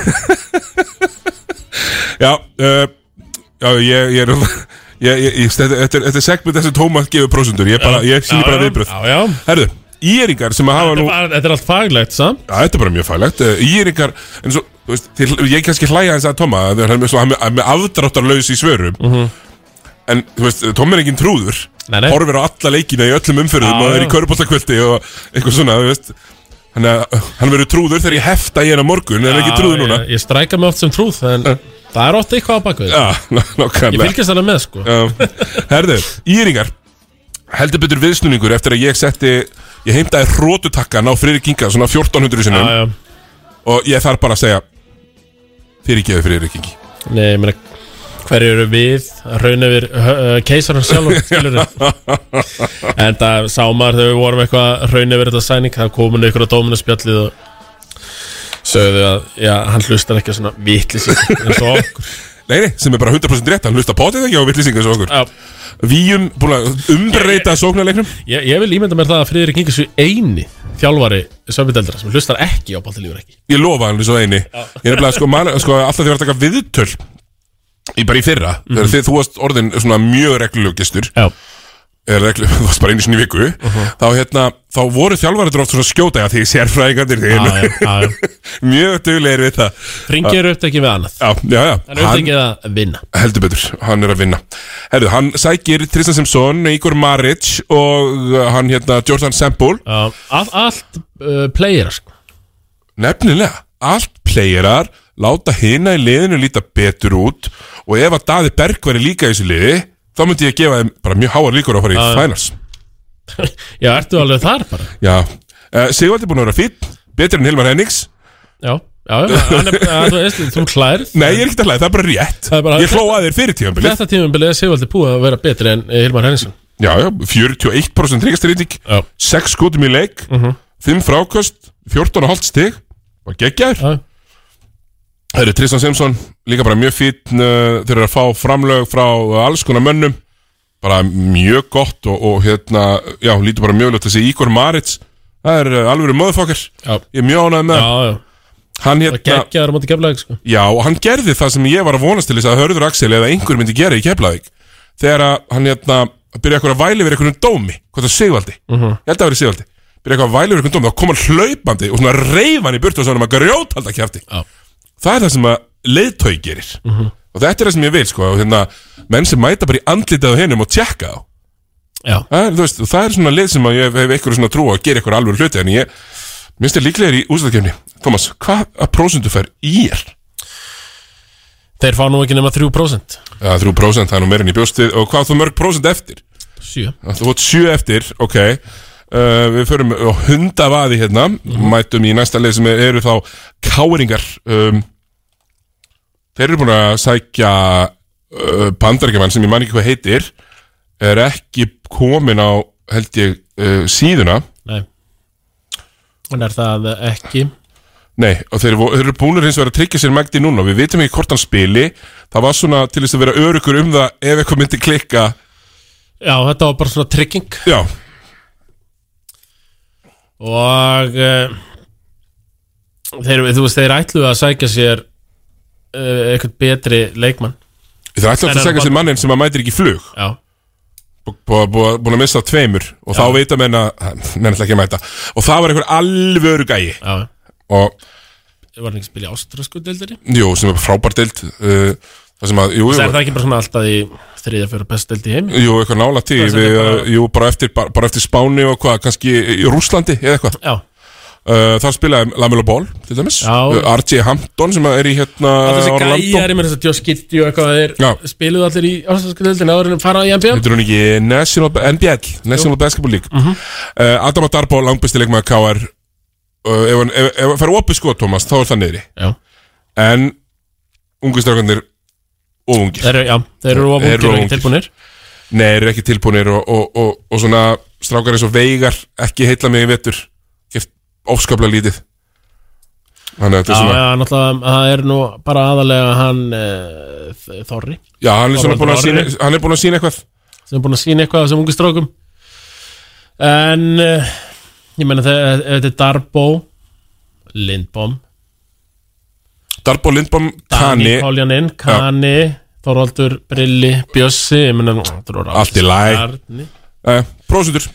Já, uh, já, ég, ég er Ég, ég, ég, þetta, þetta, er- er segment þessi Tómas gefur prósendur Ég, bara, ég sýni Já, bara viðbröð. Herðu, íringar sem að hafa nú Þetta er allt faglegt, samt? Já, þetta er bara mjög fælegt uh, Íringar, svo þú veist, til, ég kannski hlæja hans að Toma hann er með, afdráttarlaus í svörum. Mhm. En þú veist, Tom er engin trúður. Nei, nei. horfir á alla leikina í öllum umfyrðum Já, og er í já. körbóltakvöldi og eitthvað svona, þú veist. Hann, er, hann verður trúður þegar ég hefta í hennar morgun en ekki trúður núna. Ég, ég stræka mig oft sem trúð En það er oft eitthvað á bakvið Já, Ég nákvæmlega. Fylgist þarna með sko. Herðu, Íringar. Heldur betur viðsnúningur eftir að ég setti ég heimtaði hrótutakkan á Friðrik Inga svona 1400 sinnum. Já, já. og ég þarf bara að segja fyrirgeðu Friðrik Ingi. Nei, ég meina Hverju eru við? Raun yfir uh, keisarinn sjálf En það sá maður þegar við vorum eitthvað að raun yfir þetta sæning það komin ykkur á dóminaspjallið og sögðu að já, hann hlustar ekki svona vitlýsing eins og okkur. Nei, nei, sem er bara 100% rétt, hann hlusta potið ekki á vittlýsingu eins og okkur. Já. Víum, búin að umbreyta sóknarleiknum. Ég, ég vil ímynda mér það að Friðrik Ingi svo eini þjálfari sömbideldra sem hlustar ekki á Baltilífur ekki. Ég lofa hann svo eini. Ég er bara sko, man, sko alltaf því að taka viðtöl í bara í fyrra Mhm. þegar þið, þú varst orðin svona mjög reglulegu gestur. Reglu, þú varst bara einu sinni viku. Þá hérna, þá voru þjálfaritur oft svona skjóta já, því sérfræðingarnir já. mjög duglegir við það. Ringir upp ekki við annað. Já, já, já. Hann er upptekið að vinna. Heldur betur, hann er að vinna. Herðu, hann sækir Tristan Simpson, Igor Maric og uh, hann hérna Jordan Semple all, allt uh, player sko. Nefnilega, allt playerar láta hina í liðinu líta betur út og ef að Daði Berg væri líka í þessu liði þá myndi ég gefa þeim bara mjög háar líkur á að fara í Já, já. ertu alveg þar bara? Já, uh, Sigvaldi búin að vera fýtt betur en Hilmar Hennings. Já, já, er, að, þú veist, þú klærð Nei, ég er ekkert að hlæða, það er bara rétt. Er bara- Ég hló að þér fyrir tíðanbilið Þetta tímabilið er Sigvaldi búið að vera betri en eh, Hilmar Henningsson. Já, já, 41% ríkastyrýting 6 skotum í leik Mhm. 5 fráköst, 14,5 stig. Og geggjaður. Já. Það eru Tristan Simpson líka bara mjög fítn uh, þeir eru að fá framlög frá uh, alls konar mönnum. Bara mjög gott og, og hérna, já, lítur bara mjög lögt þessi Igor Maritz, það er uh, alveg möðfokkar, ég er mjög ánægð með Já, já. Hann hérna, Geggjaður á móti keflaðið sko. Já, og hann gerði það sem ég var að vonast til þess að Hörður Axel eða einhver myndi gera í Keflavík. Þegar hann hérna byrja eitthvað að væli yfir einhvern dómi hvað það Sigvaldi, Mhm. ég held að það verið Sigvaldi. Byrja eitthvað að væli yfir einhvern dómi, þá kom hann hlaupandi og svona reif hann í burtu og svona að grjótalda kjafti. Já. Það er það sem að leiðtói gerir. Mhm. og þetta er það sem ég vil sko og hérna, menn sem mæta bara í andlitað á hennum og tjekka á. Það er, veist, og það er svona leið sem að ég hef eitthvað svona trú að gera eitthvað alveg hluti en ég minnst ég líklega í úslæðkefni Thomas, hvað að prósundu fær í er? Þeir fá nú ekki nema 3% Já, 3% það er nú meirinn í bjóstið og hvað þú mörg prósent eftir? 7 Þú vart 7 eftir, ok uh, Við förum á hundavaði hérna. Mætum í næsta leið sem eru þá Káringar. Um, Þeir eru búin að sækja uh, Bandarækjaman sem ég man ekki hvað heitir. Er ekki komin á held ég uh, síðuna. Nei. En er það ekki? Nei, og þeir, þeir eru búinir hins vegar að tryggja sér Magdi núna. Við vitum ekki hvort hann spili. Það var svona til þess að vera örugur um það ef eitthvað myndi klikka. Já, þetta var bara svona trygging. Já Og uh, þeir, þú veist, þeir ætluðu að sækja sér uh, eitthvað betri leikmann. Þeir ætla En að bara- sér mannin sem að mætir ekki flug. Já. Bú- bú- bú- Búin að missa tveimur Og þá veit að menna Menn ætla ekki að mæta. Og það var einhver alvöru gæi. Já. Og Var hann ekki að spila í ástrasku deildinni? Jú, sem er frábær deild uh, Það að Jú, jú, er það ekki bara svona alltaf í þriðja fyrir best deild í heimi? jú eitthvað nála er bara-. Jú, bara eftir, bara, bara eftir Spáni og hvað Kannski í Rúslandi eða eitthvað. Já. Uh, Þar spilaði Lamelo Ball Til dæmis. Uh, RJ Hampton sem er í hérna þessi gæjar, ég með þess að Josh Giddey og eitthvað spiluðu allir í ástrasku deildinni áður en fara í NBA Heitir hún ekki National, NBL National Basketball League. Mhm. uh, Adam Darbo, langbæsti leikmaður KR uh, Ef hann fær opið sko, Thomas, þá er það niðri. Já. En ungu strákandir og ungir. Þeir já, þeir eru of ungir og ekki tilbúnir. Nei, þeir eru ekki tilbúinir og, og, og, og svona strákar eins og veigar ekki heitla mig í vetur. Gert ofskaplega lítið. Þannig að þetta Já, er svona já, náttúrulega, það er nú bara aðalega hann uh, Þorri. Já, hann er svona búin að sína, Orri. hann er búin að sína eitthvað. Sem er búin að sína eitthvað sem ungu strákum. En uh, ég meina þegar ef þetta er Darbo Lindbom Darbo Lindbom, Kani Páljaninn, Kani Þorvaldur, Brilli, Bjössi Allt í. Arni. uh, Prósundur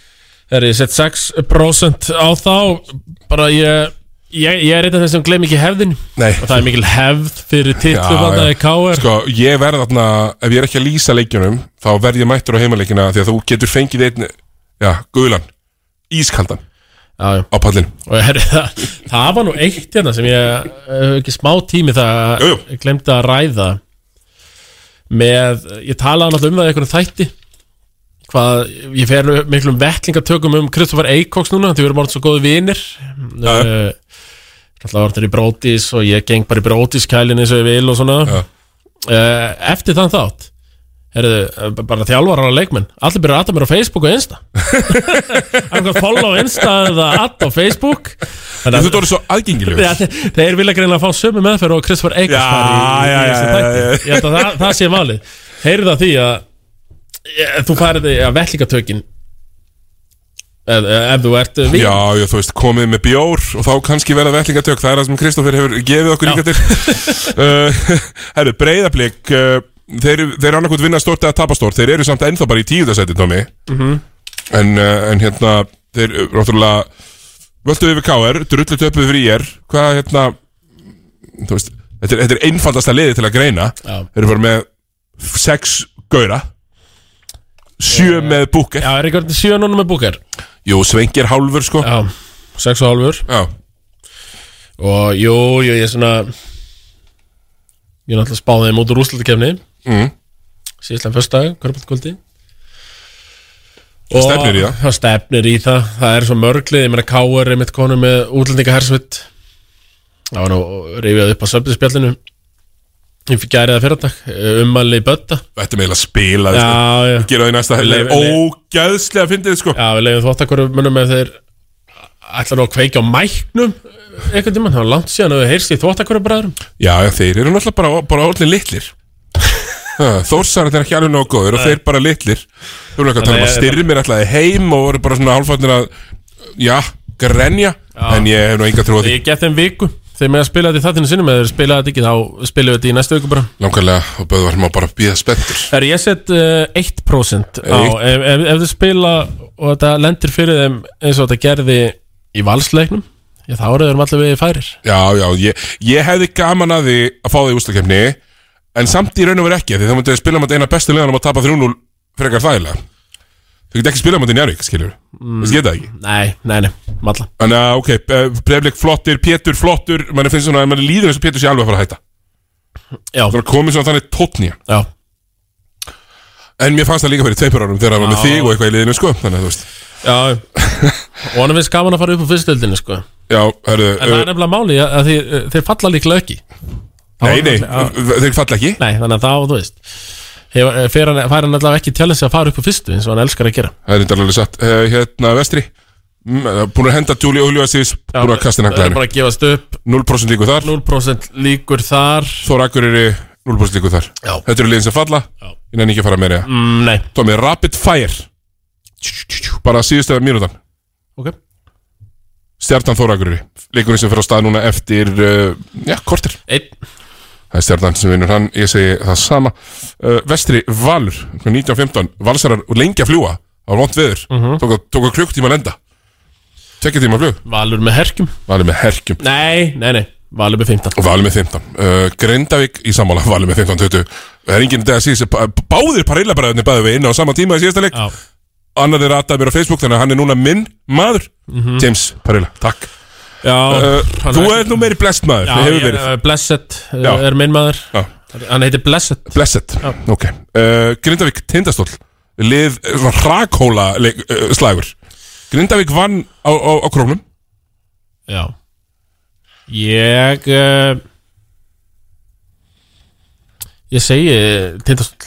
Þegar ég sett 6% á þá bara ég Ég, ég er einn af þeim sem gleym ekki hefðin Nei. Og það er mikil hefð fyrir titlu Já, Þannig já. að K.R. Sko, ég verð þarna, ef ég er ekki að lýsa leikjunum þá verð ég mættur á heimaleikina því að þú getur fengið einn, já, guðlan ískaldan já, á pallin það, var nú eitt hérna sem ég hef ekki smá tími það Jú, jú. glemdi að ræða með, ég talaði náttúrulega um það einhvern þætti hvað, ég fer miklum vettlingatökum um Kristoffer Eikoks núna því við erum orðin svo góði uh, Alltaf þetta í brótis og ég geng bara í brótiskælin eins og ég vil og svona. Já. uh, Eftir þann þátt Herðu, bara þjálfarar og leikmenn Allir byrja að atta mér á Facebook og Insta. Einhver follow á Insta eða add á Facebook? Þú ert orðið svo aðgengilegur. Ja, þeir, vilja greina að fá sömu meðferð og Kristoffer Eikos Já, var í, í, já, í já, þessu já, þætti. já. Ég held að það, það sé valið. Heyrðu það því að ég, þú farið að vellingatökin ef, ef þú ert við Já, já, þú veist, komið með bjór og þá kannski verða vellingatök, það er það sem Kristoffer hefur gefið okkur líka til. Uh, Herru, breyðablík uh, þeir, þeir annarkot vinna stort eða tapa stort þeir eru samt ennþá bara í tíundasæti, Tómi Mhm. en, uh, en hérna þeir, ráttúrulega völdu yfir KR, drullu töpuð fyrir IR hvað, hérna veist, þetta er, þetta er einfaldasta liði til að greina. Já. þeir eru bara með sex gauðra sjö með búker Já, er ekki orðin sjö núna með búker Jú, svengir hálfur sko. Já, sex og hálfur. Já. Og jú, jú, ég er svona Ég er náttúrulega spáðið þeim út úr úrslutakefni mm. Síðslega fyrstdag, kvörbáltkvöldi Það stefnir í það. Það stefnir í það. Það er svo mörglið, ég meina K.R. er mitt konu með útlendinga hersvitt Það var nú rifjað upp á söfnispjallinu Ég fikk gærið að fyrardag Ummæli í bötta. Þetta með að spila Já, já. Gera það í næsta leif- Ógæðslega fyndið sko. Já, við leiðum þvottakvöru munum með þeir ætla nú að kveikja á mæknum einhvern tímann, það var langt síðan að við heyrst í þvottakvöru bræðurum Já, já, þeir eru náttúrulega bara, bara orðin litlir Þórsar er ekki alveg nógu góður og þeir bara litlir. Þú erum ekki að tala um að styrmir ætlaði heim og voru bara svona hálfætnir að Já, grenja. En ég hef nú enga trú á því. Ég get þeim viku. Þegar með að spila þetta í þattinu sinni með þeir spila þetta ekki, þá spilum við þetta í næstu viku bara. Langarlega, og Böðvar má bara býða spenntur. Er ég sett uh, 1% á, ef, ef, ef þið spila og þetta lendir fyrir þeim eins og þetta gerði í valsleiknum já, þá eru þeir allir við færir. Já, já, ég, ég hefði gaman að því að fá því ústakefni En samt í raun og veru ekki Því það myndi spila mot eina bestu liðanum að tapa 3-0 Frekar þægilega. Þú get ekki spila mot í Njárvík, skiljur mm. Þessi geta það ekki. Nei, nei, nei, malla Þannig að, ok, breyflik flottir, Pétur flottur manni finnst svona, manni líður eins og Pétur sé alveg að fara að hætta. Já. Það er komið svona þannig tóttnýja Já. En mér fannst það líka fyrir tveipur árum þegar það var með þig og eitthvað í liðinu, sko Þannig að þú veist. Já, Já, Nei, nei, Já. þeir falla ekki. Nei, þannig að þá, þú veist eh, fer hann, fær hann allavega ekki challenge að fara upp á fyrstu eins og hann elskar að gera. Það er alveg satt. Uh, Hérna, vestri. Eh, Búin að henda Júli Óljóðasís Búin að kasta naglæðinu bara að gefast upp. 0% líkur þar. 0% líkur þar. Þór Akureyri 0% líkur þar. Já. Þetta eru liðin sem falla. Ég nenni ekki að fara meira. Mm, Nei. Tómi, Rapid Fire. Bara síðustu mínútan. Ok. Stjartan Þór Akureyri. Leikurinn sem fyrir á stað núna eftir uh, Já, kortir Einn Það er stjarnan sem vinnur hann, ég segi það sama. Uh, Vestri Valur, 1915 Valsarar lengi að fljúa Það var vont veður, Mhm. tók, að- tók að klukktíma að lenda. Tekja tíma flug Valur með herkjum? Valur með herkjum. Nei, nei, nei. Valur með 15 og Valur með 15 uh, Grindavík í sammála, Valur með 15-20 Það er enginn dag að síðan sem Báðir parillabræðinni bæði við inn á sama tíma í síðasta leik. Annar er rataði mér á Facebook Þannig að hann er núna minn maður. Mhm. James Parilla, takk Já, uh, Þú er- nú meiri blest maður Já, ég, uh, Blessed uh, Já. er minn maður. Já. Hann heitir Blessed. Blessed, ok. Uh, Grindavík tindastól Lið eh, svona hrakhóla leik, uh, slagur. Grindavík vann á, á, á krónum. Já. Ég uh, Ég segi Tindastóll